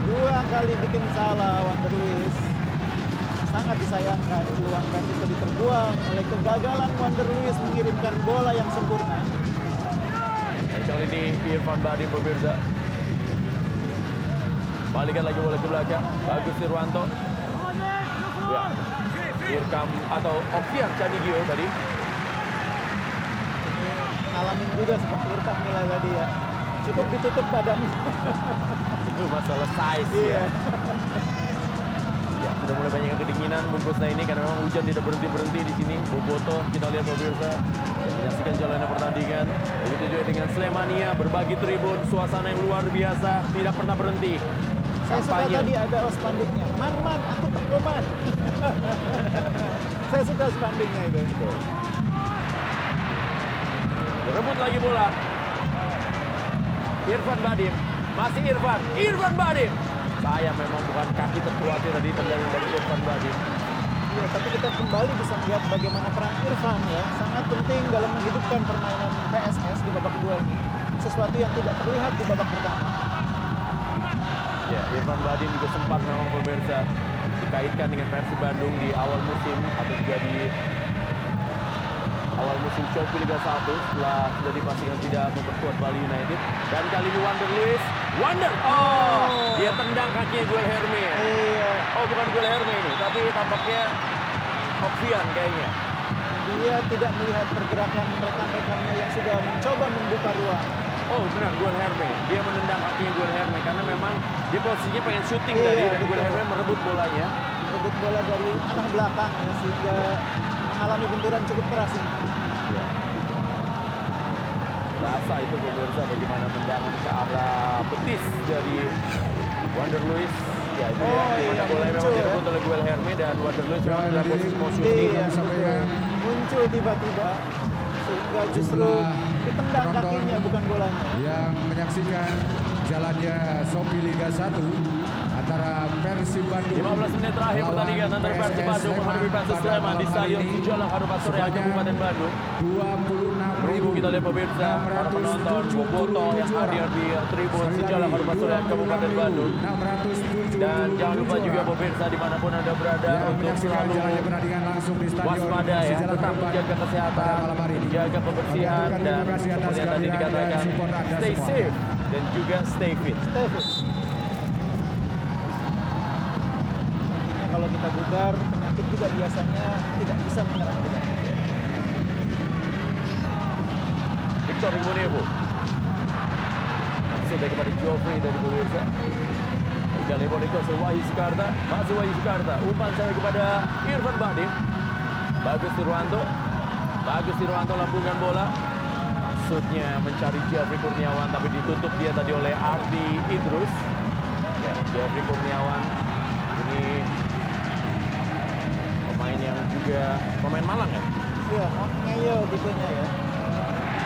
Dua kali bikin salah Wander Luis. Sangat disayangkan peluang Fred itu terbuang oleh kegagalan Wander Luis mengirimkan bola yang sempurna. Kali ini Irfan Badim pemirsa. Balikan lagi bola ke belakang. Bagus Irwanto. Ya. Irkam atau Ovian Canigio tadi. Ngalamin juga seperti Irfan nilai tadi ya. Cukup ditutup badannya. Itu masalah size Iya. ya. Ya, sudah mulai banyak yang kedinginan bungkusnya ini karena memang hujan tidak berhenti-berhenti di sini. Boboto kita lihat pemirsa menyaksikan jalannya pertandingan. Begitu juga dengan Slemania berbagi tribun, suasana yang luar biasa, tidak pernah berhenti. Saya suka tadi ada spanduknya. Man, man, aku terkoman. Saya suka spanduknya itu. Rebut lagi bola. Irfan Badim. Masih Irfan. Irfan Badim. Saya memang bukan kaki terkuat tadi tendangan dari Irfan Badim. Iya, tapi kita kembali bisa melihat bagaimana peran Irfan ya. Sangat penting dalam menghidupkan permainan PSS di babak kedua ini. Sesuatu yang tidak terlihat di babak pertama. Ya, Irfan Badim juga sempat memang pemirsa dikaitkan dengan Persib Bandung di awal musim atau juga di awal musim Shopee Liga 1 setelah sudah dipastikan tidak memperkuat Bali United dan kali ini Wander Luis Wander oh, dia tendang kakinya Guel Herme Iya. oh bukan Guel Herme ini tapi tampaknya Ovian kayaknya Dia tidak melihat pergerakan rekan-rekannya yang sudah mencoba membuka ruang. Oh benar, Guel Herme. Dia menendang kakinya Guel Herme karena memang dia posisinya pengen syuting Iya, tadi dan. Guel Herme merebut bolanya. Rebut bola dari arah belakang ya, sehingga mengalami benturan cukup keras ini. Iya. Rasa itu pemirsa bagaimana tendangan ke arah betis dari Wander Luis. Ya itu Oh, ya, iya, bola memang ya. direbut oleh Guel Herme dan Wander Luis memang dalam posisi mau. Iya, betul. Muncul tiba-tiba sehingga justru ditendang kakinya bukan bolanya. yang menyaksikan jalannya Sopi Liga 1 antara Persib Bandung 15 menit terakhir pertandingan antara Persib Bandung menghadapi pada Sleman di Stadion ini. Sijolang Harupat Sebanyak Kabupaten Bandung. 26 Tunggu kita lihat pemirsa, para penonton Boboto yang hadir di tribun Sijolang Harupat Soreang Kabupaten Bandung. Dan jangan lupa juga pemirsa di mana pun anda berada yang untuk selalu jalannya pertandingan langsung di Stadion waspada ya, tetap menjaga kesehatan, menjaga kebersihan dan seperti yang tadi dikatakan stay safe dan juga stay fit. Intinya kalau kita bugar, penyakit juga biasanya tidak bisa menyerang kita. Victor Imunevo. Sudah kepada Joffrey dari pemirsa. Itu ke Wahyu Sukarta. Masih Wahyu Sukarta. Umpan saya kepada Irfan Badim. Bagus Irwanto. Bagus Irwanto lambungkan bola. Maksudnya mencari Jeffrey Kurniawan tapi ditutup dia tadi oleh Ardi Idrus. Ya, Jeffrey Kurniawan juga pemain Malang ya. Iya, ngeyel tipenya ya.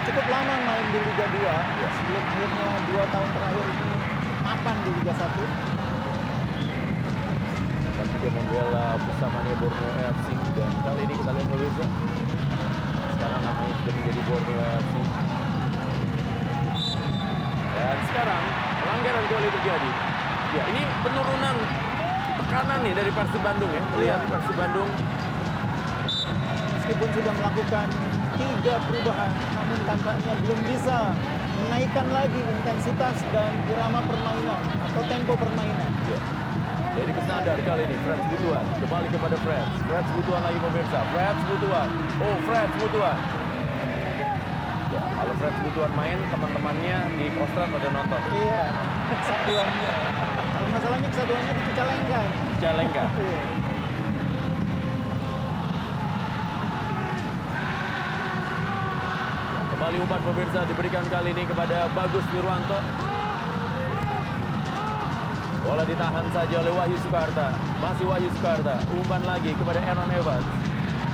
Cukup lama main di Liga 2, ya, sebelum akhirnya dua tahun terakhir ini mapan di Liga 1. dan juga membela bersamanya Borneo FC dan kali ini kita lihat pemirsa sekarang namanya sudah menjadi Borneo FC dan sekarang pelanggaran gol itu terjadi. Ya ini penurunan tekanan nih dari Persib Bandung ya. Melihat Persib Bandung Meskipun sudah melakukan tiga perubahan, namun tampaknya belum bisa menaikkan lagi intensitas dan irama permainan atau tempo permainan. Jadi kesandar kali ini Freds Butuan kembali kepada Freds. Freds Butuan lagi pemirsa. Freds Butuan. Oh Freds Butuan. Ya, kalau Freds Butuan main teman-temannya di Kostrad pada nonton. Iya, kesatuannya. Kalau masalahnya kesatuannya di Cicalengka. Cicalengka. Kembali umpan pemirsa diberikan kali ini kepada Bagus Wirwanto. Bola ditahan saja oleh Wahyu Sukarta. Masih Wahyu Sukarta. Umpan lagi kepada Aaron Evans.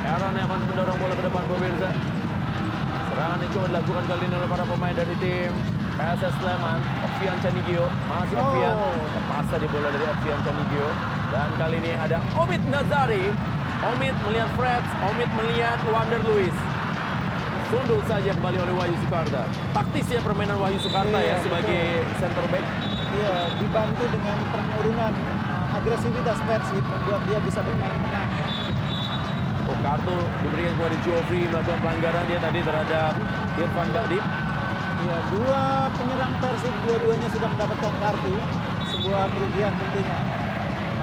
Aaron Evans mendorong bola ke depan pemirsa. Serangan coba dilakukan kali ini oleh para pemain dari tim PSS Sleman. Ovian Canigio, masih Oh. Ovian. Lepas tadi bola dari Ovian Canigio. Dan kali ini ada Omid Nazari. Omid melihat Freds, Omid melihat Wander Luis. Sundul saja kembali oleh Wahyu Sukarta. Taktis ya permainan Wahyu Sukarta ya Iya, sebagai center back. Iya, dibantu dengan penurunan uh, agresivitas Persib membuat dia bisa bermain menang. Oh, kartu diberikan kepada Joffrey melakukan pelanggaran dia tadi terhadap Irfan Badim. Ya, dua penyerang Persib dua-duanya sudah mendapatkan kartu, sebuah kerugian tentunya.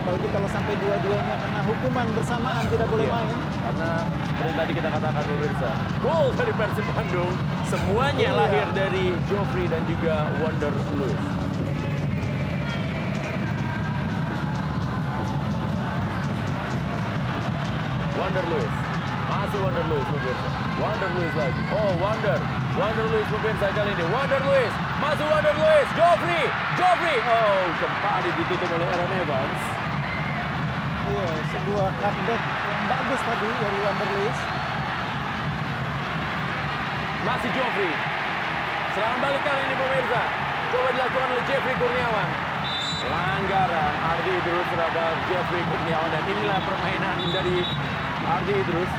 Apalagi kalau sampai dua-duanya hukuman bersamaan tidak boleh Iya, main. Karena seperti tadi kita katakan pemirsa, gol dari Persib Bandung semuanya Iya. lahir dari Joffrey dan juga Wonder Lewis. Wonder Lewis. Masih Wonder Lewis pemirsa. Wonder Lewis lagi. Oh, Wonder. Wonder Lewis pemirsa kali ini. Wonder Lewis. Masuk Wonder Lewis. Joffrey. Joffrey. Oh, kembali ditutup oleh Aaron Evans. Sebuah comeback yang bagus tadi dari Wander Lewis. Masih Joffrey. Serangan balik kali ini pemirsa. Coba dilakukan oleh Jeffrey Kurniawan. Pelanggaran Ardi Idrus terhadap Jeffrey Kurniawan. Dan inilah permainan dari Ardi Idrus.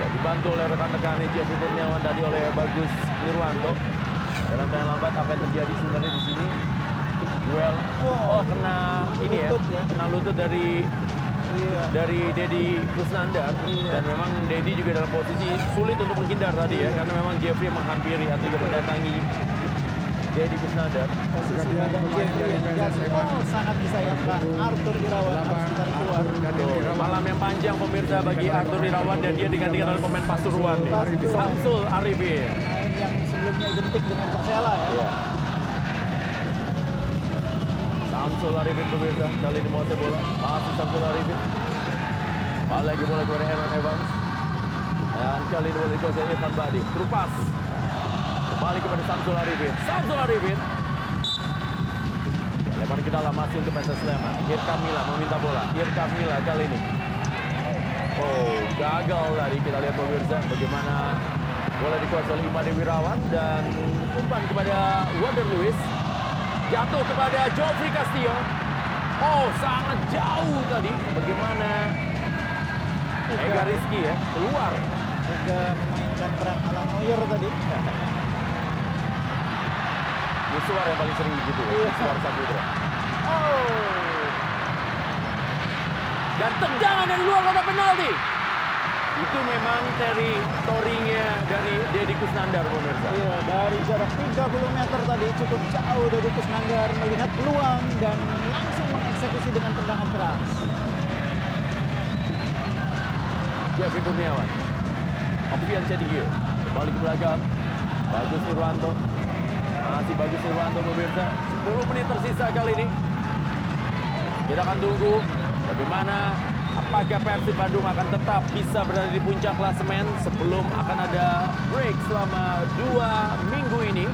Ya, dibantu oleh rekan-rekannya Jeffrey Kurniawan tadi oleh Bagus Nirwanto. Dalam tanda lambat apa yang terjadi sebenarnya di sini? Duel. Oh, kena ini ya, kena lutut dari dari Dedi Kusnandar dan memang Dedi juga dalam posisi sulit untuk menghindar tadi ya karena memang Jeffrey menghampiri atau juga mendatangi Dedi Kusnandar. Posisi Jeffrey yang oh, sangat disayangkan. Arthur Irawan harus keluar. Malam yang panjang pemirsa bagi Arthur Irawan dan dia digantikan oleh pemain Pasuruan. Samsul Arifin. Yang sebelumnya identik dengan Persela ya. Iya. Samsul Arifin pemirsa kali ini menguasai bola. Masih Samsul Arifin. Balik lagi bola kepada Aaron Evans. Dan kali ini bola dikuasai Irfan Badi. Terupas. Kembali kepada Samsul Arifin. Samsul Arifin. Lebar kita lah masih untuk PSS Sleman. Irka Mila meminta bola. Irka Mila kali ini. Oh, gagal tadi kita lihat pemirsa bagaimana bola dikuasai oleh Wirawan dan umpan kepada Wonder Lewis. Jatuh kepada Joffrey Castillo. Oh, sangat jauh tadi. Bagaimana Ega Rizky ya, keluar. Juga memainkan peran ala Neuer tadi. Musuar yang paling sering begitu ya, Musuar Saputra. Oh. Dan tendangan dari luar kotak penalti. Itu memang teritorinya dari Deddy Kusnandar pemirsa. Iya, dari jarak 30 meter tadi cukup jauh dari Kusnandar melihat peluang dan langsung mengeksekusi dengan tendangan keras. Jeffrey Kurniawan. Opian Cedigio. Kembali ke belakang. Bagus Nirwanto. Masih bagus Nirwanto pemirsa. 10 menit tersisa kali ini. Kita akan tunggu bagaimana apakah Persib Bandung akan tetap bisa berada di puncak klasemen sebelum akan ada break selama dua minggu ini.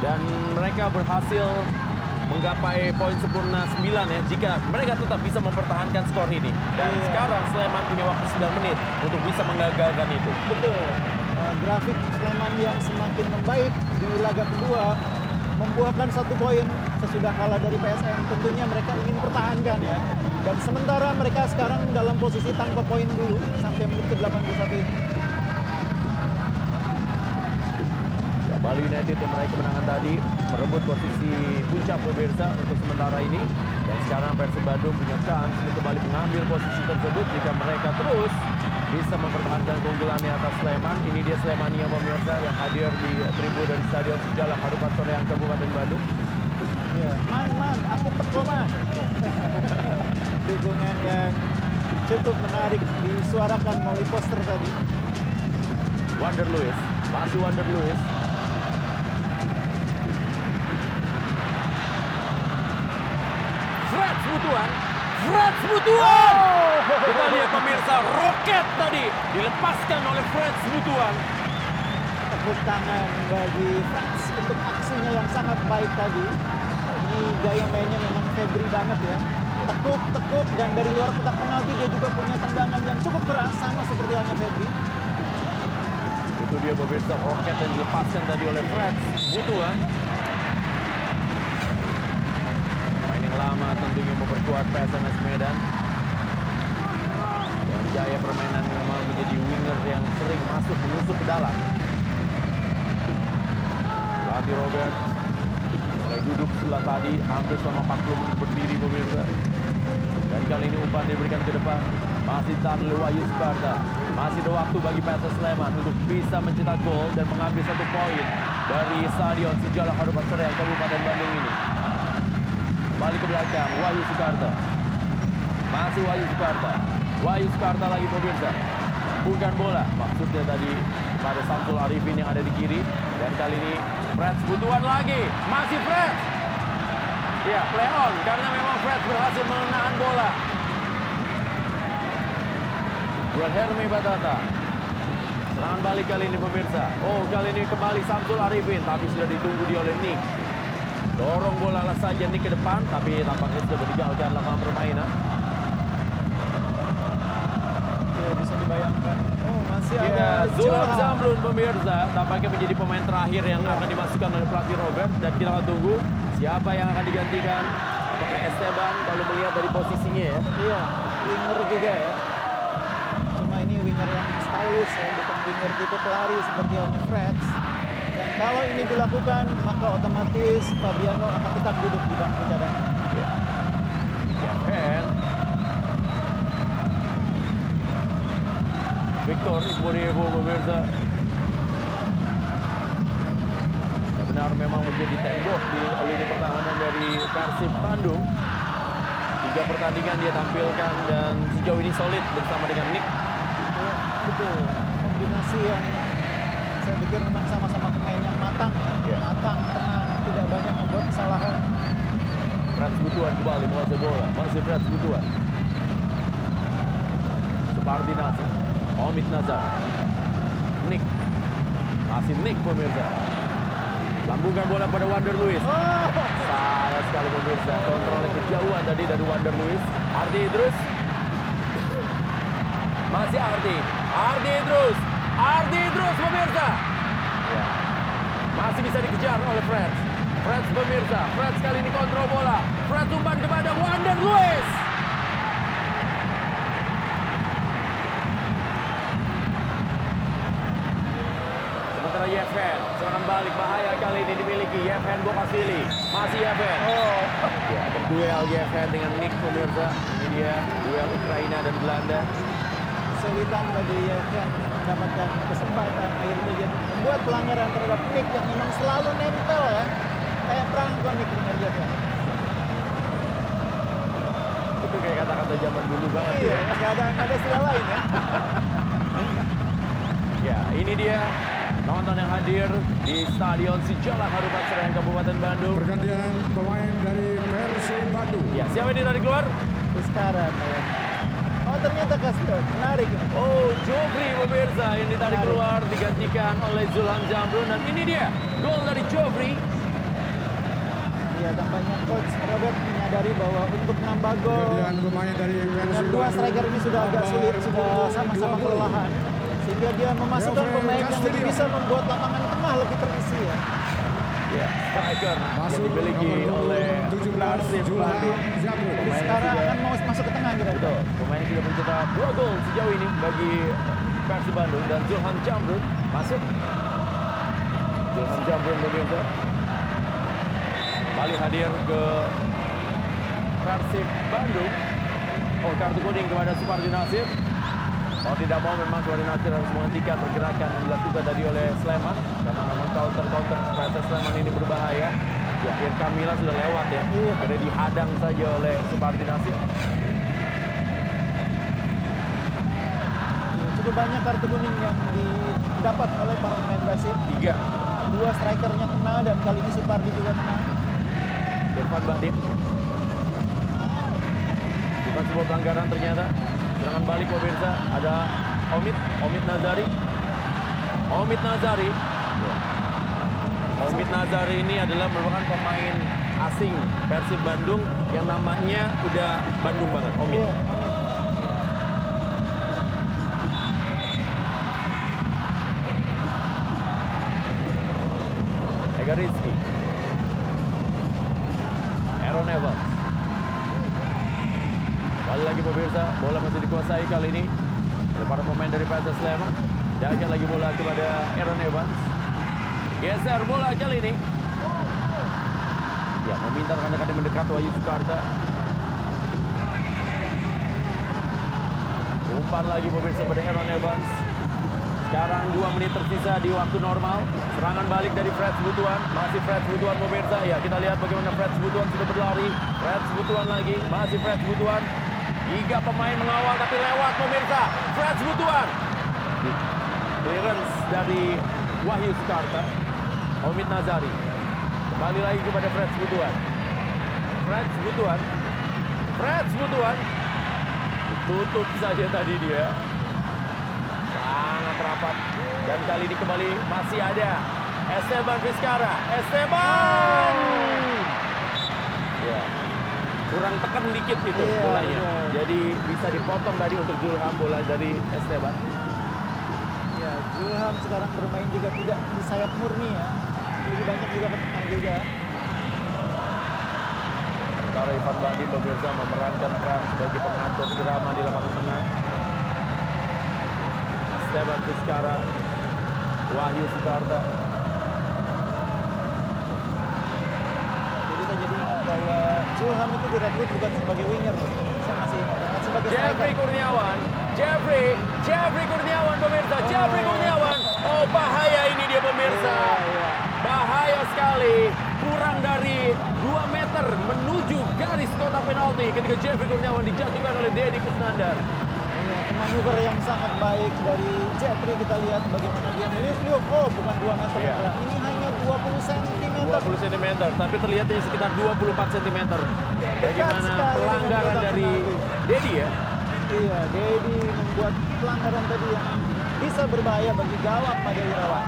Dan mereka berhasil menggapai poin sempurna 9 ya jika mereka tetap bisa mempertahankan skor ini. Dan sekarang Sleman punya waktu 9 menit untuk bisa menggagalkan itu. Betul. Uh, grafik Sleman yang semakin membaik di laga kedua membuahkan satu poin sesudah kalah dari PSM. Tentunya mereka ingin pertahankan ya. Dan sementara mereka sekarang dalam posisi tanpa poin dulu sampai menit ke-81 ini. Ya, Bali United yang meraih kemenangan tadi merebut posisi puncak pemirsa untuk sementara ini dan sekarang Persib Bandung punya chance untuk kembali mengambil posisi tersebut jika mereka terus bisa mempertahankan keunggulannya atas Sleman. Ini dia Slemania pemirsa yang hadir di tribun dari Stadion Sejalak Harupat Soreang Kabupaten Bandung. Ya, man, man, aku man. Dukungan yang cukup menarik disuarakan melalui poster tadi. Wander Lewis, masih Wander Lewis. Fred Butuan, Fred Butuan. Kita lihat pemirsa roket tadi dilepaskan oleh Fred Butuan. Tepuk tangan bagi Frans untuk aksinya yang sangat baik tadi. Ini gaya mainnya memang Febri banget ya. Tekuk-tekuk dan dari luar kotak penalti dia juga punya tendangan yang cukup keras sama seperti halnya Febri. Itu dia pemirsa roket yang dilepaskan tadi oleh Fred. Butuhan. Main yang lama tentunya memperkuat PSMS Medan. Dan Jaya permainan memang menjadi winger yang sering masuk menusuk ke dalam. Pelatih Robert mulai duduk sebelah tadi hampir selama 40 menit berdiri pemirsa. Kali ini umpan diberikan ke depan. Masih tahan oleh Wahyu Sparta. Masih ada waktu bagi PSS Sleman untuk bisa mencetak gol dan mengambil satu poin dari Stadion Sejarah Harupat Serang Kabupaten Bandung ini. Kembali ke belakang, Wahyu Sukarta. Masih Wahyu Sukarta. Wahyu Sukarta lagi pemirsa. Bukan bola, maksudnya tadi pada Samsul Arifin yang ada di kiri. Dan kali ini Freds butuhan lagi. Masih Freds. Ya, play on karena memang Freds berhasil menahan bola. Wilhelmi Batata. Serangan balik kali ini pemirsa. Oh, kali ini kembali Samsul Arifin, tapi sudah ditunggu di oleh Nick. Dorong bola saja Nick ke depan, tapi tampaknya sudah meninggalkan lapangan permainan. Ya, bisa dibayangkan. Oh, Ya, Zulham. Zamrun pemirsa tampaknya menjadi pemain terakhir yang akan dimasukkan oleh pelatih Robert dan kita akan tunggu siapa yang akan digantikan. Apakah Esteban kalau melihat dari posisinya ya. Iya, winger juga ya. Cuma ini winger yang stylish ya, bukan winger tipe pelari seperti halnya Freds. Dan kalau ini dilakukan, maka otomatis Fabiano akan tetap duduk di bangku cadangan. Victor Iqbal pemirsa. Benar memang menjadi tembok di lini pertahanan dari Persib Bandung. Tiga pertandingan dia tampilkan dan sejauh ini solid bersama dengan Nick. Betul, kombinasi yang saya pikir memang sama-sama pemain yang matang, ya. matang, tenang, tidak banyak membuat kesalahan. Frans Butuan kembali menguasai bola. Masih Frans Butuan. Nasir. Omid Nazar. Nick. Masih Nick pemirsa. Lambungkan bola pada Wander Luis. Salah sekali pemirsa. Kontrolnya kejauhan tadi dari Wander Luis. Ardi Idrus. Masih Ardi. Ardi Idrus. Ardi Idrus pemirsa. Ya. Masih bisa dikejar oleh Freds. Freds pemirsa. Freds kali ini kontrol bola. Freds umpan kepada Wander Luis. Sementara Yevhen, serangan balik bahaya kali ini dimiliki Yevhen Bokasili. Masih Yevhen. Oh. Ya, berduel Yevhen dengan Nick pemirsa. Ini dia duel Ukraina dan Belanda. Kesulitan bagi Yevhen mendapatkan kesempatan. Akhirnya dia membuat pelanggaran terhadap Nick yang memang selalu nempel ya. Kayak perangkon Nick dengan Yevhen. Itu kayak kata-kata zaman dulu banget Iya, ya. nggak ada, ada istilah lain ya. Ya, ini dia nonton yang hadir di Stadion Sijalak Harupat Serang Kabupaten Bandung. Pergantian pemain dari Persib Bandung. Ya, siapa ini tadi keluar? Sekarang ya. Oh ternyata Castor, menarik. Oh, Jofri pemirsa yang ditarik keluar digantikan oleh Zulham Jamrun dan ini dia gol dari Jofri. Ya tampaknya coach Robert menyadari bahwa untuk menambah gol Pergantian pemain dari dengan Persib dua striker ini sudah agak sulit, sudah sama-sama kelelahan. Sehingga dia memasukkan pemain yang lebih bisa membuat lapangan tengah lebih terisi ya. Ya, striker yang Masuk dimiliki oleh 17 Persib Zulham Bandung. Zamrun. Jadi Pemain sekarang akan mau masuk ke tengah kira Betul, pemain yang sudah mencetak dua gol sejauh ini bagi Persib Bandung dan Zulham Jamrun masuk. Zulham Jamrun pemirsa kembali hadir ke Persib Bandung. Oh, kartu kuning kepada Supardi Nasir. Mau tidak mau memang Supardi Nasir harus menghentikan pergerakan yang dilakukan tadi oleh Sleman karena memang counter-counter PSS Sleman ini berbahaya. Ya, Irka Mila sudah lewat ya. Sudah dihadang saja oleh Supardi Nasir. Cukup banyak kartu kuning yang didapat oleh para pemain Persib. Tiga. Dua strikernya kena dan kali ini Supardi juga kena. Irfan Bahdim. Bukan sebuah pelanggaran ternyata. Serangan balik pemirsa. Ada Omid, Omid Nazari. Omid Nazari. Omid Nazari ini adalah merupakan pemain asing Persib Bandung yang namanya udah Bandung banget, Omid. Iya, Ega Rizky. Aaron Evans. Kali lagi pemirsa, bola masih dikuasai kali ini oleh para pemain dari PSS Sleman. Jaga lagi bola kepada Aaron Evans. Geser bola kali ini. Ya, meminta rekan-rekan mendekat Wahyu Sukarta. Umpan lagi pemirsa pada Aaron Evans. Sekarang dua menit tersisa di waktu normal. Serangan balik dari Fred Butuan. Masih Fred Butuan pemirsa. Ya kita lihat bagaimana Fred Butuan sudah berlari. Fred Butuan lagi. Masih Fred Butuan. Tiga pemain mengawal tapi lewat pemirsa. Fred Butuan. Clearance dari Wahyu Sukarta. Omid Nazari. Kembali lagi kepada Fred Butuan. Fred Butuan. Fred Butuan. Tutup saja tadi dia sangat rapat dan kali ini kembali masih ada Esteban Vizcara Esteban ya kurang tekan dikit itu Iya, bolanya iya. jadi bisa dipotong tadi untuk Julham bola dari Esteban Ya, Zulham sekarang bermain juga tidak di sayap murni ya. Lebih banyak juga bertahan juga. sementara Ivan Badi pemirsa memerankan peran sebagai pengatur irama di lapangan tengah Esteban Vizcara Wahyu Sukarta Jadi saya jadi bahwa Zulham itu direkrut bukan sebagai winger. Saya masih sebagai Jeffrey striker. Kurniawan Jeffrey Jeffrey Kurniawan pemirsa Jeffrey Kurniawan oh bahaya ini dia pemirsa bahaya sekali kurang dari 2 meter menuju garis kotak penalti ketika Jeffrey Kurniawan dijatuhkan oleh Deddy Kusnandar Iya, manuver yang sangat baik dari Jeffrey kita lihat bagaimana dia meliuk Oh, bukan 2 meter. Iya. Indra. Ini hanya 20 cm. 20 cm tapi terlihatnya sekitar 24 cm bagaimana pelanggaran dari. Deddy ya Iya, Dedi membuat pelanggaran tadi yang bisa berbahaya bagi gawang pada Irawan.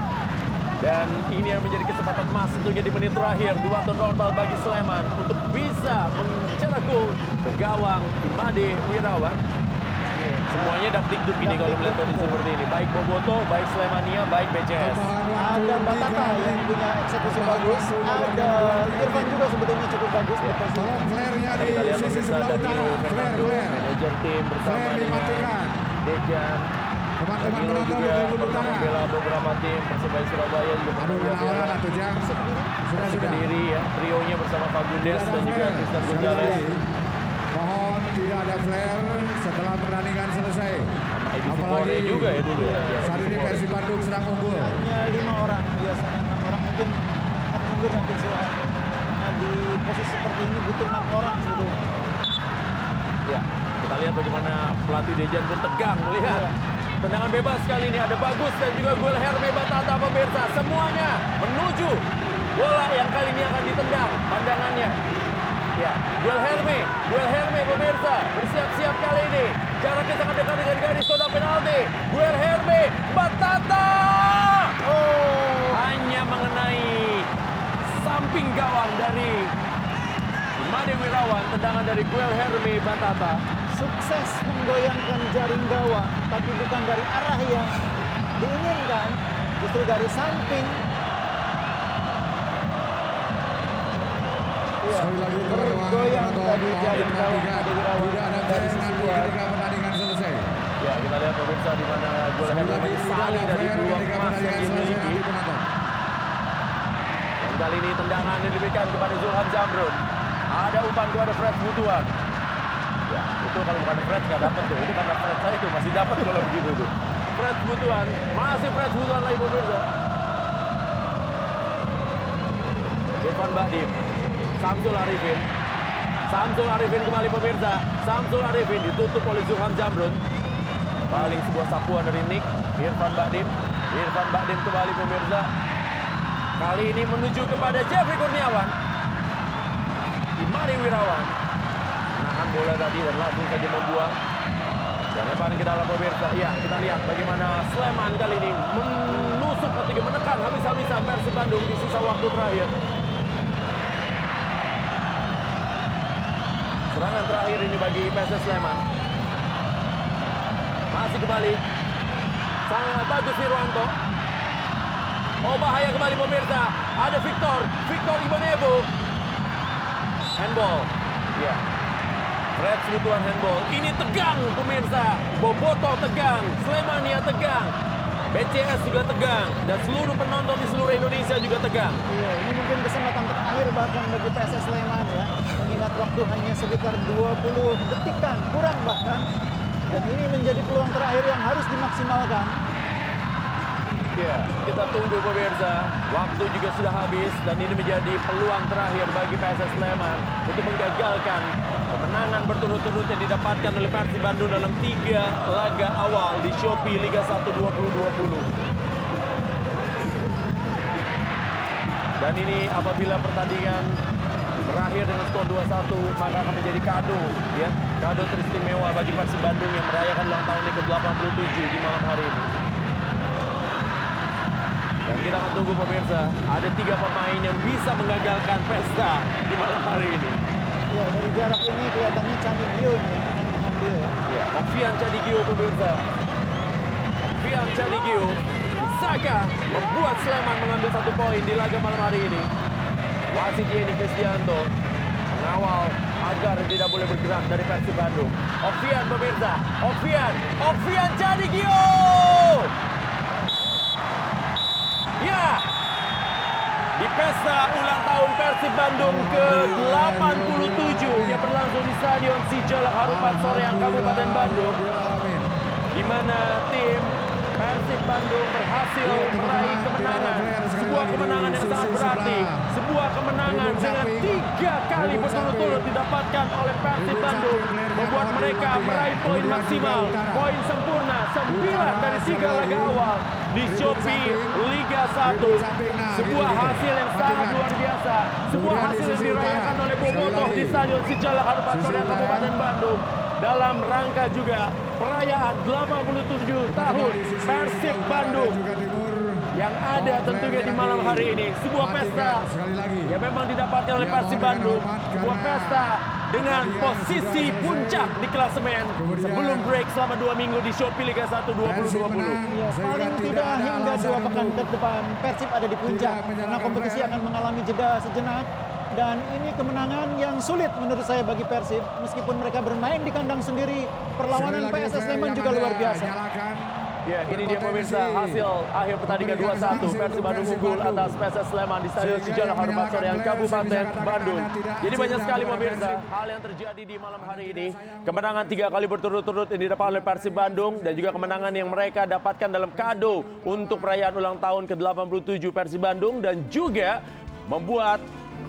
Dan ini yang menjadi kesempatan emas tentunya di menit terakhir di waktu normal bagi Sleman untuk bisa mencetak gol ke gawang Made Wirawan. Semuanya dak dikduk ini kalau melihat kondisi seperti ini. Baik Boboto, baik Slemania, baik BCS. Ada Batata yang punya eksekusi bagus. Ada Irfan juga sebetulnya cukup bagus di posisi. Kita lihat pemirsa Danilo Fernando, manajer tim bersama dengan Dejan. Danilo juga pernah membela beberapa tim Persebaya Surabaya juga pernah membela Persib Kediri ya. Trionya bersama Fagundes dan juga Tristan Gonzalez. Mohon tidak ada flare setelah pertandingan selesai. Korea juga ya dulu ya. Saat ini. Persib Bandung sedang unggul. Hanya lima orang biasanya enam orang mungkin nanti Zulham. Karena di posisi seperti ini butuh enam orang sebetulnya. Ya, kita lihat bagaimana pelatih Dejan pun tegang melihat tendangan bebas kali ini ada bagus dan juga gol Herme Batata pemirsa semuanya menuju bola yang kali ini akan ditendang pandangannya. Ya, Gol Herme, Gol Herme pemirsa bersiap-siap kali ini. Jaraknya sangat dekat dengan garis kotak penalti. Gol Herme Batata. Oh, hanya mengenai samping gawang dari Made Wirawan, tendangan dari Guel Herme Batata. Sukses menggoyangkan jaring gawang, tapi bukan dari arah yang diinginkan, justru dari samping. Lagi bergoyang tadi jaring gawang dari sisi luar. Ya, kita lihat pemirsa di mana saling dari peluang emas yang. Dan kali ini tendangan diberikan kepada Zulham Zamrun. Ada umpan kepada Fred Butuan. Ya, itu kalau bukan Fred nggak dapat tuh. Itu karena Fred saya itu masih dapat kalau begitu tuh. Fred Butuan, masih Fred Butuan lagi pemirsa. Irfan Bahdim, Samsul Arifin. Samsul Arifin kembali pemirsa. Samsul Arifin ditutup oleh Zulham Zamrun. Paling sebuah sapuan dari Nick. Irfan Bahdim. Irfan Bahdim kembali pemirsa. Kali ini menuju kepada Jeffrey Kurniawan. Imari Wirawan. Bola tadi dan langsung saja membuang. Dan lemparan ke dalam pemirsa. Ya, kita lihat bagaimana Sleman kali ini menusuk juga menekan habis-habisan Persib Bandung di sisa waktu terakhir. Serangan terakhir ini bagi PSS Sleman. Masih kembali. Sangat bagus Firwanto. Oh bahaya kembali pemirsa. Ada Victor. Victor Ibanebo. Handball. Ya. Red Sebutuan handball. Ini tegang pemirsa. Boboto tegang. Slemania tegang. BCS juga tegang. Dan seluruh penonton di seluruh Indonesia juga tegang. Iya, ini mungkin kesempatan terakhir bahkan bagi PSS Sleman ya. Mengingat waktu hanya sekitar 20 detikan, kurang bahkan. Dan ini menjadi peluang terakhir yang harus dimaksimalkan. Ya, kita tunggu pemirsa. Waktu juga sudah habis dan ini menjadi peluang terakhir bagi PSS Sleman untuk menggagalkan kemenangan berturut-turut yang didapatkan oleh Persib Bandung dalam tiga laga awal di Shopee Liga 1 2020. Dan ini apabila pertandingan berakhir dengan skor 2-1 maka akan menjadi kado ya kado teristimewa bagi Persib Bandung yang merayakan ulang tahunnya ke-87 di malam hari ini. Dan kita akan tunggu pemirsa, ada tiga pemain yang bisa mengagalkan pesta di malam hari ini. Ya, dari jarak ini kelihatannya Candi Gio nih yang mengambil ya. Ya, Ovian Cadigio pemirsa. Ovian Cadigio, Saka membuat Sleman mengambil satu poin di laga malam hari ini. Wasit Yeni Kristianto mengawal agar tidak boleh bergerak dari Persib Bandung. Ovian pemirsa, Ovian, Ovian Cadigio! Ya, di pesta ulang tahun Persib Bandung ke-87 yang berlangsung di Stadion Sijalak Harupat Soreang Kabupaten Bandung di mana tim Persib Bandung berhasil meraih kemenangan. Sebuah kemenangan yang sangat berarti. Sebuah kemenangan dengan tiga kali berturut-turut didapatkan oleh Persib Bandung membuat mereka meraih poin maksimal. Poin sempurna 9 dari tiga laga awal di Shopee Liga 1 sebuah hasil yang sangat luar biasa. Sebuah hasil yang dirayakan oleh Bobotoh di Stadion Sijalak Harupat Soreang Kabupaten Bandung. Dalam rangka juga perayaan 87 tahun Persib Bandung yang ada tentunya di malam hari ini. Sebuah pesta yang memang didapatkan oleh Persib Bandung. Sebuah pesta dengan posisi puncak di klasemen sebelum break selama dua minggu di Shopee Liga 1 2020. Ya, paling tidak hingga dua pekan ke depan Persib ada di puncak. karena kompetisi akan mengalami jeda sejenak. Dan ini kemenangan yang sulit menurut saya bagi Persib. Meskipun mereka bermain di kandang sendiri perlawanan PSS Sleman juga luar biasa. Ya, ini dia pemirsa hasil akhir pertandingan 2-1 Persib Bandung unggul atas PSS Sleman di Stadion Sejarah Harupat Soreang Kabupaten Bandung. Jadi banyak sekali pemirsa hal yang terjadi di malam hari ini. Kemenangan tiga kali berturut-turut yang didapat oleh Persib Bandung dan juga kemenangan yang mereka dapatkan dalam kado untuk perayaan ulang tahun ke-87 Persib Bandung dan juga membuat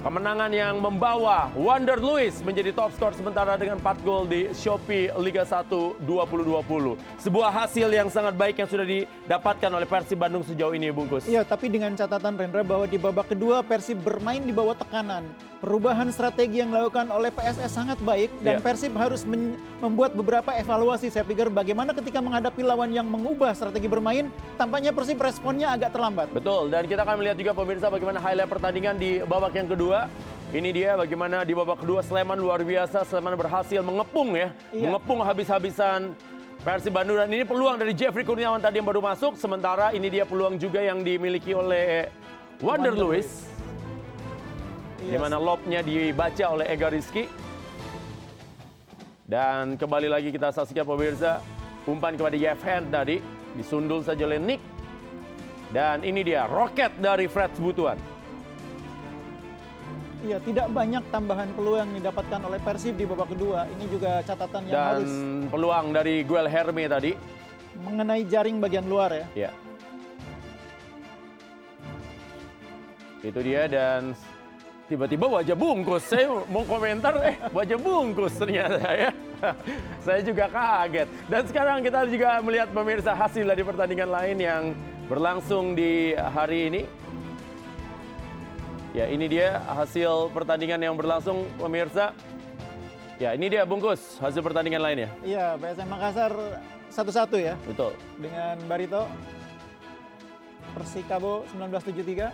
Kemenangan yang membawa Wander Luis menjadi top skor sementara dengan 4 gol di Shopee Liga 1 2020. Sebuah hasil yang sangat baik yang sudah didapatkan oleh Persib Bandung sejauh ini, Bungkus. Iya, tapi dengan catatan Rendra bahwa di babak kedua Persib bermain di bawah tekanan. Perubahan strategi yang dilakukan oleh PSS sangat baik dan Iya. Persib harus membuat beberapa evaluasi. Saya pikir bagaimana ketika menghadapi lawan yang mengubah strategi bermain, tampaknya Persib responnya agak terlambat. Betul, dan kita akan melihat juga pemirsa bagaimana highlight pertandingan di babak yang kedua. Ini dia bagaimana di babak kedua Sleman luar biasa, Sleman berhasil mengepung ya, Iya. mengepung habis-habisan Persib Bandung dan ini peluang dari Jeffrey Kurniawan tadi yang baru masuk, sementara ini dia peluang juga yang dimiliki oleh Wander Wander Lewis. Di Iya. mana lobnya dibaca oleh Ega Rizky. Dan kembali lagi kita saksikan pemirsa, umpan kepada Yevhen tadi, disundul saja oleh Nick. Dan ini dia, roket dari Fred Butuan. Iya, tidak banyak tambahan peluang yang didapatkan oleh Persib di babak kedua. Ini juga catatan yang Dan harus peluang dari Guel Herme tadi. mengenai jaring bagian luar ya. Ya. Itu dia dan tiba-tiba wajah bungkus. Saya mau komentar, eh wajah bungkus ternyata ya. Saya juga kaget. Dan sekarang kita juga melihat pemirsa hasil dari pertandingan lain yang berlangsung di hari ini. Ya ini dia hasil pertandingan yang berlangsung pemirsa. Ya ini dia bungkus hasil pertandingan lainnya. Iya, PSM Makassar satu-satu ya Betul. dengan Barito. Persikabo 1973.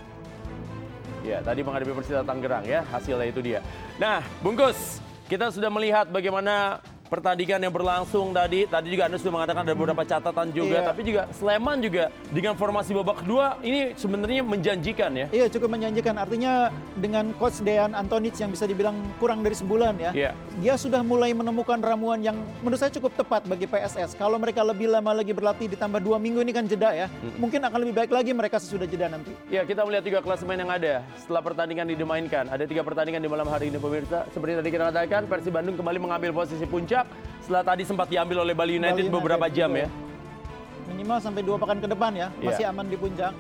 Ya, tadi menghadapi Persita Tangerang ya, hasilnya itu dia. Nah, bungkus, kita sudah melihat bagaimana pertandingan yang berlangsung tadi. Tadi juga Anda sudah mengatakan ada beberapa catatan juga, Iya. tapi juga Sleman juga dengan formasi babak kedua ini sebenarnya menjanjikan ya. Iya cukup menjanjikan. Artinya dengan coach Dejan Antonic yang bisa dibilang kurang dari sebulan ya, Iya. dia sudah mulai menemukan ramuan yang menurut saya cukup tepat bagi PSS. Kalau mereka lebih lama lagi berlatih ditambah dua minggu ini kan jeda ya, mungkin akan lebih baik lagi mereka sesudah jeda nanti. Ya, kita melihat juga klasemen yang ada setelah pertandingan dimainkan. Ada tiga pertandingan di malam hari ini pemirsa. Seperti tadi kita katakan, Persib Bandung kembali mengambil posisi puncak setelah tadi sempat diambil oleh Bali United, Bali United beberapa jam juga. ya. Minimal sampai dua pekan ke depan ya, Iya. masih aman di puncak.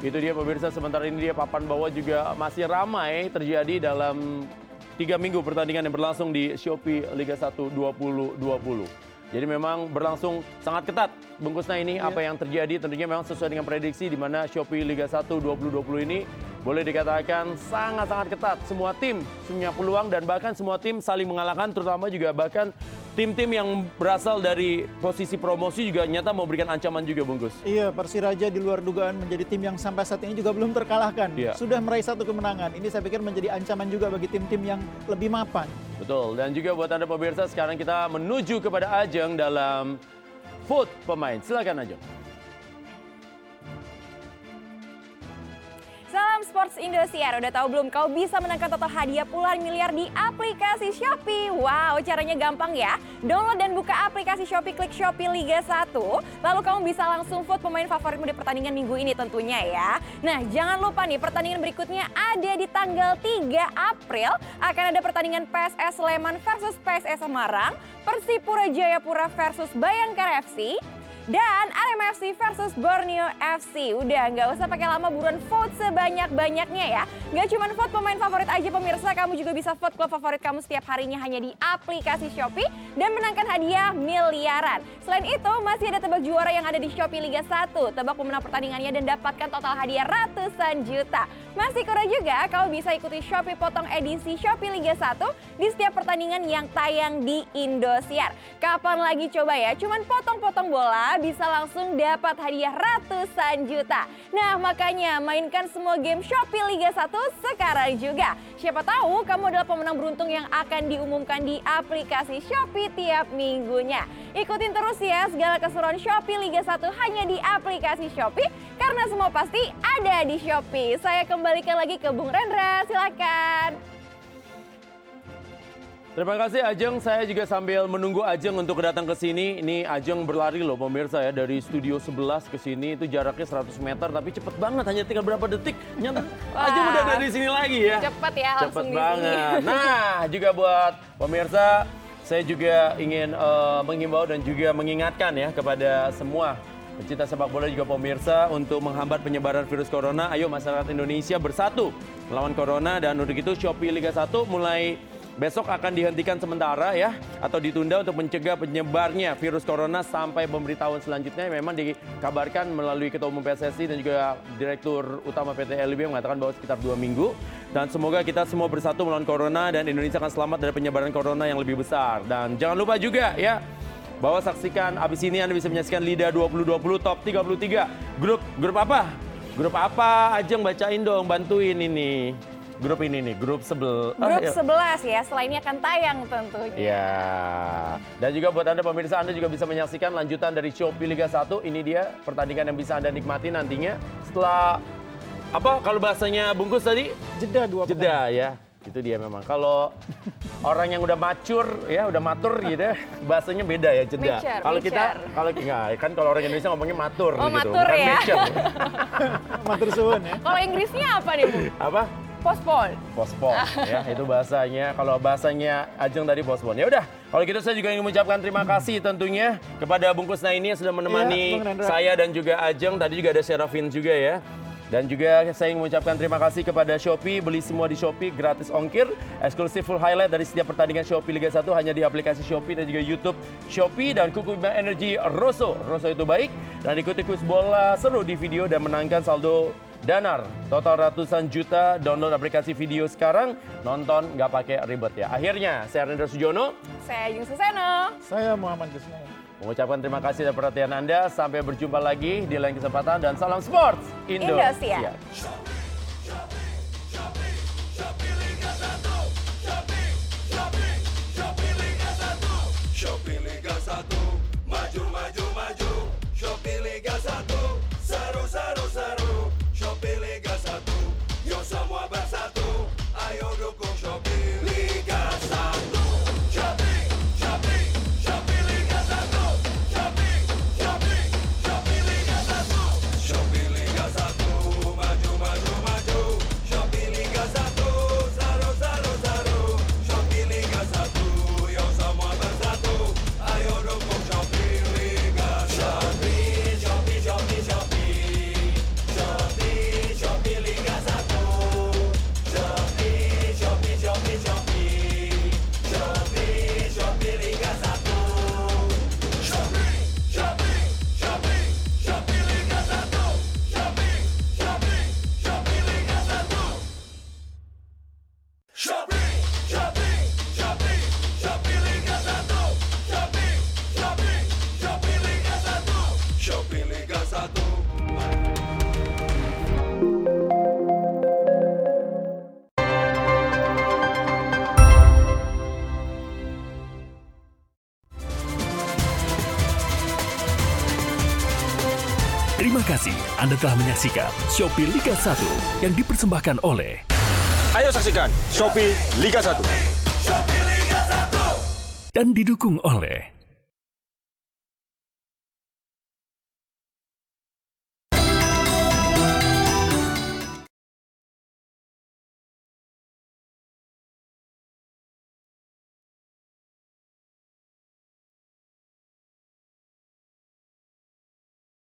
Itu dia pemirsa, sementara ini dia papan bawah juga masih ramai terjadi dalam tiga minggu pertandingan yang berlangsung di Shopee Liga 1 2020. Jadi memang berlangsung sangat ketat bungkusnya ini apa yang terjadi tentunya memang sesuai dengan prediksi di mana Shopee Liga 1 2020 ini boleh dikatakan sangat-sangat ketat. Semua tim punya peluang dan bahkan semua tim saling mengalahkan terutama juga bahkan tim-tim yang berasal dari posisi promosi juga nyata memberikan ancaman juga bungkus. Iya, Persiraja di luar dugaan menjadi tim yang sampai saat ini juga belum terkalahkan. Iya. Sudah meraih satu kemenangan. Ini saya pikir menjadi ancaman juga bagi tim-tim yang lebih mapan. Betul, dan juga buat Anda pemirsa, sekarang kita menuju kepada Ajeng dalam vote pemain. Silakan Ajeng. Salam Sports Indosiar, udah tahu belum kau bisa menangkan total hadiah puluhan miliar di aplikasi Shopee? Wow, caranya gampang ya. Download dan buka aplikasi Shopee, klik Shopee Liga 1, lalu kamu bisa langsung vote pemain favoritmu di pertandingan minggu ini tentunya ya. Nah, jangan lupa nih pertandingan berikutnya ada di tanggal 3 April akan ada pertandingan PSS Sleman versus PSS Semarang, Persipura Jayapura versus Bayangkara FC, dan Arema FC versus Borneo FC. Udah nggak usah pakai lama buruan vote sebanyak-banyaknya ya. Nggak cuma vote pemain favorit aja pemirsa, kamu juga bisa vote klub favorit kamu setiap harinya hanya di aplikasi Shopee dan menangkan hadiah miliaran. Selain itu masih ada tebak juara yang ada di Shopee Liga 1. Tebak pemenang pertandingannya dan dapatkan total hadiah ratusan juta. Masih kurang juga, kamu bisa ikuti Shopee Potong edisi Shopee Liga 1 di setiap pertandingan yang tayang di Indosiar. Kapan lagi coba ya, cuman potong-potong bola bisa langsung dapat hadiah ratusan juta. Nah makanya mainkan semua game Shopee Liga 1 sekarang juga. Siapa tahu kamu adalah pemenang beruntung yang akan diumumkan di aplikasi Shopee tiap minggunya. Ikutin terus ya segala keseruan Shopee Liga 1 hanya di aplikasi Shopee karena semua pasti ada di Shopee. Saya kembalikan lagi ke Bung Rendra, silakan. Terima kasih Ajeng, saya juga sambil menunggu Ajeng untuk datang ke sini. Ini Ajeng berlari loh pemirsa ya, dari studio 11 ke sini itu jaraknya 100 meter tapi cepet banget, hanya tinggal berapa detik. Ajeng udah ada di sini lagi ya. Cepet ya Cepet langsung di banget. sini. Nah, juga buat pemirsa, saya juga ingin eh, menghimbau dan juga mengingatkan ya kepada semua pecinta sepak bola juga pemirsa untuk menghambat penyebaran virus corona. Ayo masyarakat Indonesia bersatu melawan corona dan untuk itu Shopee Liga 1 mulai besok akan dihentikan sementara ya atau ditunda untuk mencegah penyebarnya virus corona sampai pemberitahuan selanjutnya memang dikabarkan melalui Ketua Umum PSSI dan juga Direktur Utama PT LIB mengatakan bahwa sekitar dua minggu dan semoga kita semua bersatu melawan corona dan Indonesia akan selamat dari penyebaran corona yang lebih besar dan jangan lupa juga ya bahwa saksikan abis ini Anda bisa menyaksikan Lida 2020 Top 33 grup grup apa? Grup apa? Ajeng bacain dong, bantuin ini. Grup ini nih, grup sebel. ah, Grup ya. 11 ya, setelah ini akan tayang tentunya. Ya. Dan juga buat Anda pemirsa, Anda juga bisa menyaksikan lanjutan dari Shopee Liga 1. Ini dia pertandingan yang bisa Anda nikmati nantinya setelah apa kalau bahasanya bungkus tadi? Jeda dua Jeda ya. Itu dia memang. Kalau orang yang udah macur ya, udah matur gitu ya, bahasanya beda ya jeda. Kalau kita kalau enggak kan kalau orang Indonesia ngomongnya matur Oh, gitu. matur bukan ya. mature. Matur suwun ya. Kalau Inggrisnya apa nih, Bu? Apa? Postpone. Pospon ya itu bahasanya. Kalau bahasanya Ajeng tadi pospon ya udah kalau gitu saya juga ingin mengucapkan terima kasih tentunya kepada Bungkus Naini yang sudah menemani Rendra. saya dan juga Ajeng. Tadi juga ada Serafin juga ya. Dan juga saya ingin mengucapkan terima kasih kepada Shopee. Beli semua di Shopee gratis ongkir. Eksklusif full highlight dari setiap pertandingan Shopee Liga 1 hanya di aplikasi Shopee dan juga YouTube Shopee. Dan Kuku Bima Energy Rosso. Rosso itu baik. Dan ikuti kuis bola seru di video dan menangkan saldo Danar, total ratusan juta download aplikasi video sekarang, nonton nggak pakai ribet ya. Akhirnya, saya Rendra Sujono, Saya Jung Suseno. Saya Muhammad Gusnain. mengucapkan terima kasih dan perhatian Anda. Sampai berjumpa lagi di lain kesempatan dan salam sports Indonesia. Indosiar. pelegar. Telah menyaksikan Shopee Liga 1 yang dipersembahkan oleh Ayo saksikan Shopee Liga 1. dan didukung oleh